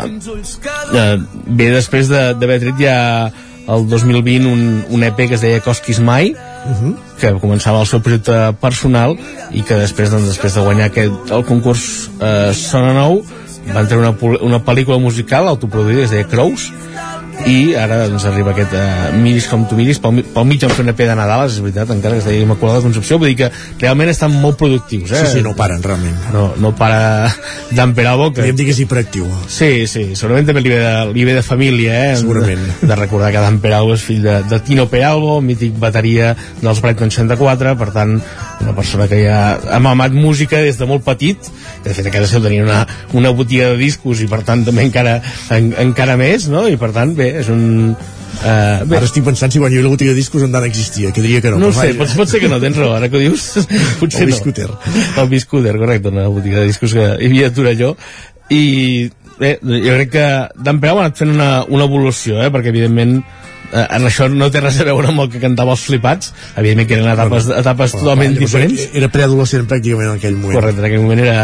Speaker 37: eh, ve després de- d'haver de, tret ja el 2020 un, un EP que es deia Cosquis Mai
Speaker 1: Mhm.
Speaker 37: que començava el seu projecte personal i que després, doncs, després de guanyar aquest, el concurs eh, Sona Nou van treure una, una pel·lícula musical autoproduïda es deia Crows i ara doncs, arriba aquest uh, Miris com tu miris pel, pel mig en EP de Nadal és veritat, encara que es deia Immaculada Concepció vull dir que realment estan molt productius eh?
Speaker 1: Sí, sí, no paren, realment.
Speaker 37: no, no para d'emperar boca
Speaker 1: Podríem dir que és hiperactiu.
Speaker 37: Sí, sí, segurament també li ve de, li ve de família, eh?
Speaker 1: Segurament.
Speaker 37: De, de recordar que Dan Peralbo és fill de, de Tino Peralbo, mític bateria dels Brighton 64, per tant, una persona que ja ha mamat música des de molt petit, que de fet a casa seu tenia una, una botiga de discos i per tant també encara, en, encara més, no? I per tant, bé, és un... Uh, bé,
Speaker 1: Ara estic pensant si quan hi havia la botiga de discos Dan existia, que diria que no.
Speaker 37: no sé, pot, pot ser que no, tens raó, ara que ho dius, [laughs] [laughs] potser
Speaker 1: El
Speaker 37: no.
Speaker 1: Biscuiter.
Speaker 37: El Biscuiter, correcte, una botiga de discos que hi havia a Torelló. I bé, jo crec que d'en Perau ha anat fent una, una evolució, eh, perquè evidentment eh, en això no té res a veure amb el que cantava els flipats, evidentment que eren etapes, etapes totalment
Speaker 1: Llavors,
Speaker 37: diferents.
Speaker 1: Era preadolescent pràcticament en aquell moment.
Speaker 37: Correcte, en aquell moment era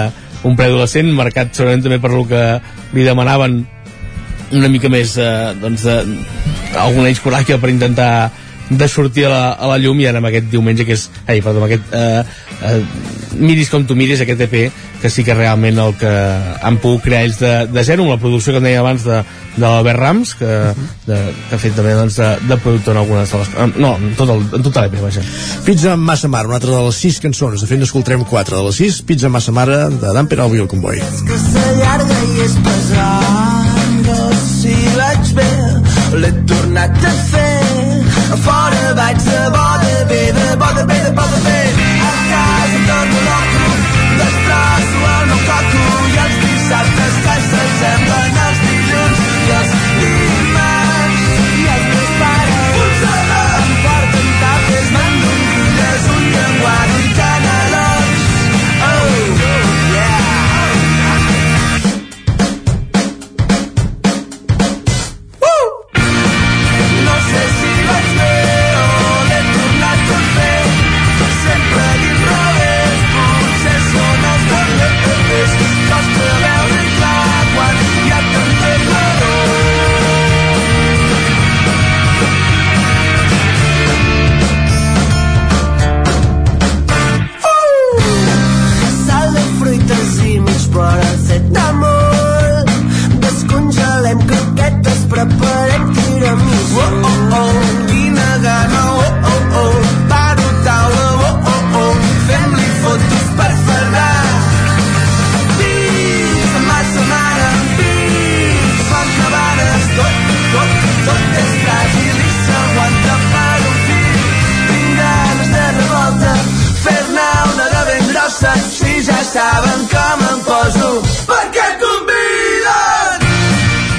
Speaker 37: un preadolescent, marcat segurament també per lo que li demanaven una mica més eh, doncs de, alguna discoràquia per intentar de sortir a la, a la llum i ara amb aquest diumenge que és, ai, perdó, amb aquest eh, eh, miris com tu miris aquest EP que sí que realment el que han pogut crear ells de, de zero amb la producció que deia abans de, de l'Albert Rams que, de, que ha fet també doncs, de, de productor en algunes de les no, en tot el, en tot l'EP, vaja
Speaker 1: Pizza amb massa mare, una altra de les sis cançons. De fet, n'escoltarem quatre de les sis. Pizza amb massa mare, de Dan Peralbo i el Comboi.
Speaker 36: que s'allarga i és pesant no si vaig bé l'he tornat a fer a fora vaig de bo de bé de bo de bé de bo de bé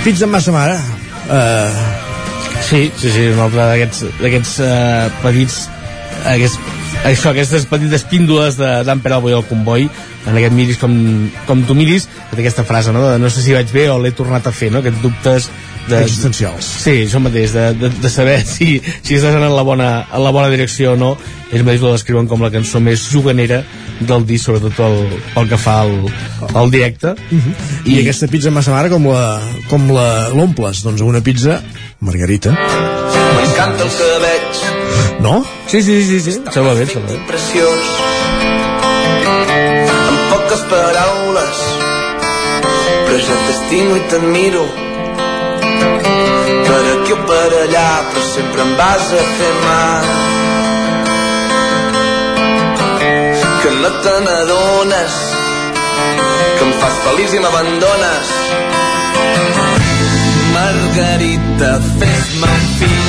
Speaker 1: Pizza amb massa mare. Uh,
Speaker 37: Sí, sí, sí, un altre d'aquests d'aquests uh, petits aquests, això, aquestes petites píndoles d'en Peralbo i el comboi en aquest miris com, com tu miris que té aquesta frase, no? De, no sé si vaig bé o l'he tornat a fer, no? Aquests dubtes de,
Speaker 1: existencials.
Speaker 37: Sí, això mateix, de, de, de saber [laughs] si, si estàs anant en la, bona, en la bona direcció o no. Ells mateix ho descriuen com la cançó més juganera del disc, sobretot el, pel que fa al, al directe.
Speaker 1: Uh -huh. I, I aquesta pizza massa mare com la com la l'omples? Doncs una pizza margarita.
Speaker 36: M'encanta el que veig.
Speaker 1: No?
Speaker 37: Sí, sí, sí, sí. Sembla bé, sembla bé.
Speaker 36: Preciós. Amb poques paraules, però jo t'estimo i t'admiro. Per aquí o per allà, però sempre em vas a fer mal. No te n'adones, que em fas feliç i m'abandones. Margarita, fes-me un fill.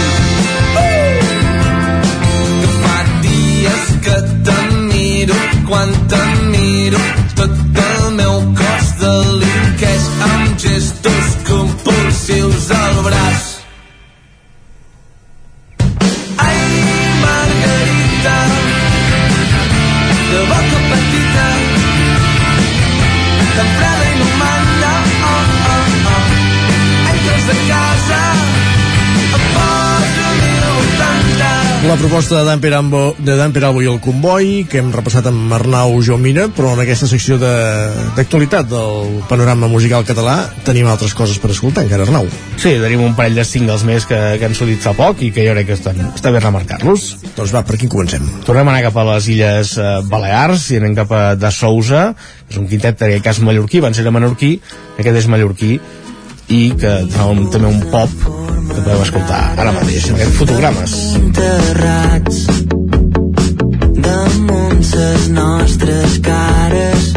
Speaker 36: Que fa dies que t'admiro, quan t'admiro, tot el meu cos delinqueix amb gestos
Speaker 1: La proposta de Dan Perambo, de Dan Peralbo i el Comboi, que hem repassat amb Arnau Jomina, però en aquesta secció de- d'actualitat de, del panorama musical català tenim altres coses per escoltar, encara Arnau.
Speaker 37: Sí, tenim un parell de singles més que, que han sortit fa poc i que jo crec que estan, està bé remarcar-los.
Speaker 1: Doncs va, per quin comencem?
Speaker 37: Tornem a anar cap a les Illes eh, Balears i anem cap a de Sousa, és un quintet en aquest cas mallorquí, van ser mallorquí, aquest és mallorquí, i que fa un, també un pop que podem escoltar ara mateix, en aquest fotogrames.
Speaker 36: enterrats damunt ses nostres cares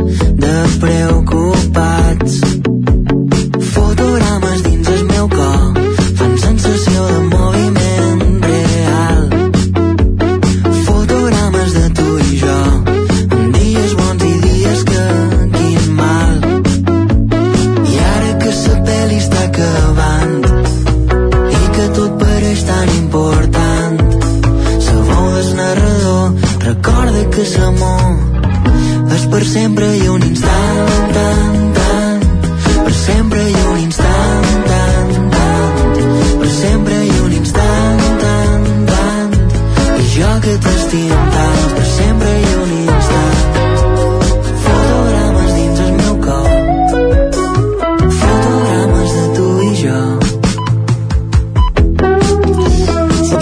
Speaker 36: de preocupats per sempre i un instant tant, tant, per sempre i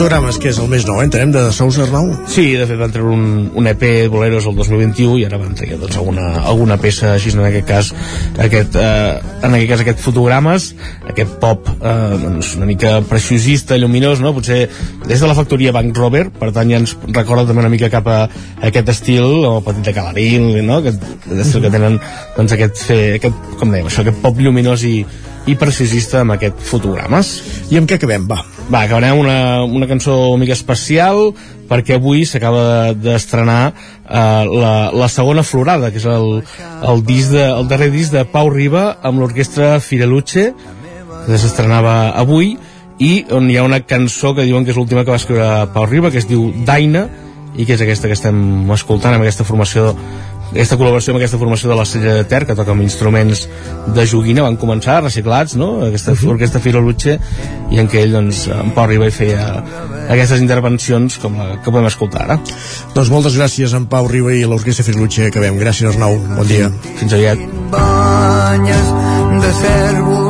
Speaker 36: Fotogrames,
Speaker 1: que és el més nou, eh? entenem, de Sousa Arnau?
Speaker 37: Sí, de fet van treure un, un EP Boleros el 2021 i ara van treure doncs, alguna, alguna peça així en aquest cas aquest, eh, en aquest cas aquest fotogrames aquest pop eh, doncs, una mica preciosista, lluminós no? potser des de la factoria Bank Rover per tant ja ens recorda també una mica cap a aquest estil, o petit de Calaril no? aquest, estil que tenen doncs, aquest, fer, aquest, com dèiem, això, aquest pop lluminós i, i preciosista amb aquest fotogrames
Speaker 1: I amb què acabem? Va.
Speaker 37: Va, acabarem una, una cançó una mica especial perquè avui s'acaba de- d'estrenar eh, la, la segona florada, que és el, el, disc de, el darrer disc de Pau Riba amb l'orquestra Fireluce, que s'estrenava avui, i on hi ha una cançó que diuen que és l'última que va escriure Pau Riba, que es diu Daina, i que és aquesta que estem escoltant amb aquesta formació aquesta col·laboració amb aquesta formació de la Sella de Ter que toca amb instruments de joguina van començar reciclats, no? aquesta uh -huh. orquestra Firo Luche i en què ell, doncs, en Pau Riba hi feia aquestes intervencions com la que podem escoltar ara
Speaker 1: Doncs moltes gràcies en Pau Riba i l'Orquestra Firlutxe. Acabem. Gràcies, Arnau. Bon dia.
Speaker 37: Fins aviat.
Speaker 36: banyes de cèrvol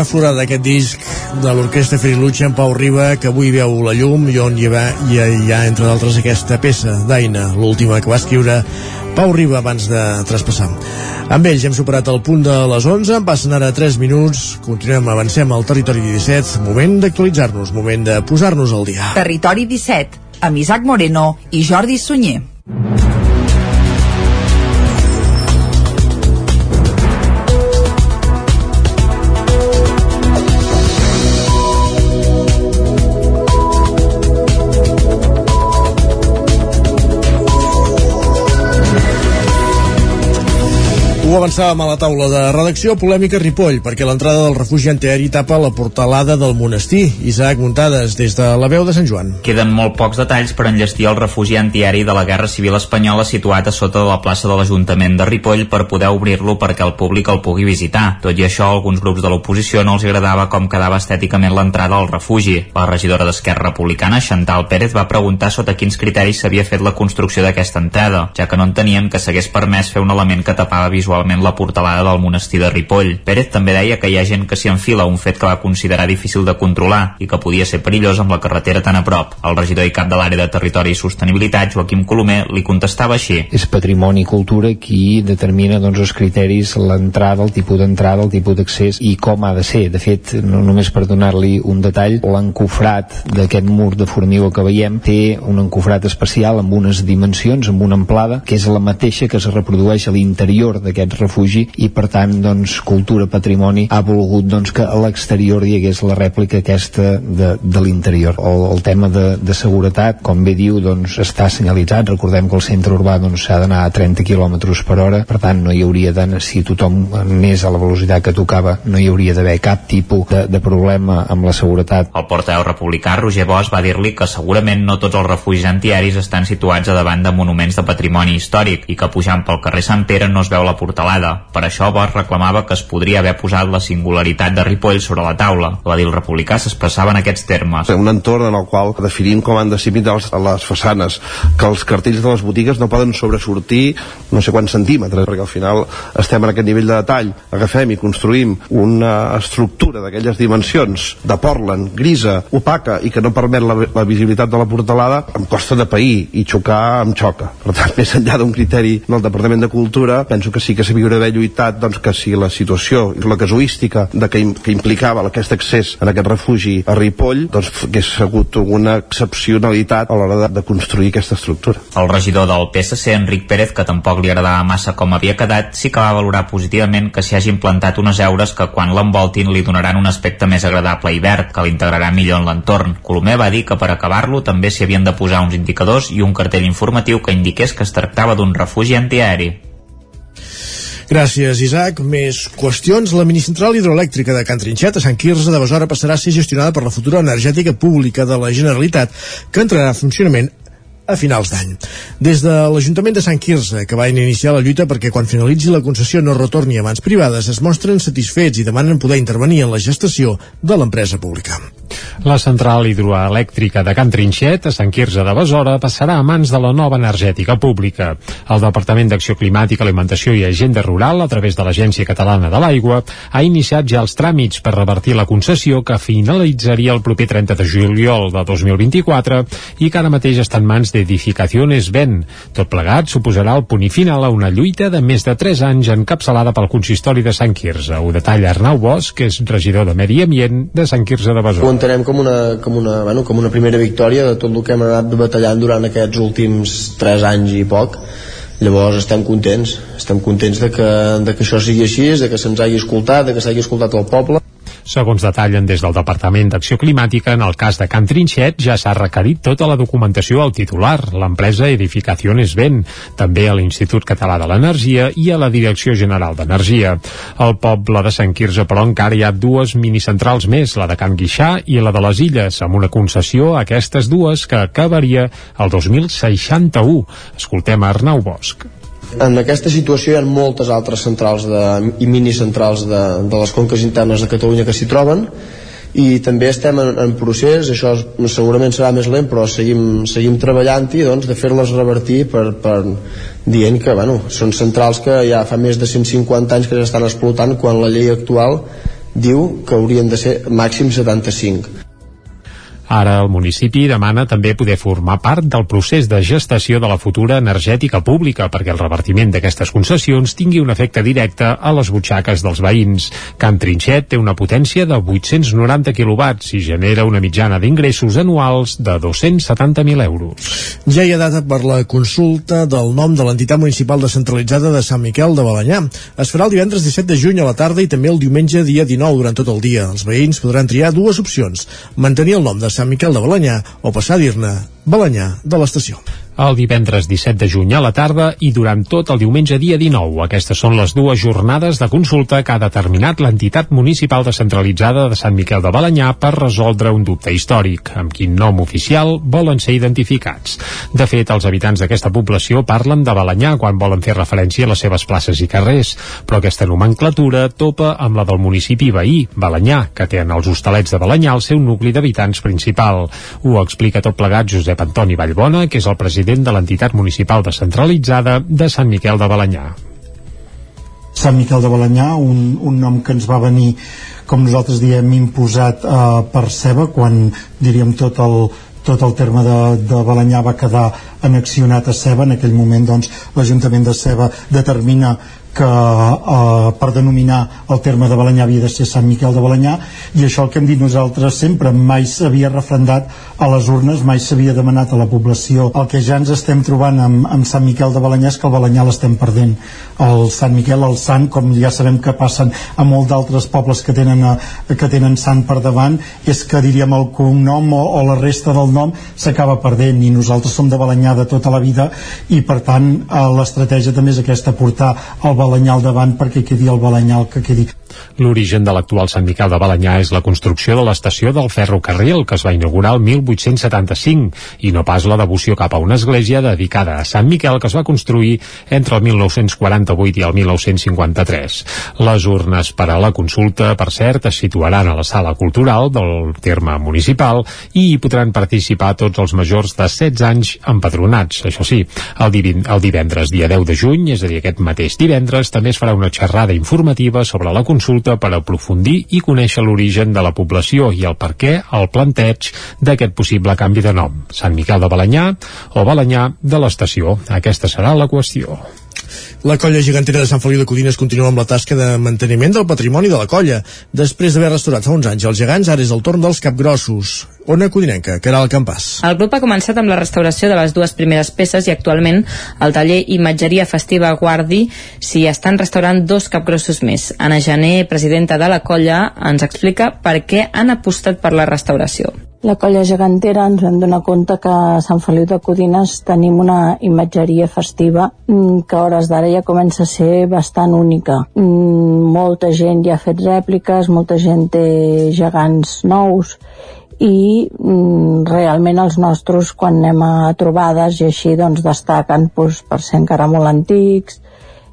Speaker 1: Segona florada d'aquest disc de l'orquestra Ferilucha en Pau Riba, que avui veu la llum i on hi ha, hi ha, hi ha entre d'altres, aquesta peça d'Aina, l'última que va escriure Pau Riba abans de traspassar. Amb ells hem superat el punt de les 11, passen ara 3 minuts, continuem, avancem al territori 17, moment d'actualitzar-nos, moment de posar-nos al dia.
Speaker 33: Territori 17, amb Isaac Moreno i Jordi Sunyer.
Speaker 1: Ho avançàvem a la taula de redacció, polèmica Ripoll, perquè l'entrada del refugi antiaeri tapa la portalada del monestir. Isaac Muntades, des de la veu de Sant Joan.
Speaker 7: Queden molt pocs detalls per enllestir el refugi antiaeri de la Guerra Civil Espanyola situat a sota de la plaça de l'Ajuntament de Ripoll per poder obrir-lo perquè el públic el pugui visitar. Tot i això, alguns grups de l'oposició no els agradava com quedava estèticament l'entrada al refugi. La regidora d'Esquerra Republicana, Chantal Pérez, va preguntar sota quins criteris s'havia fet la construcció d'aquesta entrada, ja que no entenien que s'hagués permès fer un element que tapava visualment actualment la portalada del monestir de Ripoll. Pérez també deia que hi ha gent que s'hi enfila, un fet que va considerar difícil de controlar i que podia ser perillós amb la carretera tan a prop. El regidor i cap de l'àrea de Territori i Sostenibilitat, Joaquim Colomer, li contestava així.
Speaker 8: És patrimoni i cultura qui determina doncs, els criteris, l'entrada, el tipus d'entrada, el tipus d'accés i com ha de ser. De fet, no només per donar-li un detall, l'encofrat d'aquest mur de formigó que veiem té un encofrat especial amb unes dimensions, amb una amplada, que és la mateixa que es reprodueix a l'interior d'aquest aquest refugi i per tant doncs Cultura Patrimoni ha volgut doncs que a l'exterior hi hagués la rèplica aquesta de, de l'interior. El, el tema de, de seguretat, com bé diu, doncs està senyalitzat. Recordem que el centre urbà doncs s'ha d'anar a 30 km per hora, per tant no hi hauria de, si tothom anés a la velocitat que tocava, no hi hauria d'haver cap tipus de, de problema amb la seguretat.
Speaker 7: El portaveu republicà Roger Bosch va dir-li que segurament no tots els refugis antiaris estan situats a davant de monuments de patrimoni històric i que pujant pel carrer Sant Pere no es veu la portalada portalada. Per això Bosch reclamava que es podria haver posat la singularitat de Ripoll sobre la taula. L'edil republicà s'expressava en aquests termes.
Speaker 38: Un entorn en el qual definim com han de ser pintades les façanes, que els cartells de les botigues no poden sobresortir no sé quants centímetres, perquè al final estem en aquest nivell de detall. Agafem i construïm una estructura d'aquelles dimensions de Portland, grisa, opaca i que no permet la, la visibilitat de la portalada, em costa de pair i xocar em xoca. Per tant, [laughs] més enllà d'un criteri del Departament de Cultura, penso que sí que s'havia d'haver lluitat doncs, que si la situació i la casuística de que, que implicava aquest accés en aquest refugi a Ripoll doncs hagués hagut una excepcionalitat a l'hora de, de construir aquesta estructura.
Speaker 7: El regidor del PSC, Enric Pérez, que tampoc li agradava massa com havia quedat, sí que va valorar positivament que s'hi hagi implantat unes eures que quan l'envoltin li donaran un aspecte més agradable i verd, que l'integrarà millor en l'entorn. Colomer va dir que per acabar-lo també s'hi havien de posar uns indicadors i un cartell informatiu que indiqués que es tractava d'un refugi antiaeri.
Speaker 1: Gràcies, Isaac. Més qüestions. La minicentral hidroelèctrica de Can Trinxet a Sant Quirze de Besora passarà a ser gestionada per la futura energètica pública de la Generalitat, que entrarà en funcionament a finals d'any. Des de l'Ajuntament de Sant Quirze, que va iniciar la lluita perquè quan finalitzi la concessió no retorni a mans privades, es mostren satisfets i demanen poder intervenir en la gestació de l'empresa pública.
Speaker 3: La central hidroelèctrica de Can Trinxet, a Sant Quirze de Besora, passarà a mans de la nova energètica pública. El Departament d'Acció Climàtica, Alimentació i Agenda Rural, a través de l'Agència Catalana de l'Aigua, ha iniciat ja els tràmits per revertir la concessió que finalitzaria el proper 30 de juliol de 2024 i que ara mateix està en mans d'Edificaciones Ben. Tot plegat suposarà el punt final a una lluita de més de 3 anys encapçalada pel consistori de Sant Quirze. Ho detalla Arnau Bosch, que és regidor de Medi Ambient de Sant Quirze de Besora
Speaker 4: entenem com una, com una, bueno, com una primera victòria de tot el que hem anat batallant durant aquests últims 3 anys i poc. Llavors estem contents. Estem contents de que, de que això sigui així de que se'ns hagi escoltat, de que s'hagi escoltat el poble
Speaker 3: Segons detallen des del Departament d'Acció Climàtica, en el cas de Can Trinxet ja s'ha requerit tota la documentació al titular, l'empresa Edificaciones Ben, també a l'Institut Català de l'Energia i a la Direcció General d'Energia. Al poble de Sant Quirze, però, encara hi ha dues minicentrals més, la de Can Guixà i la de les Illes, amb una concessió a aquestes dues que acabaria el 2061. Escoltem a Arnau Bosch.
Speaker 4: En aquesta situació hi ha moltes altres centrals de, i minicentrals de, de les conques internes de Catalunya que s'hi troben i també estem en, en procés, això segurament serà més lent, però seguim, seguim treballant-hi doncs, de fer-les revertir per, per dient que bueno, són centrals que ja fa més de 150 anys que s'estan explotant quan la llei actual diu que haurien de ser màxim 75
Speaker 3: Ara el municipi demana també poder formar part del procés de gestació de la futura energètica pública perquè el revertiment d'aquestes concessions tingui un efecte directe a les butxaques dels veïns. Can Trinxet té una potència de 890 quilowatts i genera una mitjana d'ingressos anuals de 270.000 euros.
Speaker 1: Ja hi ha data per la consulta del nom de l'entitat municipal descentralitzada de Sant Miquel de Balanyà. Es farà el divendres 17 de juny a la tarda i també el diumenge dia 19 durant tot el dia. Els veïns podran triar dues opcions. Mantenir el nom de Sant Miquel de Balanyà o passar a dir-ne Balanyà de l'estació
Speaker 3: el divendres 17 de juny a la tarda i durant tot el diumenge dia 19. Aquestes són les dues jornades de consulta que ha determinat l'entitat municipal descentralitzada de Sant Miquel de Balanyà per resoldre un dubte històric, amb quin nom oficial volen ser identificats. De fet, els habitants d'aquesta població parlen de Balanyà quan volen fer referència a les seves places i carrers, però aquesta nomenclatura topa amb la del municipi veí, Balanyà, que té en els hostalets de Balanyà el seu nucli d'habitants principal. Ho explica tot plegat Josep Antoni Vallbona, que és el president president de l'entitat municipal descentralitzada de Sant Miquel de Balanyà.
Speaker 6: Sant Miquel de Balanyà, un, un nom que ens va venir, com nosaltres diem, imposat eh, per Ceba, quan, diríem, tot el, tot el terme de, de Balanyà va quedar anexionat a Ceba. En aquell moment, doncs, l'Ajuntament de Ceba determina que eh, per denominar el terme de Balanyà havia de ser Sant Miquel de Balanyà i això el que hem dit nosaltres sempre mai s'havia refrendat a les urnes mai s'havia demanat a la població. El que ja ens estem trobant amb, amb Sant Miquel de Balanyà és que el Balanyà l'estem perdent. El Sant Miquel, el Sant, com ja sabem que passen a molt d'altres pobles que tenen, a, eh, que tenen Sant per davant és que diríem el cognom o, o la resta del nom s'acaba perdent i nosaltres som de Balanyà de tota la vida i per tant eh, l'estratègia també és aquesta portar el Balanyà al davant perquè quedi el Balanyà que quedi.
Speaker 3: L'origen de l'actual Sant Miquel de Balanyà és la construcció de l'estació del ferrocarril que es va inaugurar el 1875 i no pas la devoció cap a una església dedicada a Sant Miquel que es va construir entre el 1948 i el 1953. Les urnes per a la consulta, per cert, es situaran a la sala cultural del terme municipal i hi podran participar tots els majors de 16 anys empadronats. Això sí, el, divin, el divendres dia 10 de juny, és a dir, aquest mateix divendres, també es farà una xerrada informativa sobre la consulta per aprofundir i conèixer l'origen de la població i el per què el planteig d'aquest possible canvi de nom. Sant Miquel de Balanyà o Balanyà de l'estació. Aquesta serà la qüestió.
Speaker 1: La colla gegantera de Sant Feliu de Codines continua amb la tasca de manteniment del patrimoni de la colla. Després d'haver restaurat fa uns anys els gegants, ara és el torn dels capgrossos. Ona Codinenca, que era el campàs.
Speaker 22: El grup ha començat amb la restauració de les dues primeres peces i actualment el taller Imatgeria Festiva Guardi s'hi estan restaurant dos capgrossos més. Anna Jané, presidenta de la colla, ens explica per què han apostat per la restauració.
Speaker 39: La colla gegantera ens vam donar compte que a Sant Feliu de Codines tenim una imatgeria festiva mm, que a hores d'ara ja comença a ser bastant única. Mm, molta gent ja ha fet rèpliques, molta gent té gegants nous i mm, realment els nostres quan anem a trobades i així doncs destaquen doncs, per ser encara molt antics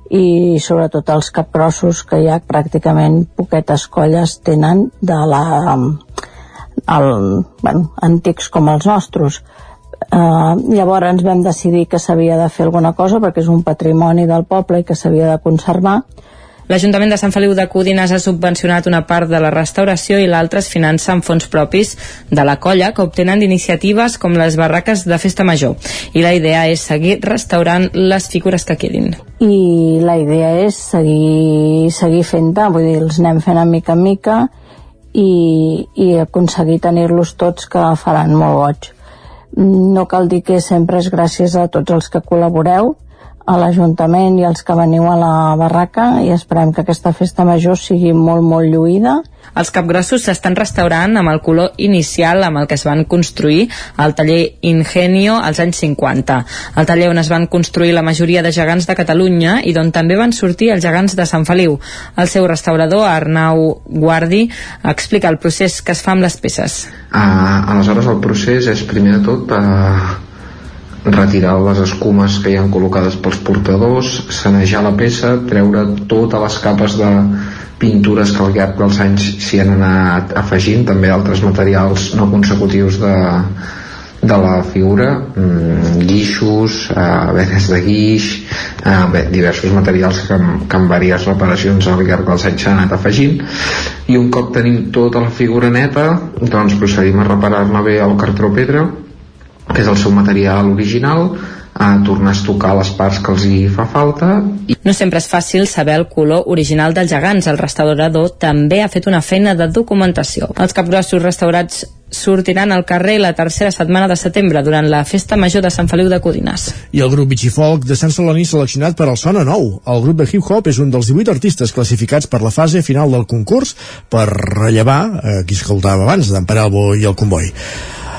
Speaker 39: i sobretot els capgrossos que ja pràcticament poquetes colles tenen de la el, bueno, antics com els nostres. Uh, llavors ens vam decidir que s'havia de fer alguna cosa perquè és un patrimoni del poble i que s'havia de conservar
Speaker 22: L'Ajuntament de Sant Feliu de Codines ha subvencionat una part de la restauració i l'altra es finança amb fons propis de la colla que obtenen d'iniciatives com les barraques de festa major. I la idea és seguir restaurant les figures que quedin.
Speaker 39: I la idea és seguir, seguir fent-te, vull dir, els anem fent a mica en mica i, i aconseguir tenir-los tots que faran molt goig. No cal dir que sempre és gràcies a tots els que col·laboreu, a l'Ajuntament i als que veniu a la barraca i esperem que aquesta festa major sigui molt, molt lluïda.
Speaker 22: Els capgrossos s'estan restaurant amb el color inicial amb el que es van construir al taller Ingenio als anys 50. El taller on es van construir la majoria de gegants de Catalunya i d'on també van sortir els gegants de Sant Feliu. El seu restaurador, Arnau Guardi, explica el procés que es fa amb les peces.
Speaker 40: Uh, aleshores el procés és primer de tot uh, retirar les escumes que hi han col·locades pels portadors, sanejar la peça, treure totes les capes de pintures que al llarg dels anys s'hi han anat afegint, també altres materials no consecutius de, de la figura, mm, guixos, eh, venes de guix, eh, bé, diversos materials que, que amb diverses reparacions al llarg dels anys s'han anat afegint. I un cop tenim tota la figura neta doncs procedim a reparar-ne bé el cartró pedra que és el seu material original a tornar a estocar les parts que els hi fa falta
Speaker 22: No sempre és fàcil saber el color original dels gegants. El restaurador també ha fet una feina de documentació. Els capgrossos restaurats sortiran al carrer la tercera setmana de setembre durant la Festa Major de Sant Feliu de Codines.
Speaker 1: I el grup Folk de Sant Celoni seleccionat per al Sona Nou. El grup de hip-hop és un dels 18 artistes classificats per la fase final del concurs per rellevar, eh, qui escoltava abans, d'en Peralbo i el Comboi.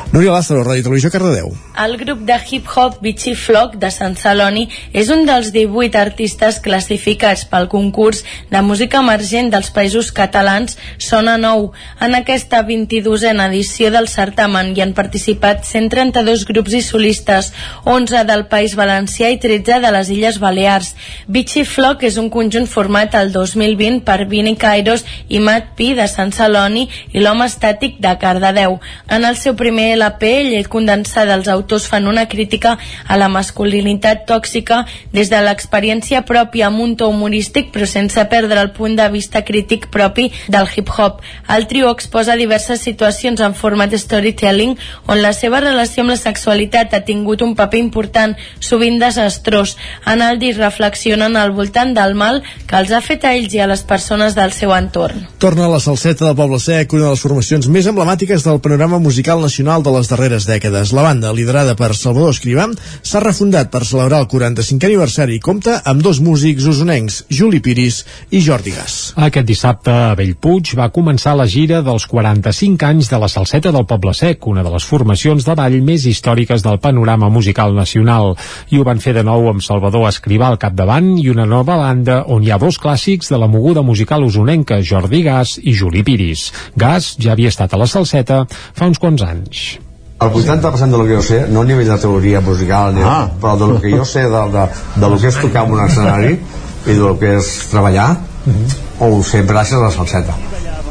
Speaker 1: Núria Lázaro, Ràdio Televisió, Cardedeu.
Speaker 5: El grup de hip-hop Vichy Flock de Sant Celoni és un dels 18 artistes classificats pel concurs de música emergent dels països catalans Sona Nou. En aquesta 22a edició del certamen hi han participat 132 grups i solistes, 11 del País Valencià i 13 de les Illes Balears. Vichy Flock és un conjunt format el 2020 per Vini Kairos i Matt Pi de Sant Celoni i l'Home Estàtic de Cardedeu. En el seu primer LP, Llei condensada, els autors fan una crítica a la masculinitat tòxica des de l'experiència pròpia amb un to humorístic però sense perdre el punt de vista crític propi del hip-hop. El trio exposa diverses situacions en format storytelling on la seva relació amb la sexualitat ha tingut un paper important, sovint desastrós. En el disc reflexionen al voltant del mal que els ha fet a ells i a les persones del seu entorn.
Speaker 1: Torna la salseta del Poble Sec, una de les formacions més emblemàtiques del panorama musical nacional de les darreres dècades. La banda, liderada per Salvador Escrivà, s'ha refundat per celebrar el 45è aniversari i compta amb dos músics usonencs, Juli Piris i Jordi Gas.
Speaker 3: Aquest dissabte a Bellpuig va començar la gira dels 45 anys de la Salseta del Poble Sec, una de les formacions de ball més històriques del panorama musical nacional. I ho van fer de nou amb Salvador Escrivà al capdavant i una nova banda on hi ha dos clàssics de la moguda musical usonenca, Jordi Gas i Juli Piris. Gas ja havia estat a la Salseta fa uns quants anys.
Speaker 23: El 80% de lo que jo sé, no a nivell de teoria musical, ni, ah. però de lo que jo sé de, de, de lo que és tocar en un escenari i de lo que és treballar, uh -huh. ho sé gràcies a la salseta.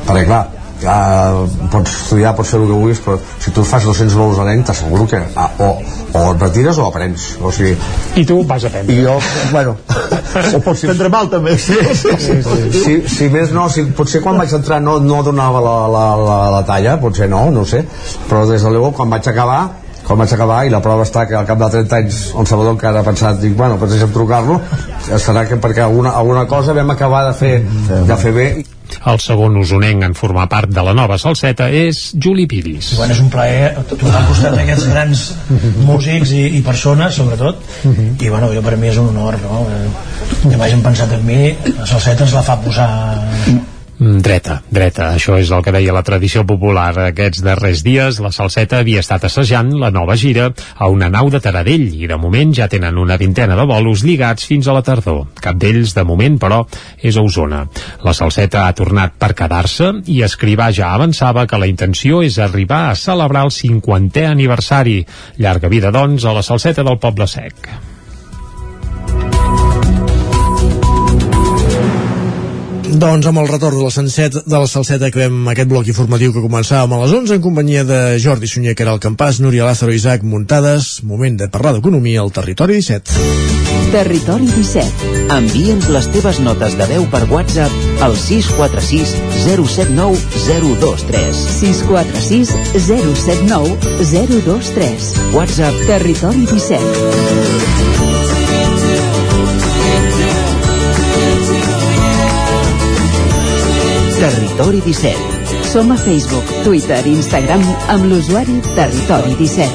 Speaker 23: Perquè clar, ja pots estudiar, pots fer el que vulguis però si tu fas 200 vols a l'any t'asseguro que ah, o, o et retires o aprens. O sigui,
Speaker 3: i tu vas a aprendre.
Speaker 23: i jo, bueno [laughs]
Speaker 6: o pots prendre mal també.
Speaker 23: Sí, sí, sí, sí. Si, si més no, si, potser quan vaig entrar no, no donava la, la, la, la talla potser no, no sé però des de llavors quan vaig acabar quan vaig acabar i la prova està que al cap de 30 anys el Salvador encara ha pensat, dic, bueno, doncs deixa'm trucar-lo serà que perquè alguna, alguna cosa vam acabar de fer, de fer bé
Speaker 3: el segon usonenc en formar part de la nova salseta és Juli Piris.
Speaker 41: Bueno, és un plaer tornar al costat d'aquests grans músics i, i persones, sobretot, i bueno, jo per mi és un honor, no? Que m'hagin pensat en mi, la salseta ens la fa posar
Speaker 3: dreta, dreta, això és el que deia la tradició popular. Aquests darrers dies la Salseta havia estat assajant la nova gira a una nau de Taradell i de moment ja tenen una vintena de bolos lligats fins a la tardor. Cap d'ells, de moment, però, és a Osona. La Salseta ha tornat per quedar-se i Escrivà ja avançava que la intenció és arribar a celebrar el 50è aniversari. Llarga vida, doncs, a la Salseta del Poble Sec.
Speaker 1: Doncs amb el retorn de la, senset, de la salseta que vam aquest bloc informatiu que començàvem a les 11 en companyia de Jordi Sunyer, que era el campàs, Núria Lázaro i Isaac Muntades. Moment de parlar d'economia al Territori 17.
Speaker 33: Territori 17. Envia'ns les teves notes de veu per WhatsApp al 646 079 023. 646 079 023. WhatsApp Territori 17. Territori 17. Som a Facebook, Twitter i Instagram amb l'usuari Territori 17.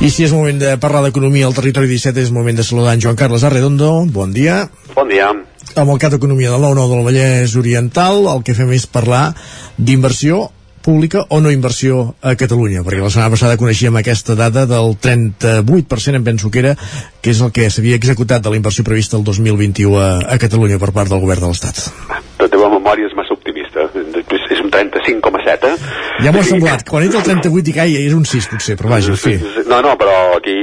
Speaker 1: I si és moment de parlar d'economia al territori 17, és moment de saludar en Joan Carles Arredondo. Bon dia.
Speaker 42: Bon dia.
Speaker 1: Amb el cap d'Economia del 9-9 del Vallès Oriental, el que fem és parlar d'inversió pública o no inversió a Catalunya, perquè la setmana passada coneixíem aquesta dada del 38% en penso que era, que és el que s'havia executat de la inversió prevista el 2021 a, a Catalunya per part del govern de l'Estat.
Speaker 42: La teva memòria és massa optimista, és un 35,7 eh?
Speaker 1: Ja m'ho ha semblat, quan ets el 38 i caia és un 6 potser, però vaja, en fi.
Speaker 42: No, no, però aquí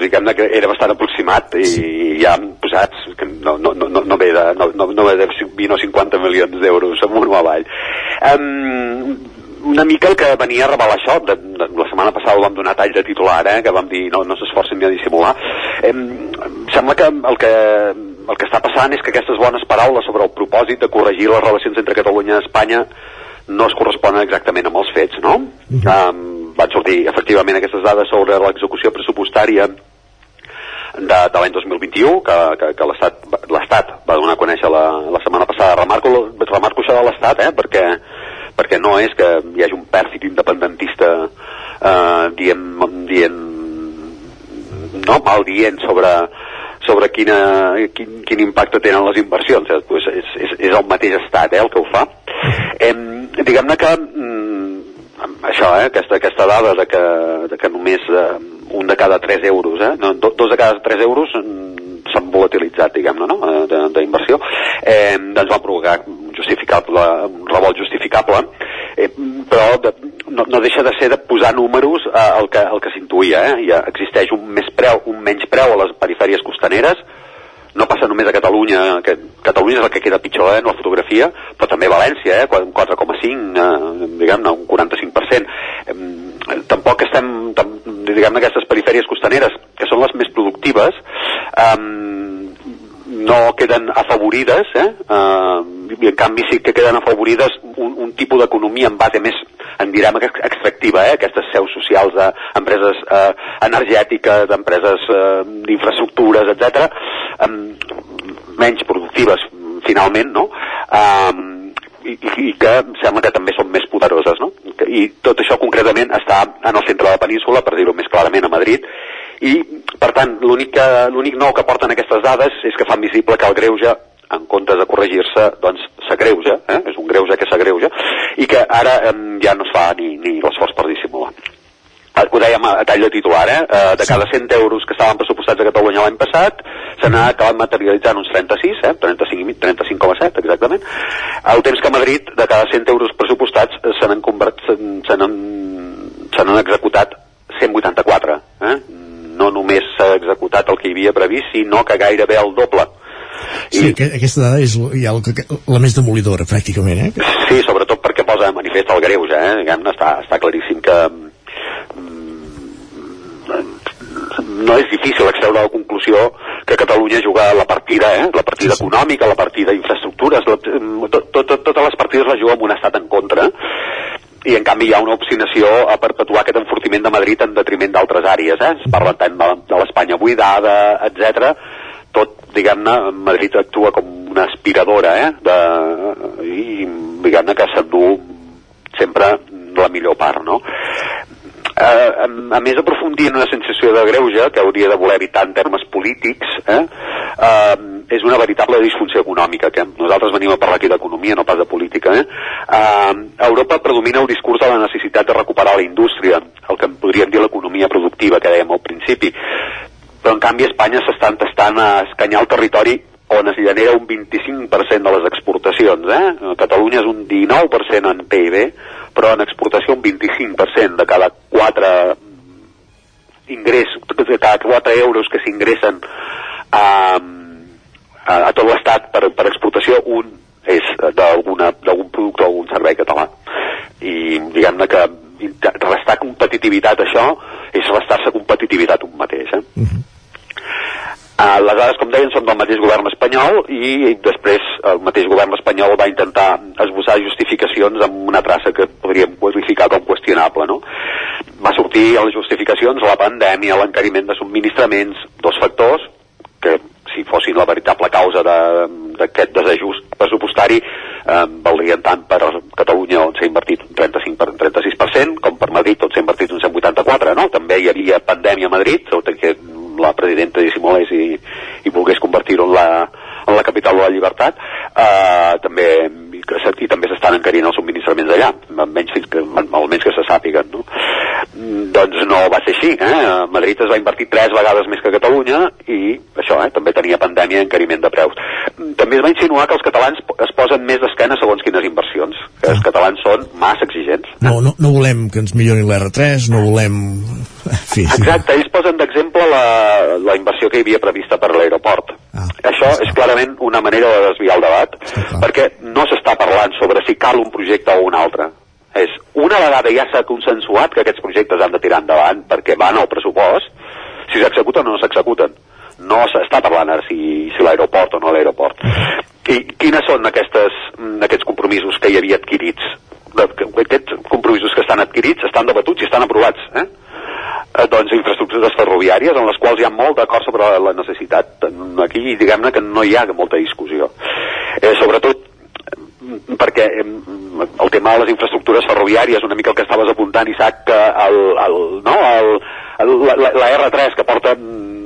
Speaker 42: diguem que era bastant aproximat i sí. ja han posat que no, no, no, no ve de, no, no, no ve de 20 o 50 milions d'euros amunt o avall. Um, una mica el que venia a revelar això de, de, la setmana passada ho vam donar tall de titular eh, que vam dir no, no s'esforcin ni a dissimular eh, sembla que el que el que està passant és que aquestes bones paraules sobre el propòsit de corregir les relacions entre Catalunya i Espanya no es corresponen exactament amb els fets, no? Uh -huh. um, van sortir efectivament aquestes dades sobre l'execució pressupostària de, de l'any 2021 que, que, que l'Estat va donar a conèixer la, la setmana passada remarco, remarco això de l'Estat eh, perquè, perquè no és que hi hagi un pèrfid independentista eh, dient, dient no mal dient sobre sobre quina, quin, quin impacte tenen les inversions. Eh? Pues és, és, és el mateix estat eh, el que ho fa. Eh, Diguem-ne que mm, això, eh, aquesta, aquesta dada de que, de que només eh, un de cada 3 euros, eh, no, dos de cada 3 euros mm, s'han volatilitzat, diguem-ne, no? Eh, d'inversió, eh, doncs va provocar justificable, un revolt justificable, eh, però de, no, no deixa de ser de posar números eh, el que, el que s'intuïa. Eh? Ja existeix un, més preu, un menys preu a les perifèries costaneres, no passa només a Catalunya, que Catalunya és el que queda pitjor eh, en la fotografia, però també València, eh, un 4,5, eh, diguem-ne, un 45%. Eh, tampoc estem, tam, diguem-ne, aquestes perifèries costaneres, que són les més productives, eh, no queden afavorides, eh, eh, i en canvi sí que queden afavorides un, un tipus d'economia en base més en direm extractiva, eh? aquestes seus socials d'empreses eh, energètiques, d'empreses eh, d'infraestructures, etc, eh, menys productives finalment, no? Eh, i, i que sembla que també són més poderoses, no? I tot això concretament està en el centre de la península, per dir-ho més clarament, a Madrid, i per tant l'únic nou que porten aquestes dades és que fan visible que el greuge en comptes de corregir-se, doncs s'agreuja, eh? és un greuge que s'agreuja, i que ara eh, ja no es fa ni, ni l'esforç per dissimular. Eh, ho dèiem a tall de titular, eh? eh de cada 100 euros que estaven pressupostats a Catalunya l'any passat, se n'ha acabat materialitzant uns 36, eh? 35,7 35, exactament, al temps que a Madrid, de cada 100 euros pressupostats, se n'han se n'han executat 184. Eh? No només s'ha executat el que hi havia previst, sinó que gairebé el doble
Speaker 1: Sí, I... aquesta dada és ja la, la més demolidora, pràcticament, eh?
Speaker 42: Sí, sobretot perquè posa de manifest el greuge, eh? Diguem està, està claríssim que mm, no és difícil extreure la conclusió que Catalunya juga la partida, eh? la partida sí, sí. econòmica, la partida d'infraestructures, mm, tot, tot, totes les partides les juga amb un estat en contra i en canvi hi ha una obstinació a perpetuar aquest enfortiment de Madrid en detriment d'altres àrees. Eh? Es parla tant de, de l'Espanya buidada, etc tot, diguem-ne, Madrid actua com una aspiradora, eh? De, I, diguem-ne, que s'endú sempre la millor part, no? Eh, a, a més aprofundir en una sensació de greuge que hauria de voler evitar en termes polítics eh, eh, és una veritable disfunció econòmica que nosaltres venim a parlar aquí d'economia no pas de política eh? Eh, a Europa predomina el discurs de la necessitat de recuperar la indústria el que podríem dir l'economia productiva que dèiem al principi però en canvi Espanya s'estan tastant a escanyar el territori on es genera un 25% de les exportacions. Eh? Catalunya és un 19% en PIB, però en exportació un 25% de cada 4 ingrés, de cada 4 euros que s'ingressen a, a, a tot l'estat per, per exportació, un és d'algun producte o algun servei català. I diguem-ne que restar competitivitat això és restar-se competitivitat un mateix. Eh? Uh -huh. Les dades, com deien, són del mateix govern espanyol i després el mateix govern espanyol va intentar esbossar justificacions amb una traça que podríem qualificar com qüestionable. No? Va sortir a les justificacions la pandèmia, l'encariment de subministraments, dos factors que si fossin la veritable causa d'aquest de, desajust pressupostari eh, valdrien tant per Catalunya on s'ha invertit un 35 per, 36% com per Madrid on s'ha invertit un 184 no? també hi havia pandèmia a Madrid que la presidenta dissimulés i, i volgués convertir-ho en la, en la capital de la llibertat. Eh, també i també s'estan encarint els subministraments allà almenys, fins que, almenys que se sàpiguen no? Mm, doncs no va ser així eh? Madrid es va invertir tres vegades més que Catalunya i això, eh? també tenia pandèmia i encariment de preus mm, també es va insinuar que els catalans es posen més d'esquena segons quines inversions que els catalans són massa exigents
Speaker 1: no, no, no volem que ens milloni l'R3 no volem... [laughs]
Speaker 42: Sí, sí. Exacte, ells posen d'exemple la, la inversió que hi havia prevista per l'aeroport ah, això és clarament una manera de desviar el debat perquè no s'està parlant sobre si cal un projecte o un altre és una vegada ja s'ha consensuat que aquests projectes han de tirar endavant perquè van al pressupost, si s'executen o no s'executen. No s'està parlant ara si, si l'aeroport o no l'aeroport. I quines són aquestes, mm, aquests compromisos que hi havia adquirits? Aquests compromisos que estan adquirits estan debatuts i estan aprovats. Eh? Eh, doncs infraestructures ferroviàries en les quals hi ha molt d'acord sobre la necessitat. Aquí diguem-ne que no hi ha molta discussió. Eh, sobretot perquè eh, el tema de les infraestructures ferroviàries, una mica el que estaves apuntant, Isaac, que el, el, no, el, el, la, la R3 que porta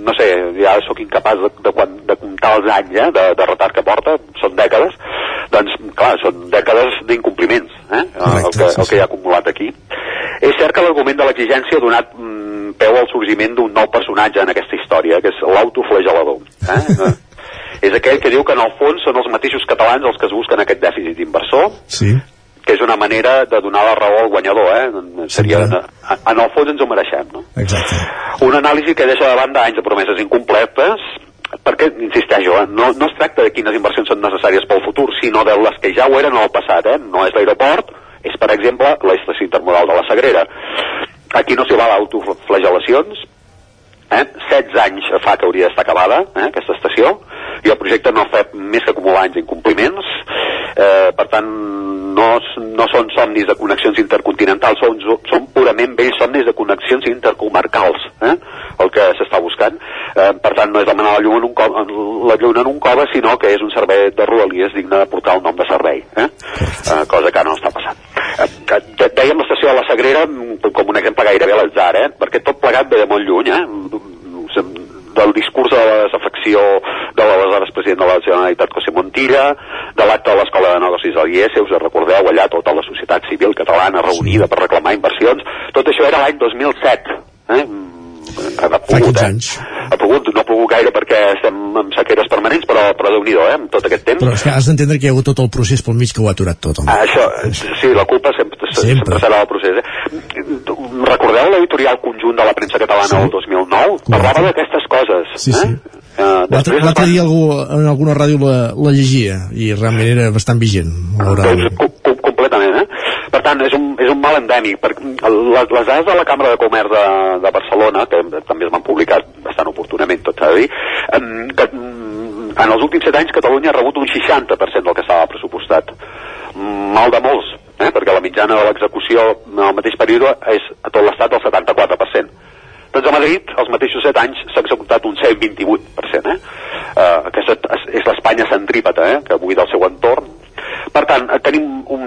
Speaker 42: no sé, ja sóc incapaç de, de, de comptar els anys eh, de, de retard que porta, són dècades, doncs, clar, són dècades d'incompliments, eh, el, que, el que hi ha acumulat aquí. És cert que l'argument de l'exigència ha donat mm, peu al sorgiment d'un nou personatge en aquesta història, que és l'autoflagelador. Eh? [laughs] és aquell que diu que en el fons són els mateixos catalans els que es busquen aquest dèficit inversor,
Speaker 1: Sí.
Speaker 42: que és una manera de donar la raó al guanyador, eh? Seria, en, en el fons ens ho mereixem, no?
Speaker 1: Exacte.
Speaker 42: Una anàlisi que deixa de banda anys de promeses incompletes, perquè, insisteixo, eh, no, no es tracta de quines inversions són necessàries pel futur, sinó de les que ja ho eren en el passat, eh? No és l'aeroport, és, per exemple, la estació intermodal de la Sagrera. Aquí no s'hi val autoflagelacions, eh? 16 anys fa que hauria d'estar acabada, eh? aquesta estació, i el projecte no fa més que acumular anys d'incompliments, eh, per tant, no, no són somnis de connexions intercontinentals, són, són purament vells somnis de connexions intercomarcals, eh? el que s'està buscant. Eh, per tant, no és demanar la llum, en un cova, la llum en un cova, sinó que és un servei de rodalies digne de portar el nom de servei, eh? Eh, cosa que no està passant. Eh, de- dèiem l'estació de la Sagrera mm, com un exemple gairebé a l'atzar, eh? perquè tot plegat ve de molt lluny, eh? del discurs de la desafecció de l'aleshores president de la Generalitat José Montilla, de l'acte de l'Escola de Negocis del IES, us recordeu, allà tota la societat civil catalana reunida per reclamar inversions, tot això era l'any 2007, eh? Ha pogut, eh? ha pogut, no ha pogut gaire perquè estem amb sequeres permanents, però, però déu-n'hi-do, eh? amb tot aquest temps.
Speaker 1: Però és que has d'entendre que hi ha hagut tot el procés pel mig que ho ha aturat tot, home.
Speaker 42: Ah, això, sí, la culpa sempre, sempre. sempre serà el procés. Eh? Recordeu l'editorial conjunt de la premsa catalana
Speaker 1: Sí.
Speaker 42: del 2009? Parlava d'aquestes coses.
Speaker 1: Sí, sí.
Speaker 42: Eh? Eh,
Speaker 1: L'altre
Speaker 42: després
Speaker 1: l'altre dia algú, en alguna ràdio la, la llegia i realment era bastant vigent. malauradament.
Speaker 42: Eh? Per tant, és un, és un mal endèmic. Per, les, les dades de la Cambra de Comerç de, de Barcelona, que també es van publicar bastant oportunament, tot s'ha de dir, que mm, en els últims set anys Catalunya ha rebut un 60% del que estava pressupostat. Mal de molts, eh? perquè la mitjana de l'execució en el mateix període és a tot l'estat del 74%. Doncs a Madrid, els mateixos 7 anys, s'ha executat un 128%. Eh? Uh, aquesta és, l'Espanya centrípeta, eh? que buida el seu entorn. Per tant, eh, tenim un,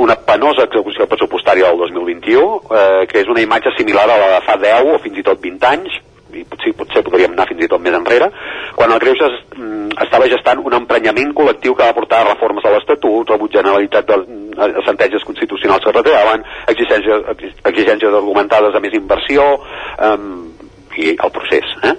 Speaker 42: una penosa execució pressupostària del 2021, eh, que és una imatge similar a la de fa 10 o fins i tot 20 anys, i potser, potser podríem anar fins i tot més enrere, quan el Greuges mm, estava gestant un emprenyament col·lectiu que va portar a reformes a l'Estatut, rebuig generalitat de a sentències constitucionals que retiraven, exigències, exigències argumentades de més inversió, eh, i el procés. Eh?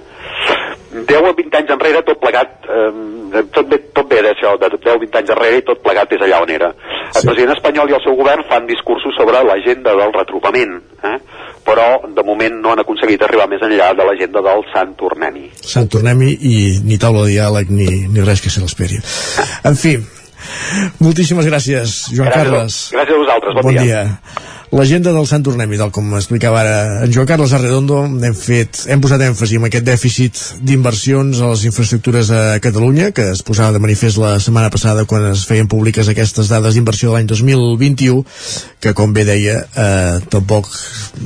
Speaker 42: 10 o 20 anys enrere, tot plegat, eh, tot, ve, tot ve d'això, de 10 o 20 anys enrere i tot plegat és allà on era. El president espanyol i el seu govern fan discursos sobre l'agenda del retrobament, eh? però de moment no han aconseguit arribar més enllà de l'agenda del Sant Tornem-hi.
Speaker 1: Sant Tornem-hi i ni taula de diàleg ni, ni res que se l'esperi. En fi, moltíssimes gràcies, Joan
Speaker 42: Gràcies
Speaker 1: Carles.
Speaker 42: gràcies a vosaltres, bon dia.
Speaker 1: dia. L'agenda del Sant Tornem-hi, tal com explicava ara en Joan Carles Arredondo, hem, fet, hem posat èmfasi en aquest dèficit d'inversions a les infraestructures a Catalunya, que es posava de manifest la setmana passada quan es feien públiques aquestes dades d'inversió de l'any 2021, que com bé deia, eh, tampoc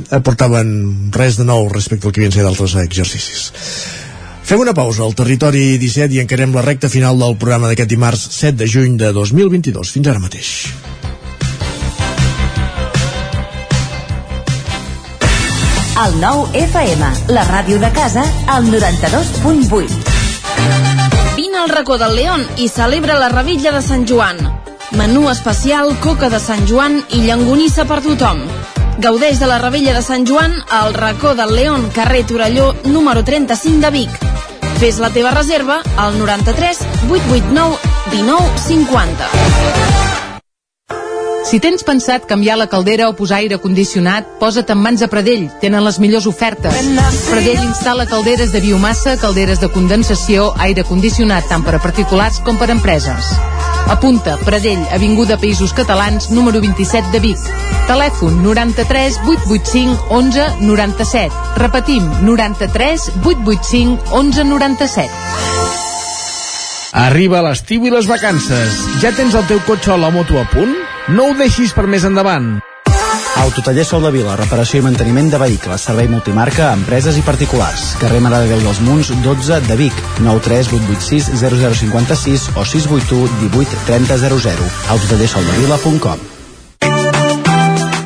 Speaker 1: aportaven res de nou respecte al que havien ser d'altres exercicis. Fem una pausa al territori 17 i encarem la recta final del programa d'aquest dimarts 7 de juny de 2022. Fins ara mateix.
Speaker 2: El nou FM, la ràdio de casa, al 92.8.
Speaker 43: Vine al racó del León i celebra la Revilla de Sant Joan. Menú especial, coca de Sant Joan i llangonissa per tothom. Gaudeix de la Revilla de Sant Joan al racó del León, carrer Torelló, número 35 de Vic. Fes la teva reserva al 93 889 19 50.
Speaker 44: Si tens pensat canviar la caldera o posar aire condicionat, posa't en mans a Pradell. Tenen les millors ofertes. Pradell instal·la calderes de biomassa, calderes de condensació, aire condicionat tant per a particulars com per a empreses.
Speaker 45: Apunta, Pradell, Avinguda Països Catalans, número 27 de Vic. Telèfon 93 885 11 97. Repetim, 93 885 11 97.
Speaker 29: Arriba l'estiu i les vacances. Ja tens el teu cotxe o la moto a punt? No ho deixis per més endavant.
Speaker 34: Autotaller Sol de Vila, reparació i manteniment de vehicles, servei multimarca a empreses i particulars. Carrer Mare de Déu dels Munts, 12 de Vic, 93886 0056 o 681 18 30 00. autotallersoldevila.com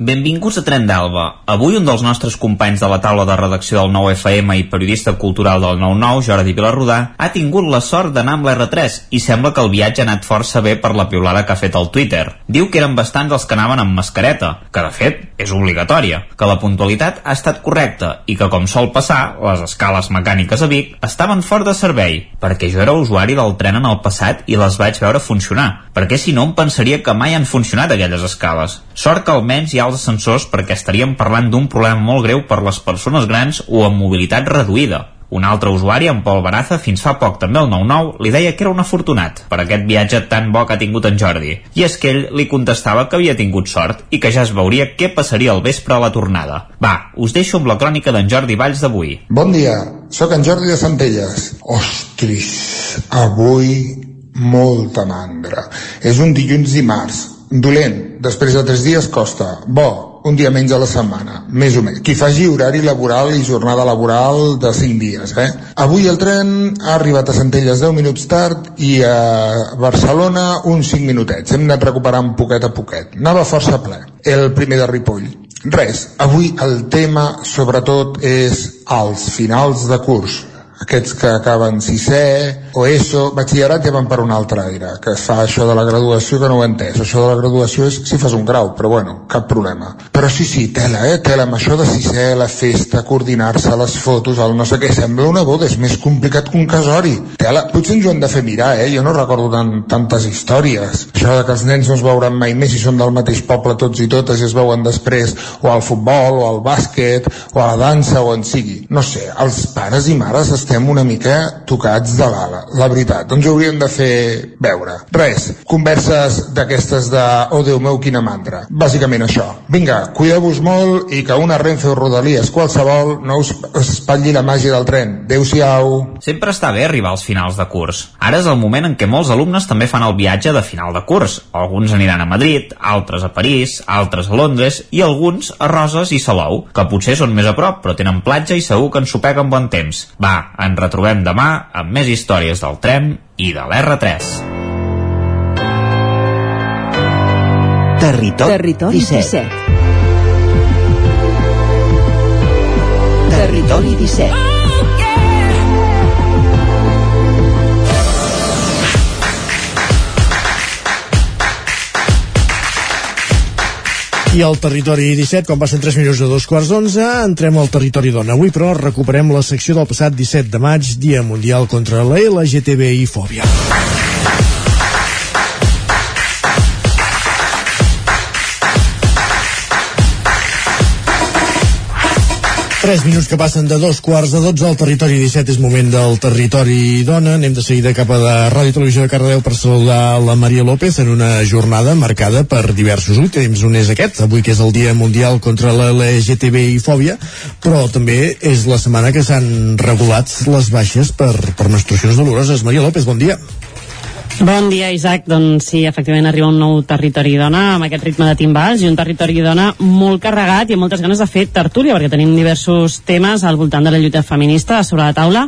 Speaker 7: Benvinguts a Tren d'Alba. Avui un dels nostres companys de la taula de redacció del 9FM i periodista cultural del 99, Jordi Vilarrudà, ha tingut la sort d'anar amb l'R3 i sembla que el viatge ha anat força bé per la piulada que ha fet al Twitter. Diu que eren bastants els que anaven amb mascareta, que de fet és obligatòria, que la puntualitat ha estat correcta i que com sol passar, les escales mecàniques a Vic estaven fora de servei, perquè jo era usuari del tren en el passat i les vaig veure funcionar, perquè si no em pensaria que mai han funcionat aquelles escales. Sort que almenys hi ha els ascensors perquè estaríem parlant d'un problema molt greu per les persones grans o amb mobilitat reduïda. Un altre usuari, en Pol Baraza, fins fa poc també el 9-9, li deia que era un afortunat per aquest viatge tan bo que ha tingut en Jordi. I és que ell li contestava que havia tingut sort i que ja es veuria què passaria al vespre a la tornada. Va, us deixo amb la crònica d'en Jordi Valls d'avui.
Speaker 46: Bon dia, sóc en Jordi de Centelles. Ostris, avui molta mandra. És un dilluns dimarts. Dolent, després de tres dies costa. Bo, un dia menys a la setmana, més o menys. Qui faci horari laboral i jornada laboral de 5 dies, eh? Avui el tren ha arribat a Centelles 10 minuts tard i a Barcelona uns 5 minutets. Hem anat recuperant poquet a poquet. Anava força ple. El primer de Ripoll. Res, avui el tema sobretot és als finals de curs aquests que acaben sisè o ESO, batxillerat ja van per un altre aire, que fa això de la graduació que no ho he entès, això de la graduació és si fas un grau, però bueno, cap problema. Però sí, sí, tela, eh, tela amb això de sisè, la festa, coordinar-se, les fotos el no sé què, sembla una boda és més complicat que un casori. Tela, potser ens ho hem de fer mirar, eh, jo no recordo tant, tantes històries. Això de que els nens no es veuran mai més si són del mateix poble tots i totes i es veuen després o al futbol, o al bàsquet o a la dansa, o en sigui. No sé, els pares i mares estem una mica tocats de l'ala, la veritat, ens ho hauríem de fer veure. Res, converses d'aquestes de, oh Déu meu, quina mandra. Bàsicament això. Vinga, cuideu-vos molt i que una Renfe o Rodalies qualsevol no us espatlli la màgia del tren. Adéu-siau.
Speaker 7: Sempre està bé arribar als finals de curs. Ara és el moment en què molts alumnes també fan el viatge de final de curs. Alguns aniran a Madrid, altres a París, altres a Londres i alguns a Roses i Salou, que potser són més a prop però tenen platja i segur que ens ho peguen bon temps. Va, Ens retrobem demà amb més històries del tren i de l'R3.
Speaker 47: Territori, Territori 17. 17. Territori 17.
Speaker 1: I al territori 17, quan passen 3 minuts de dos quarts d'onze, entrem al territori dona. Avui, però, recuperem la secció del passat 17 de maig, Dia Mundial contra la LGTBI 3 minuts que passen de dos quarts de 12 al territori 17 és moment del territori dona. Anem de seguida cap a la Ràdio Televisió de Cardedeu per saludar la Maria López en una jornada marcada per diversos últims. Un és aquest, avui que és el Dia Mundial contra la LGTBI fòbia però també és la setmana que s'han regulat les baixes per, per menstruacions doloroses. Maria López, bon dia
Speaker 48: Bon dia, Isaac. Doncs sí, efectivament arriba un nou territori dona amb aquest ritme de timbals i un territori dona molt carregat i amb moltes ganes de fer tertúlia perquè tenim diversos temes al voltant de la lluita feminista sobre la taula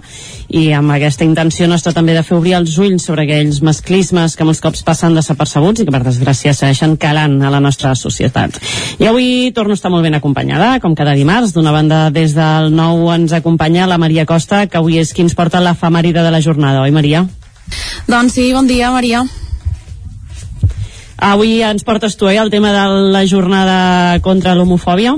Speaker 48: i amb aquesta intenció nostra també de fer obrir els ulls sobre aquells masclismes que molts cops passen desapercebuts i que per desgràcia segueixen calant a la nostra societat. I avui torno a estar molt ben acompanyada, com cada dimarts. D'una banda, des del nou ens acompanya la Maria Costa, que avui és qui ens porta l'efemèride de la jornada, oi Maria?
Speaker 49: Doncs sí, bon dia, Maria.
Speaker 48: Avui ens portes tu, eh, el tema de la jornada contra l'homofòbia?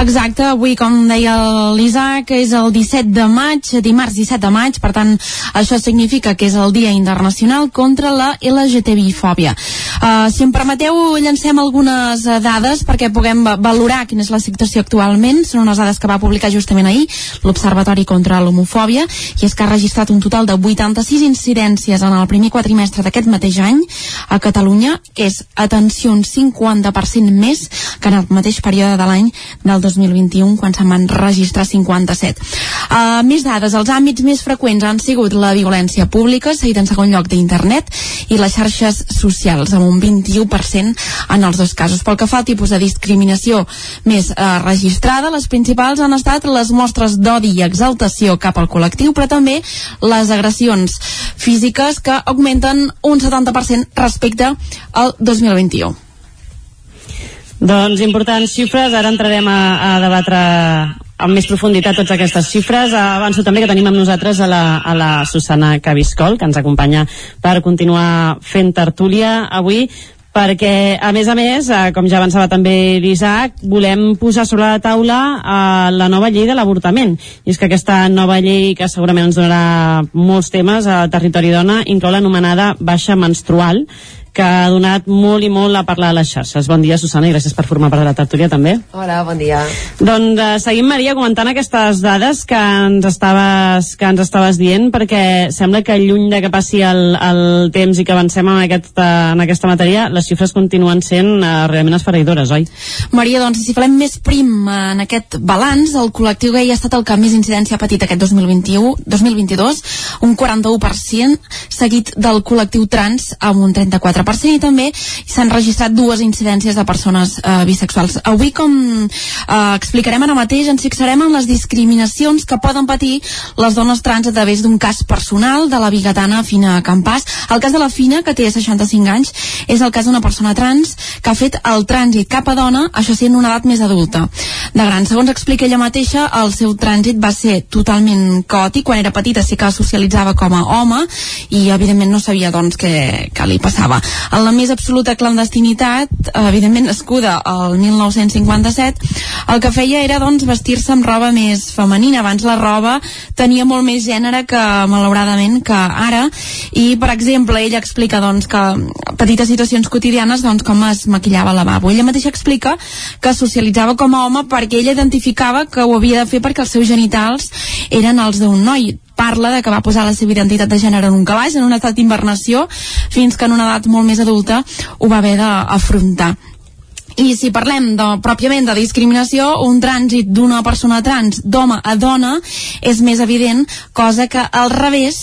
Speaker 49: Exacte, avui, com deia l'Isaac, és el 17 de maig, dimarts 17 de maig, per tant, això significa que és el Dia Internacional contra la LGTBI-fòbia. Uh, si em permeteu, llancem algunes uh, dades perquè puguem valorar quina és la situació actualment. Són unes dades que va publicar justament ahir l'Observatori contra l'Homofòbia, i és que ha registrat un total de 86 incidències en el primer quadrimestre d'aquest mateix any a Catalunya, que és, atenció, un 50% més que en el mateix període de l'any del 2021, quan se'n van registrar 57. Uh, més dades, els àmbits més freqüents han sigut la violència pública, seguit en segon lloc d'internet, i les xarxes socials, amb un 21% en els dos casos. Pel que fa al tipus de discriminació més uh, registrada, les principals han estat les mostres d'odi i exaltació cap al col·lectiu, però també les agressions físiques que augmenten un 70% respecte al 2021.
Speaker 48: Doncs importants xifres, ara entrarem a, a debatre amb més profunditat totes aquestes xifres. Avanço també que tenim amb nosaltres a la, a la Susana Cabiscol, que ens acompanya per continuar fent tertúlia avui perquè, a més a més, eh, com ja avançava també l'Isaac, volem posar sobre la taula eh, la nova llei de l'avortament. I és que aquesta nova llei, que segurament ens donarà molts temes a Territori Dona, inclou l'anomenada baixa menstrual, que ha donat molt i molt a parlar a les xarxes. Bon dia, Susana, i gràcies per formar part de la tertúlia també.
Speaker 50: Hola, bon dia.
Speaker 48: Doncs uh, seguim, Maria, comentant aquestes dades que ens estaves, que ens estaves dient, perquè sembla que lluny de que passi el, el temps i que avancem en, aquest, uh, en aquesta matèria, les xifres continuen sent uh, realment esfereïdores, oi?
Speaker 49: Maria, doncs, si falem més prim en aquest balanç, el col·lectiu gay ha estat el que més incidència ha patit aquest 2021, 2022, un 41%, seguit del col·lectiu trans amb un 34 4% i també s'han registrat dues incidències de persones eh, bisexuals. Avui, com eh, explicarem ara mateix, ens fixarem en les discriminacions que poden patir les dones trans a través d'un cas personal de la bigatana Fina Campàs. El cas de la Fina, que té 65 anys, és el cas d'una persona trans que ha fet el trànsit cap a dona, això sent una edat més adulta. De gran, segons explica ella mateixa, el seu trànsit va ser totalment caòtic. Quan era petita sí que socialitzava com a home i evidentment no sabia doncs què, què li passava en la més absoluta clandestinitat, evidentment nascuda al 1957, el que feia era doncs vestir-se amb roba més femenina. Abans la roba tenia molt més gènere que malauradament que ara i per exemple ella explica doncs que petites situacions quotidianes doncs com es maquillava al lavabo. Ella mateixa explica que socialitzava com a home perquè ella identificava que ho havia de fer perquè els seus genitals eren els d'un noi parla de que va posar la seva identitat de gènere en un calaix, en un estat d'invernació, fins que en una edat molt més adulta ho va haver d'afrontar. I si parlem de, pròpiament de discriminació, un trànsit d'una persona trans d'home a dona és més evident, cosa que al revés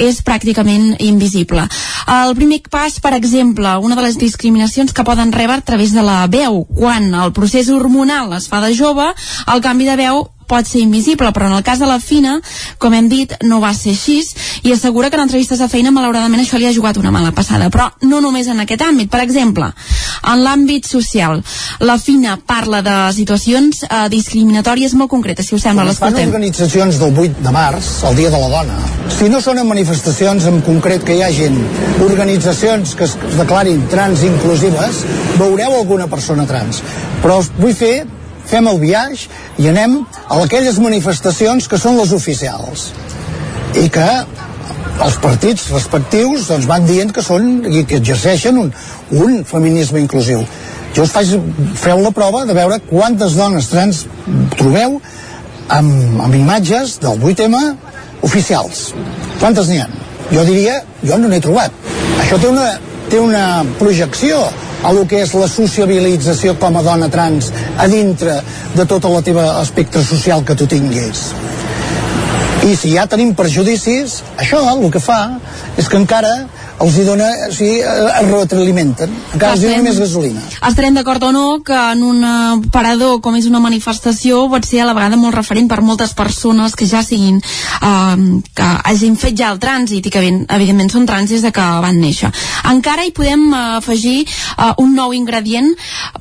Speaker 49: és pràcticament invisible. El primer pas, per exemple, una de les discriminacions que poden rebre a través de la veu. Quan el procés hormonal es fa de jove, el canvi de veu pot ser invisible, però en el cas de la Fina, com hem dit, no va ser així i assegura que en entrevistes de feina malauradament això li ha jugat una mala passada, però no només en aquest àmbit. Per exemple, en l'àmbit social, la Fina parla de situacions eh, discriminatòries molt concretes, si us sembla, l'escoltem.
Speaker 51: organitzacions del 8 de març, el Dia de la Dona, si no són en manifestacions en concret que hi hagin organitzacions que es declarin trans inclusives, veureu alguna persona trans. Però us vull fer fem el viatge i anem a aquelles manifestacions que són les oficials. I que els partits respectius doncs, van dient que són i que exerceixen un, un feminisme inclusiu. Jo us faig, feu la prova de veure quantes dones trans trobeu amb, amb imatges del 8M oficials. Quantes n'hi ha? jo diria, jo no n'he trobat. Això té una, té una projecció a lo que és la sociabilització com a dona trans a dintre de tot el teu espectre social que tu tinguis. I si ja tenim perjudicis, això el que fa és que encara els hi dona, o sigui, es retroalimenten, encara els dona més gasolina.
Speaker 49: Estarem d'acord o no que en un parador com és una manifestació pot ser a la vegada molt referent per moltes persones que ja siguin, eh, que hagin fet ja el trànsit i que evidentment són trans des de que van néixer. Encara hi podem eh, afegir eh, un nou ingredient.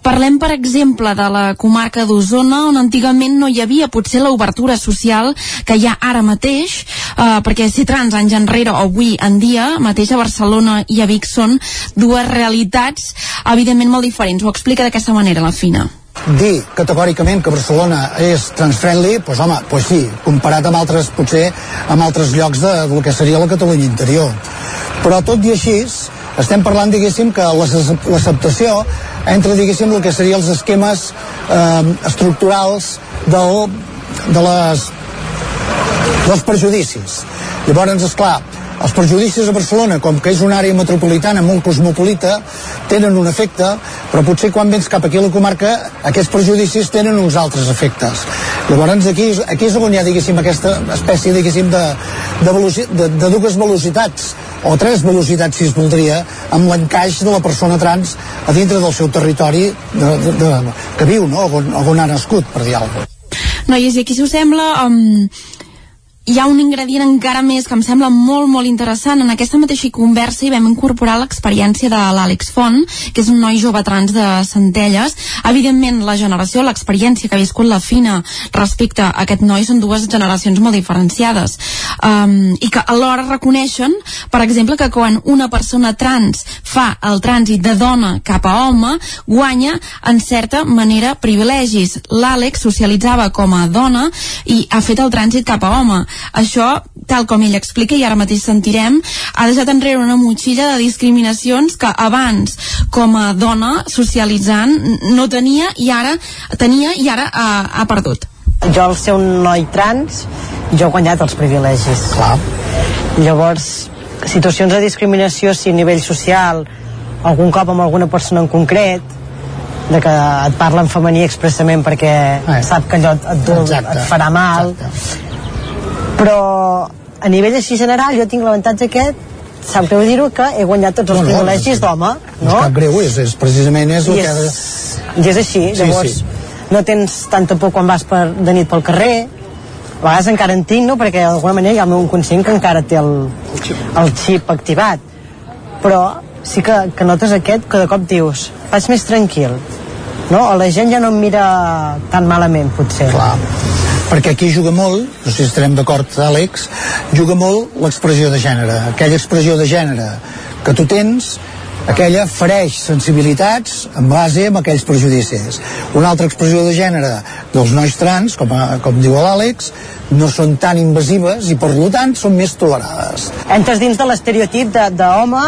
Speaker 49: Parlem, per exemple, de la comarca d'Osona, on antigament no hi havia potser l'obertura social que hi ha ara mateix, eh, perquè ser trans anys enrere o avui en dia mateix a Barcelona Barcelona i a Vic són dues realitats evidentment molt diferents. Ho explica d'aquesta manera la Fina
Speaker 51: dir categòricament que Barcelona és transfriendly, doncs home, doncs sí, comparat amb altres, potser amb altres llocs de, del que seria la Catalunya interior. Però tot i així, estem parlant, diguéssim, que l'acceptació entre, diguéssim, el que serien els esquemes eh, estructurals del, de les, dels prejudicis. Llavors, és clar, els perjudicis a Barcelona, com que és una àrea metropolitana molt cosmopolita, tenen un efecte, però potser quan vens cap aquí a la comarca, aquests perjudicis tenen uns altres efectes. Llavors aquí, aquí és on hi ha, diguéssim, aquesta espècie, diguéssim, de, de, de, de dues velocitats, o tres velocitats, si es voldria, amb l'encaix de la persona trans a dintre del seu territori de, de, de, que viu, no?, on, on ha nascut, per dir alguna cosa.
Speaker 49: Noies, i aquí, si us sembla, um, hi ha un ingredient encara més que em sembla molt, molt interessant. En aquesta mateixa conversa hi vam incorporar l'experiència de l'Àlex Font, que és un noi jove trans de Centelles. Evidentment, la generació, l'experiència que ha viscut la Fina respecte a aquest noi són dues generacions molt diferenciades. Um, I que alhora reconeixen, per exemple, que quan una persona trans fa el trànsit de dona cap a home, guanya, en certa manera, privilegis. L'Àlex socialitzava com a dona i ha fet el trànsit cap a home això, tal com ell explica i ara mateix sentirem, ha deixat enrere una motxilla de discriminacions que abans, com a dona socialitzant, no tenia i ara tenia i ara ha, ha perdut.
Speaker 46: Jo, al ser un noi trans, jo he guanyat els privilegis.
Speaker 51: Clar.
Speaker 46: Llavors, situacions de discriminació, si a nivell social, algun cop amb alguna persona en concret, de que et parla en femení expressament perquè eh. sap que allò et, et, et farà mal Exacte però a nivell així general jo tinc l'avantatge aquest sap greu dir-ho que he guanyat tots els no, privilegis no, d'home
Speaker 51: no? no és cap greu, és, és precisament és el I és, que
Speaker 46: i és així, sí, llavors
Speaker 51: sí.
Speaker 46: no tens tanta por quan vas per, de nit pel carrer a vegades encara en tinc, no? perquè d'alguna manera hi ha el meu inconscient que encara té el, el xip activat però sí que, que notes aquest que de cop dius vaig més tranquil no? o la gent ja no em mira tan malament potser
Speaker 51: Clar perquè aquí juga molt, no sé si estarem d'acord Àlex, juga molt l'expressió de gènere, aquella expressió de gènere que tu tens aquella fereix sensibilitats en base amb aquells prejudicis. Una altra expressió de gènere dels nois trans, com, a, com diu l'Àlex, no són tan invasives i per tant són més tolerades.
Speaker 46: Entres dins de l'estereotip d'home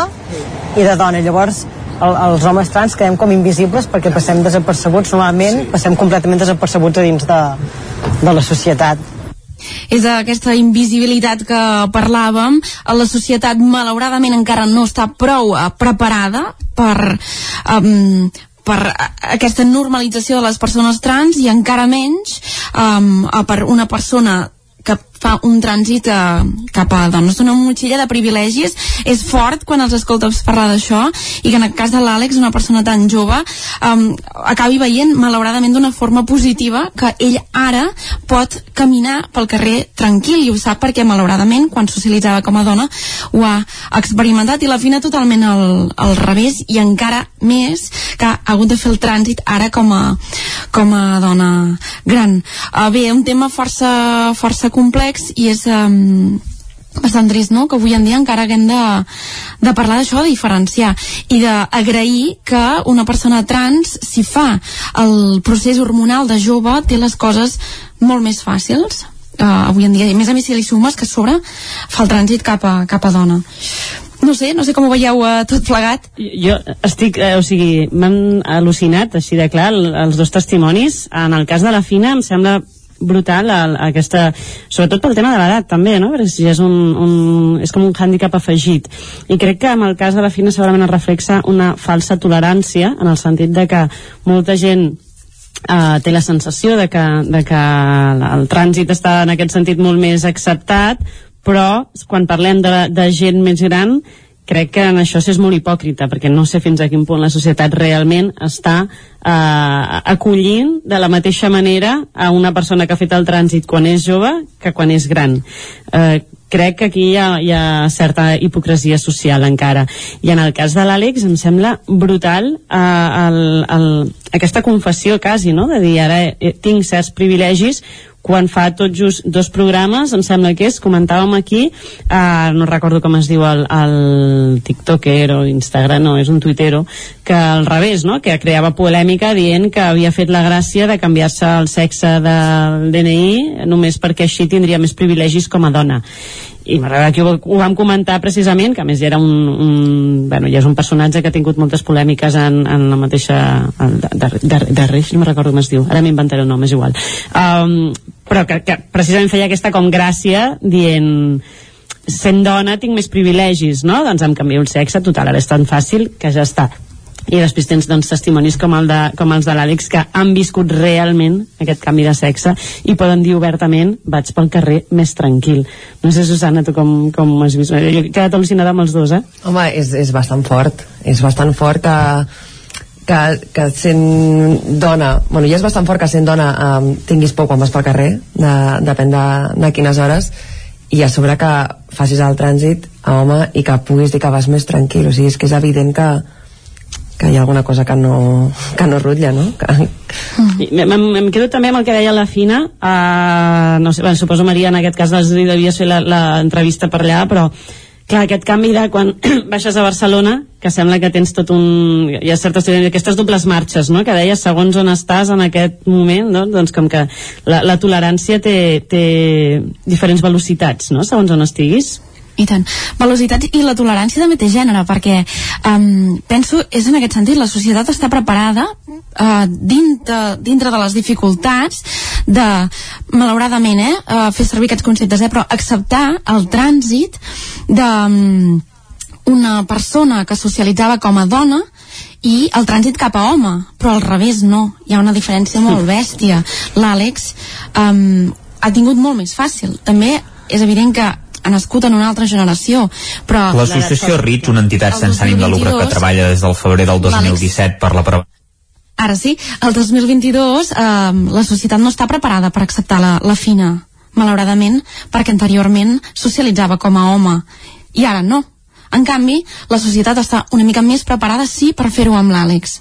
Speaker 46: i de dona, llavors el, els homes trans quedem com invisibles perquè passem desapercebuts, normalment sí. passem completament desapercebuts a dins de, de la societat.
Speaker 49: És aquesta invisibilitat que parlàvem. La societat malauradament encara no està prou uh, preparada per um, per aquesta normalització de les persones trans i encara menys um, per una persona que fa un trànsit eh, cap a dones d'una motxilla de privilegis és fort quan els escoltes parlar d'això i que en el cas de l'Àlex, una persona tan jove um, acabi veient malauradament d'una forma positiva que ell ara pot caminar pel carrer tranquil i ho sap perquè malauradament quan socialitzava com a dona ho ha experimentat i la Fina totalment al, al revés i encara més que ha hagut de fer el trànsit ara com a, com a dona gran. Uh, bé, un tema força, força complex i és um, bastant trist, no?, que avui en dia encara haguem de, de parlar d'això, de diferenciar i d'agrair que una persona trans, si fa el procés hormonal de jove, té les coses molt més fàcils uh, avui en dia, i més a més si li sumes que a sobre fa el trànsit cap a, cap a dona. No sé, no sé com ho veieu uh, tot plegat.
Speaker 48: Jo estic, eh, o sigui m'han al·lucinat així de clar el, els dos testimonis, en el cas de la Fina em sembla brutal el, aquesta, sobretot pel tema de l'edat també, no? perquè si és, un, un, és com un hàndicap afegit i crec que en el cas de la Fina segurament es reflexa una falsa tolerància en el sentit de que molta gent Uh, té la sensació de que, de que el trànsit està en aquest sentit molt més acceptat però quan parlem de, de gent més gran crec que en això és molt hipòcrita perquè no sé fins a quin punt la societat realment està eh, acollint de la mateixa manera a una persona que ha fet el trànsit quan és jove que quan és gran eh, crec que aquí hi ha, hi ha certa hipocresia social encara i en el cas de l'Àlex em sembla brutal eh, el, el, aquesta confessió quasi no? de dir ara eh, tinc certs privilegis quan fa tot just dos programes, em sembla que és, comentàvem aquí, eh, no recordo com es diu el, el tiktoker o Instagram, no, és un tuitero, que al revés, no?, que creava polèmica dient que havia fet la gràcia de canviar-se el sexe del DNI només perquè així tindria més privilegis com a dona i m'agrada que ho, ho vam comentar precisament que a més ja era un, un bueno, ja és un personatge que ha tingut moltes polèmiques en, en la mateixa de, de, de Reix, no me recordo com es diu. Ara m'inventaré el nom, és igual. Um, però que, que precisament feia aquesta com gràcia dient sent dona tinc més privilegis, no? Doncs em canvio el sexe, total, ara és tan fàcil que ja està i després tens doncs, testimonis com, el de, com els de l'Àlex que han viscut realment aquest canvi de sexe i poden dir obertament vaig pel carrer més tranquil. No sé Susana, tu com, com has vist? Jo he quedat al·lucinada amb els dos eh?
Speaker 52: home, és, és bastant fort. És bastant fort que que, que sent dona bueno, ja és bastant fort que sent dona um, tinguis por quan vas pel carrer de, depèn de, de quines hores i a sobre que facis el trànsit home, i que puguis dir que vas més tranquil. O sigui, és que és evident que, que hi ha alguna cosa que no, que no rutlla, no? Que...
Speaker 48: Mm. Em, em quedo també amb el que deia la Fina, uh, no sé, bueno, suposo Maria en aquest cas devies fer l'entrevista per allà, però clar, aquest canvi de quan [clears throat] baixes a Barcelona, que sembla que tens tot un... hi ha certes aquestes dobles marxes, no?, que deies segons on estàs en aquest moment, no? doncs com que la, la tolerància té, té diferents velocitats, no?, segons on estiguis.
Speaker 49: I tant. Velocitat i la tolerància també té gènere, perquè um, penso, és en aquest sentit, la societat està preparada uh, dintre, dintre de les dificultats de, malauradament, eh, uh, fer servir aquests conceptes, eh, però acceptar el trànsit de um, una persona que socialitzava com a dona i el trànsit cap a home, però al revés no, hi ha una diferència molt bèstia. L'Àlex um, ha tingut molt més fàcil. També és evident que ha nascut en una altra generació però
Speaker 7: l'associació RIT, una entitat sense ànim de lucre que treballa des del febrer del 2017 per la prevenció
Speaker 49: Ara sí, el 2022 eh, la societat no està preparada per acceptar la, la fina, malauradament, perquè anteriorment socialitzava com a home, i ara no. En canvi, la societat està una mica més preparada, sí, per fer-ho amb l'Àlex.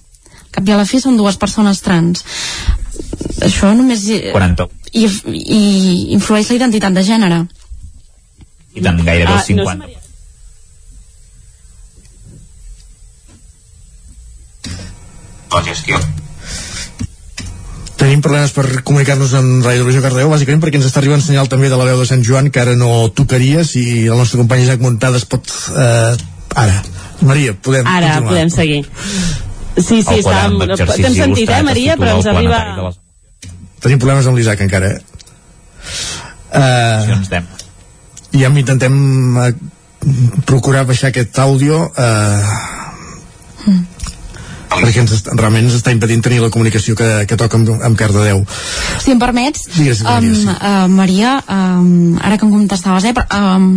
Speaker 49: Cap i a la fi són dues persones trans. Això només...
Speaker 7: 40.
Speaker 49: I, i influeix la identitat de gènere
Speaker 7: i tant gairebé ah, el 50 no la gestió
Speaker 1: Tenim problemes per comunicar-nos amb Ràdio Televisió Cardeu, bàsicament perquè ens està arribant senyal també de la veu de Sant Joan, que ara no tocaria, si el nostre company Isaac Montades pot... Eh, ara. Maria, podem
Speaker 48: Ara
Speaker 1: continuar.
Speaker 48: podem seguir. Sí, sí, estàvem... T'hem sentit, eh, Maria, però ens arriba...
Speaker 1: Tenim problemes amb l'Isaac encara, eh?
Speaker 7: Uh,
Speaker 1: i ja intentem eh, procurar baixar aquest àudio eh, perquè ens, realment ens està impedint tenir la comunicació que, que toca amb, amb Cardedeu.
Speaker 49: Si em permets,
Speaker 1: Digues, Maria,
Speaker 49: um,
Speaker 1: sí.
Speaker 49: uh, Maria, um, ara que em contestaves, eh, però, um,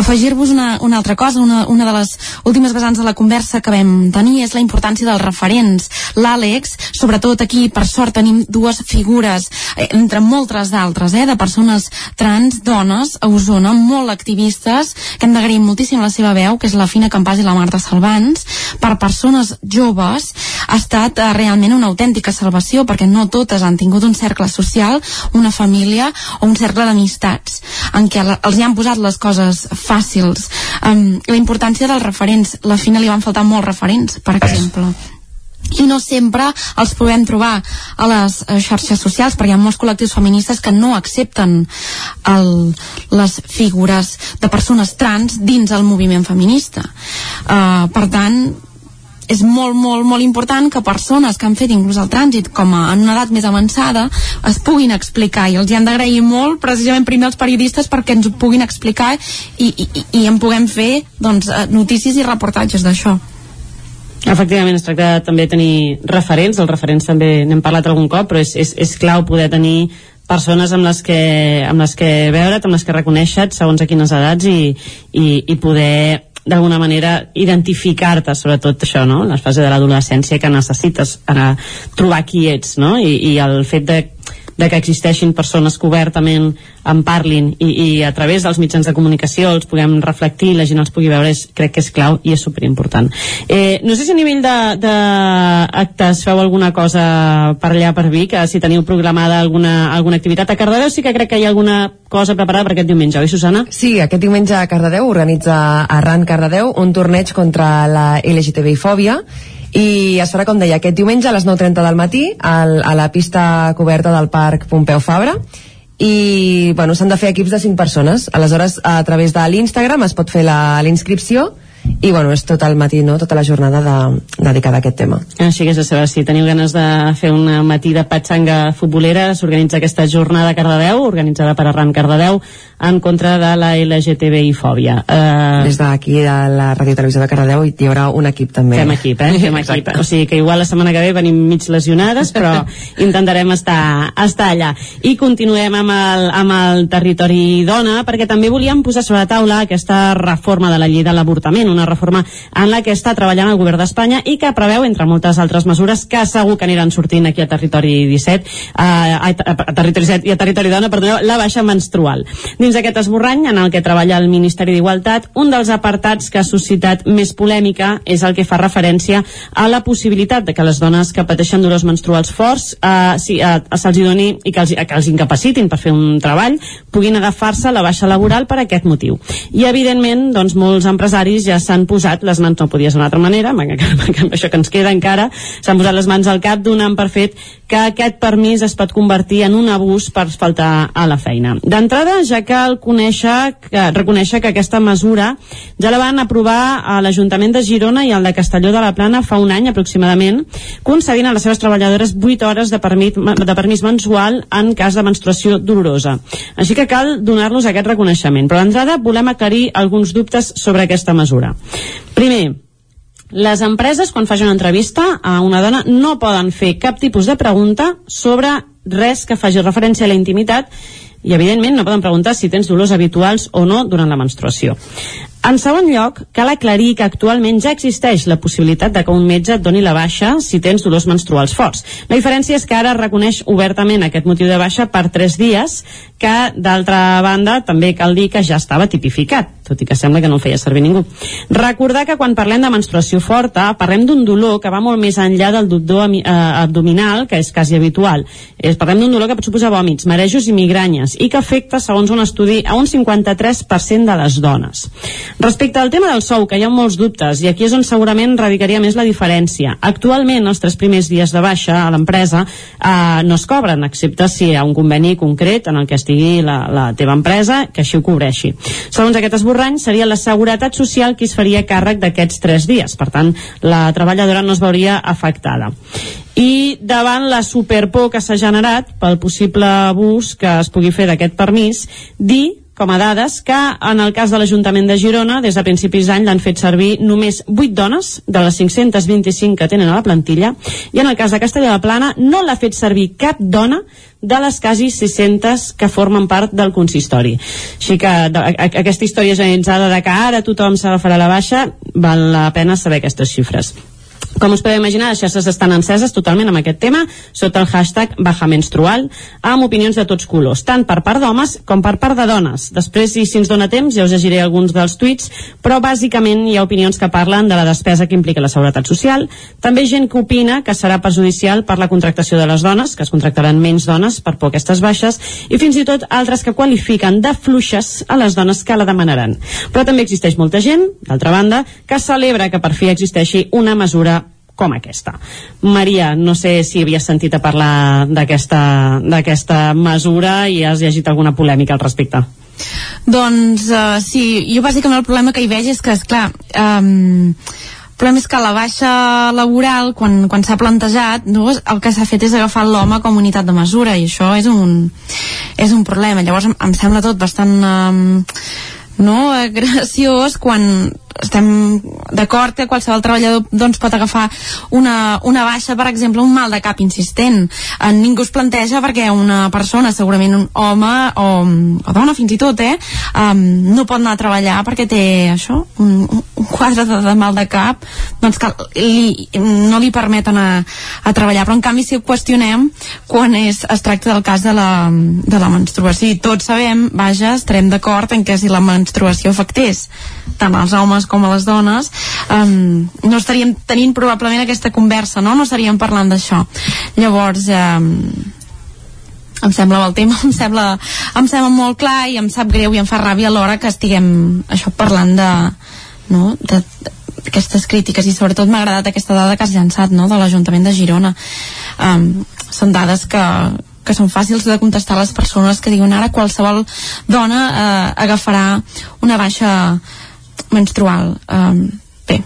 Speaker 49: afegir-vos una, una altra cosa, una, una de les últimes vessants de la conversa que vam tenir és la importància dels referents. L'Àlex, sobretot aquí, per sort, tenim dues figures, eh, entre moltes d'altres, eh, de persones trans, dones, a Osona, molt activistes, que hem d'agrair moltíssim la seva veu, que és la Fina Campàs i la Marta Salvans, per persones joves, ha estat eh, realment una autèntica salvació perquè no totes han tingut un cercle social, una família o un cercle d'amistats en què els hi han posat les coses fàcils. Um, la importància dels referents. La Fina li van faltar molts referents, per exemple i no sempre els podem trobar a les eh, xarxes socials perquè hi ha molts col·lectius feministes que no accepten el, les figures de persones trans dins el moviment feminista uh, per tant és molt, molt, molt important que persones que han fet inclús el trànsit com a, en una edat més avançada es puguin explicar. I els hi han d'agrair molt precisament primer els periodistes perquè ens ho puguin explicar i, i, i- en puguem fer doncs, eh, notícies i reportatges d'això.
Speaker 48: Efectivament, es tracta de també tenir referents, els referents també n'hem parlat algun cop, però és, és, és clau poder tenir persones amb les que, amb les que veure't, amb les que reconèixer segons a quines edats i, i, i poder d'alguna manera identificar-te sobretot això, no? la fase de l'adolescència que necessites eh, trobar qui ets no? I, i el fet de de que existeixin persones que obertament en parlin i, i a través dels mitjans de comunicació els puguem reflectir i la gent els pugui veure és, crec que és clau i és superimportant eh, no sé si a nivell d'actes feu alguna cosa per allà per Vic, eh, si teniu programada alguna, alguna activitat a Cardedeu sí que crec que hi ha alguna cosa preparada per aquest diumenge, oi Susana?
Speaker 52: Sí, aquest diumenge a Cardedeu organitza Arran Cardedeu un torneig contra la LGTBI-fòbia i es farà, com deia, aquest diumenge a les 9.30 del matí al, a la pista coberta del Parc Pompeu Fabra. I bueno, s'han de fer equips de 5 persones. Aleshores a través de l'Instagram es pot fer la, inscripció. I bueno, és tot el matí, no? tota la jornada de, dedicada a aquest tema.
Speaker 48: Així que de saber si teniu ganes de fer un matí de patxanga futbolera, s'organitza aquesta jornada a Cardedeu, organitzada per Arran Cardedeu, en contra de la LGTBI-fòbia. Uh,
Speaker 52: des d'aquí de la Ràdio Televisió de Cardedeu hi haurà un equip també
Speaker 48: Fem equip, eh? Fem [laughs] equip. O sigui que igual la setmana que ve venim mig lesionades, però [laughs] intentarem estar, estar allà. I continuem amb el, amb el territori dona, perquè també volíem posar sobre la taula aquesta reforma de la llei de l'avortament, una reforma en la que està treballant el govern d'Espanya i que preveu, entre moltes altres mesures, que segur que aniran sortint aquí a territori 17, a, a, a territori 17 i a territori dona, perdoneu, la baixa menstrual. Dins d'aquest esborrany, en el que treballa el Ministeri d'Igualtat, un dels apartats que ha suscitat més polèmica és el que fa referència a la possibilitat de que les dones que pateixen dolors menstruals forts eh, sí, eh, se'ls doni i que els, que els incapacitin per fer un treball puguin agafar-se la baixa laboral per aquest motiu. I evidentment, doncs, molts empresaris ja s'han posat les mans, no podia ser d'una altra manera, [laughs] amb, això que ens queda encara, s'han posat les mans al cap donant per fet que aquest permís es pot convertir en un abús per faltar a la feina. D'entrada, ja cal conèixer, que, reconèixer que aquesta mesura ja la van aprovar a l'Ajuntament de Girona i al de Castelló de la Plana fa un any aproximadament, concedint a les seves treballadores 8 hores de permís, de permís mensual en cas de menstruació dolorosa. Així que cal donar-los aquest reconeixement. Però d'entrada volem aclarir alguns dubtes sobre aquesta mesura. Primer, les empreses, quan facin una entrevista a una dona, no poden fer cap tipus de pregunta sobre res que faci referència a la intimitat i, evidentment, no poden preguntar si tens dolors habituals o no durant la menstruació. En segon lloc, cal aclarir que actualment ja existeix la possibilitat de que un metge et doni la baixa si tens dolors menstruals forts. La diferència és que ara reconeix obertament aquest motiu de baixa per 3 dies, que, d'altra banda, també cal dir que ja estava tipificat, tot i que sembla que no el feia servir ningú. Recordar que quan parlem de menstruació forta, parlem d'un dolor que va molt més enllà del dolor eh, abdominal, que és quasi habitual. Parlem d'un dolor que pot suposar vòmits, marejos i migranyes, i que afecta, segons un estudi, a un 53% de les dones. Respecte al tema del sou, que hi ha molts dubtes, i aquí és on segurament radicaria més la diferència. Actualment, els tres primers dies de baixa a l'empresa eh, no es cobren, excepte si hi ha un conveni concret en el que estigui la, la teva empresa que així ho cobreixi. Segons aquest esborrany, seria la Seguretat Social qui es faria càrrec d'aquests tres dies. Per tant, la treballadora no es veuria afectada. I davant la superpor que s'ha generat pel possible abús que es pugui fer d'aquest permís, dir com a dades, que en el cas de l'Ajuntament de Girona, des de principis d'any l'han fet servir només 8 dones de les 525 que tenen a la plantilla, i en el cas de Castelló de Plana no l'ha fet servir cap dona de les quasi 600 que formen part del consistori. Així que de, a, aquesta història generalitzada de que ara tothom s'agafarà la baixa, val la pena saber aquestes xifres. Com us podeu imaginar, les xarxes estan enceses totalment amb aquest tema, sota el hashtag Baja Menstrual, amb opinions de tots colors, tant per part d'homes com per part de dones. Després, si ens dona temps, ja us llegiré alguns dels tuits, però bàsicament hi ha opinions que parlen de la despesa que implica la seguretat social, també gent que opina que serà perjudicial per la contractació de les dones, que es contractaran menys dones per por aquestes baixes, i fins i tot altres que qualifiquen de fluixes a les dones que la demanaran. Però també existeix molta gent, d'altra banda, que celebra que per fi existeixi una mesura com aquesta. Maria, no sé si havies sentit a parlar d'aquesta mesura i has llegit alguna polèmica al respecte.
Speaker 49: Doncs uh, sí, jo bàsicament el problema que hi veig és que, és clar, um, el problema és que la baixa laboral, quan, quan s'ha plantejat, no, el que s'ha fet és agafar l'home com a unitat de mesura, i això és un, és un problema. Llavors em, em sembla tot bastant... Um, no, [laughs] graciós quan estem d'acord que qualsevol treballador doncs, pot agafar una, una baixa, per exemple, un mal de cap insistent. Eh, ningú es planteja perquè una persona, segurament un home o, o dona fins i tot, eh, um, no pot anar a treballar perquè té això, un, un quadre de, de mal de cap, doncs que li, no li permet anar a treballar. Però en canvi si ho qüestionem quan és, es tracta del cas de la, de la menstruació i tots sabem, vaja, estarem d'acord en que si la menstruació afectés tant als homes com a les dones um, no estaríem tenint probablement aquesta conversa no, no estaríem parlant d'això. Llavors um, em sembla el tema, [laughs] em sembla, em sembla molt clar i em sap greu i em fa ràbia alhora que estiguem això parlant de, no, de, aquestes crítiques i sobretot m'ha agradat aquesta dada que has llançat no, de l'Ajuntament de Girona. Um, són dades que, que són fàcils de contestar a les persones que diuen ara qualsevol dona eh, agafarà una baixa menstrual. Um, bé.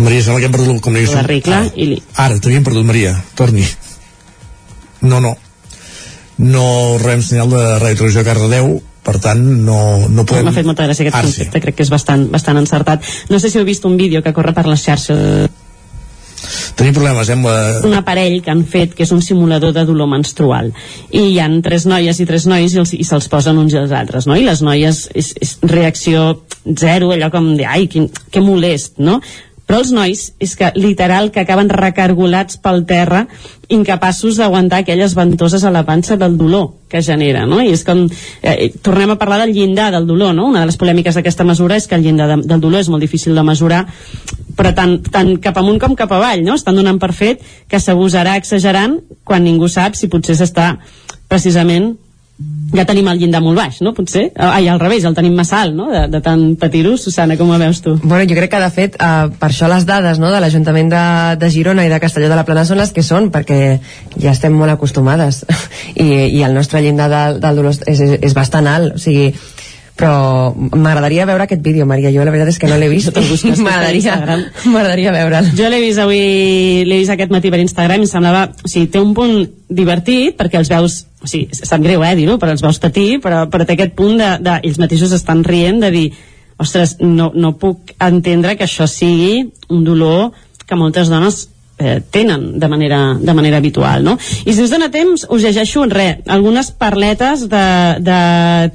Speaker 1: Maria, sembla que hem perdut la comunicació.
Speaker 48: La regla
Speaker 1: ara,
Speaker 48: i li...
Speaker 1: Ara, t'havíem perdut, Maria. Torni. No, no no rebem senyal de Ràdio Televisió Cardedeu per tant no, no podem...
Speaker 48: M'ha fet molta gràcia aquest concepte, sí. crec que és bastant, bastant encertat. No sé si heu vist un vídeo que corre per les xarxes
Speaker 1: Tenim problemes, eh, la...
Speaker 48: Un aparell que han fet, que és un simulador de dolor menstrual. I hi han tres noies i tres nois i, els, i se'ls posen uns i els altres, no? I les noies és, és reacció zero, allò com de, ai, que, que molest, no? Però els nois és que literal que acaben recargolats pel terra incapaços d'aguantar aquelles ventoses a la panxa del dolor que genera, no? I és com, eh, tornem a parlar del llindar del dolor, no? Una de les polèmiques d'aquesta mesura és que el llindar de, del dolor és molt difícil de mesurar, però tant, tant cap amunt com cap avall, no? Estan donant per fet que s'abusarà exagerant quan ningú sap si potser s'està precisament ja tenim el llindar molt baix, no? Potser? Ai, al revés, el tenim massa alt, no? De, de tant patir-ho. Susana, com ho veus tu?
Speaker 52: Bueno, jo crec que, de fet, eh, per això les dades no, de l'Ajuntament de, de Girona i de Castelló de la Plana són les que són, perquè ja estem molt acostumades. [laughs] I, i el nostre llindar del, del dolor és, és, és bastant alt. O sigui, però m'agradaria veure aquest vídeo, Maria. Jo la veritat és que no l'he vist. M'agradaria m'agradaria veure'l.
Speaker 48: Jo l'he vist avui, l'he vist aquest matí per Instagram i em semblava... O sigui, té un punt divertit perquè els veus... O sigui, sap greu, eh, dir-ho, però els veus patir, però, però té aquest punt de, de... Ells mateixos estan rient de dir ostres, no, no puc entendre que això sigui un dolor que moltes dones eh, tenen de manera, de manera habitual, no? I si us dona temps, us llegeixo re, algunes parletes de, de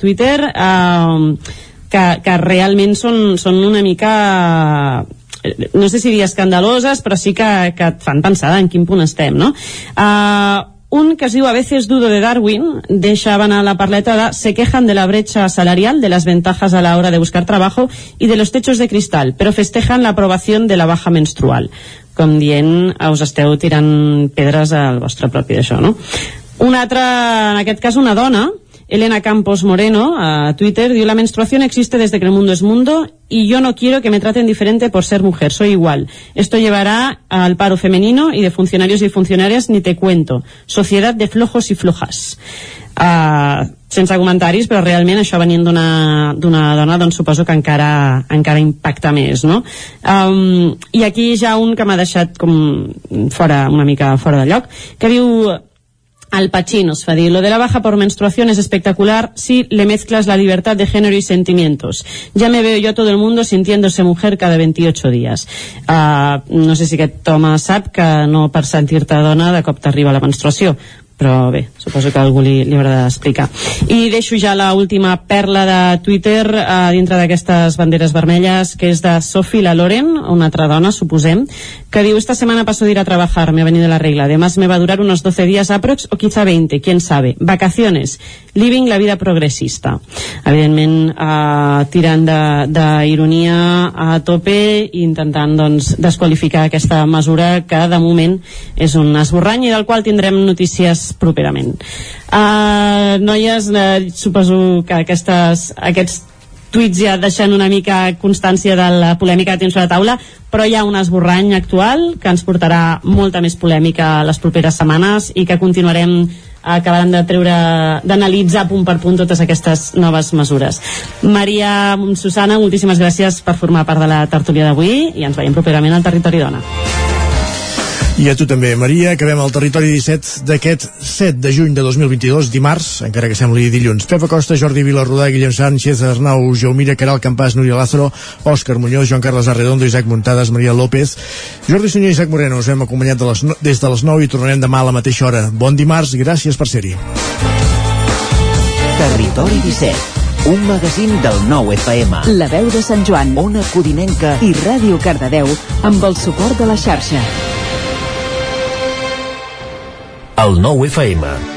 Speaker 48: Twitter eh, que, que realment són, són una mica eh, no sé si dir escandaloses, però sí que, que et fan pensar en quin punt estem, no? Uh, un que es diu A veces dudo de Darwin deixaban a la parleta de se quejan de la brecha salarial, de las ventajas a la hora de buscar trabajo y de los techos de cristal, pero festejan la aprobación de la baja menstrual com dient us esteu tirant pedres al vostre propi d'això, no? Una altra, en aquest cas una dona, Elena Campos Moreno, a Twitter, diu, la menstruación existe desde que el mundo es mundo y yo no quiero que me traten diferente por ser mujer, soy igual. Esto llevará al paro femenino y de funcionarios y funcionarias ni te cuento. Sociedad de flojos y flojas. Uh, sense comentaris, però realment això venint d'una dona, doncs suposo que encara, encara impacta més, no? Um, I aquí ha un que m'ha deixat com fora, una mica fora de lloc, que diu Al Pacino, Sfadi. Lo de la baja por menstruación es espectacular si le mezclas la libertad de género y sentimientos. Ya me veo yo a todo el mundo sintiéndose mujer cada 28 días. Uh, no sé si aquest home sap que no per sentir-te dona de cop t'arriba la menstruació però bé, suposo que algú li, li haurà d'explicar. I deixo ja la última perla de Twitter eh, dintre d'aquestes banderes vermelles, que és de Sophie La Loren, una altra dona, suposem, que diu, esta semana paso de ir a trabajar, me ha venido la regla, además me va a durar unos 12 días aprox o quizá 20, quién sabe. Vacaciones, living la vida progressista. Evidentment, eh, tirant d'ironia a tope i intentant doncs, desqualificar aquesta mesura que de moment és un esborrany i del qual tindrem notícies properament. Uh, noies, uh, suposo que aquestes, aquests tuits ja deixen una mica constància de la polèmica que tens sobre la taula, però hi ha un esborrany actual que ens portarà molta més polèmica les properes setmanes i que continuarem acabant de treure d'analitzar punt per punt totes aquestes noves mesures. Maria Susana, moltíssimes gràcies per formar part de la tertúlia d'avui i ens veiem properament al Territori Dona.
Speaker 1: I a tu també, Maria. Acabem el territori 17 d'aquest 7 de juny de 2022, dimarts, encara que sembli dilluns. Pepa Costa, Jordi Vilarrodà, Guillem Sánchez, Arnau Jaumira, Caral Campàs, Núria Lázaro, Òscar Muñoz, Joan Carles Arredondo, Isaac Muntades, Maria López, Jordi Sunyer i Isaac Moreno. Us hem acompanyat de les, des de les 9 i tornarem demà a la mateixa hora. Bon dimarts i gràcies per ser-hi.
Speaker 33: Territori 17 un magazín del nou FM. La veu de Sant Joan, Ona Codinenca i Ràdio Cardedeu amb el suport de la xarxa.
Speaker 53: El nou FM.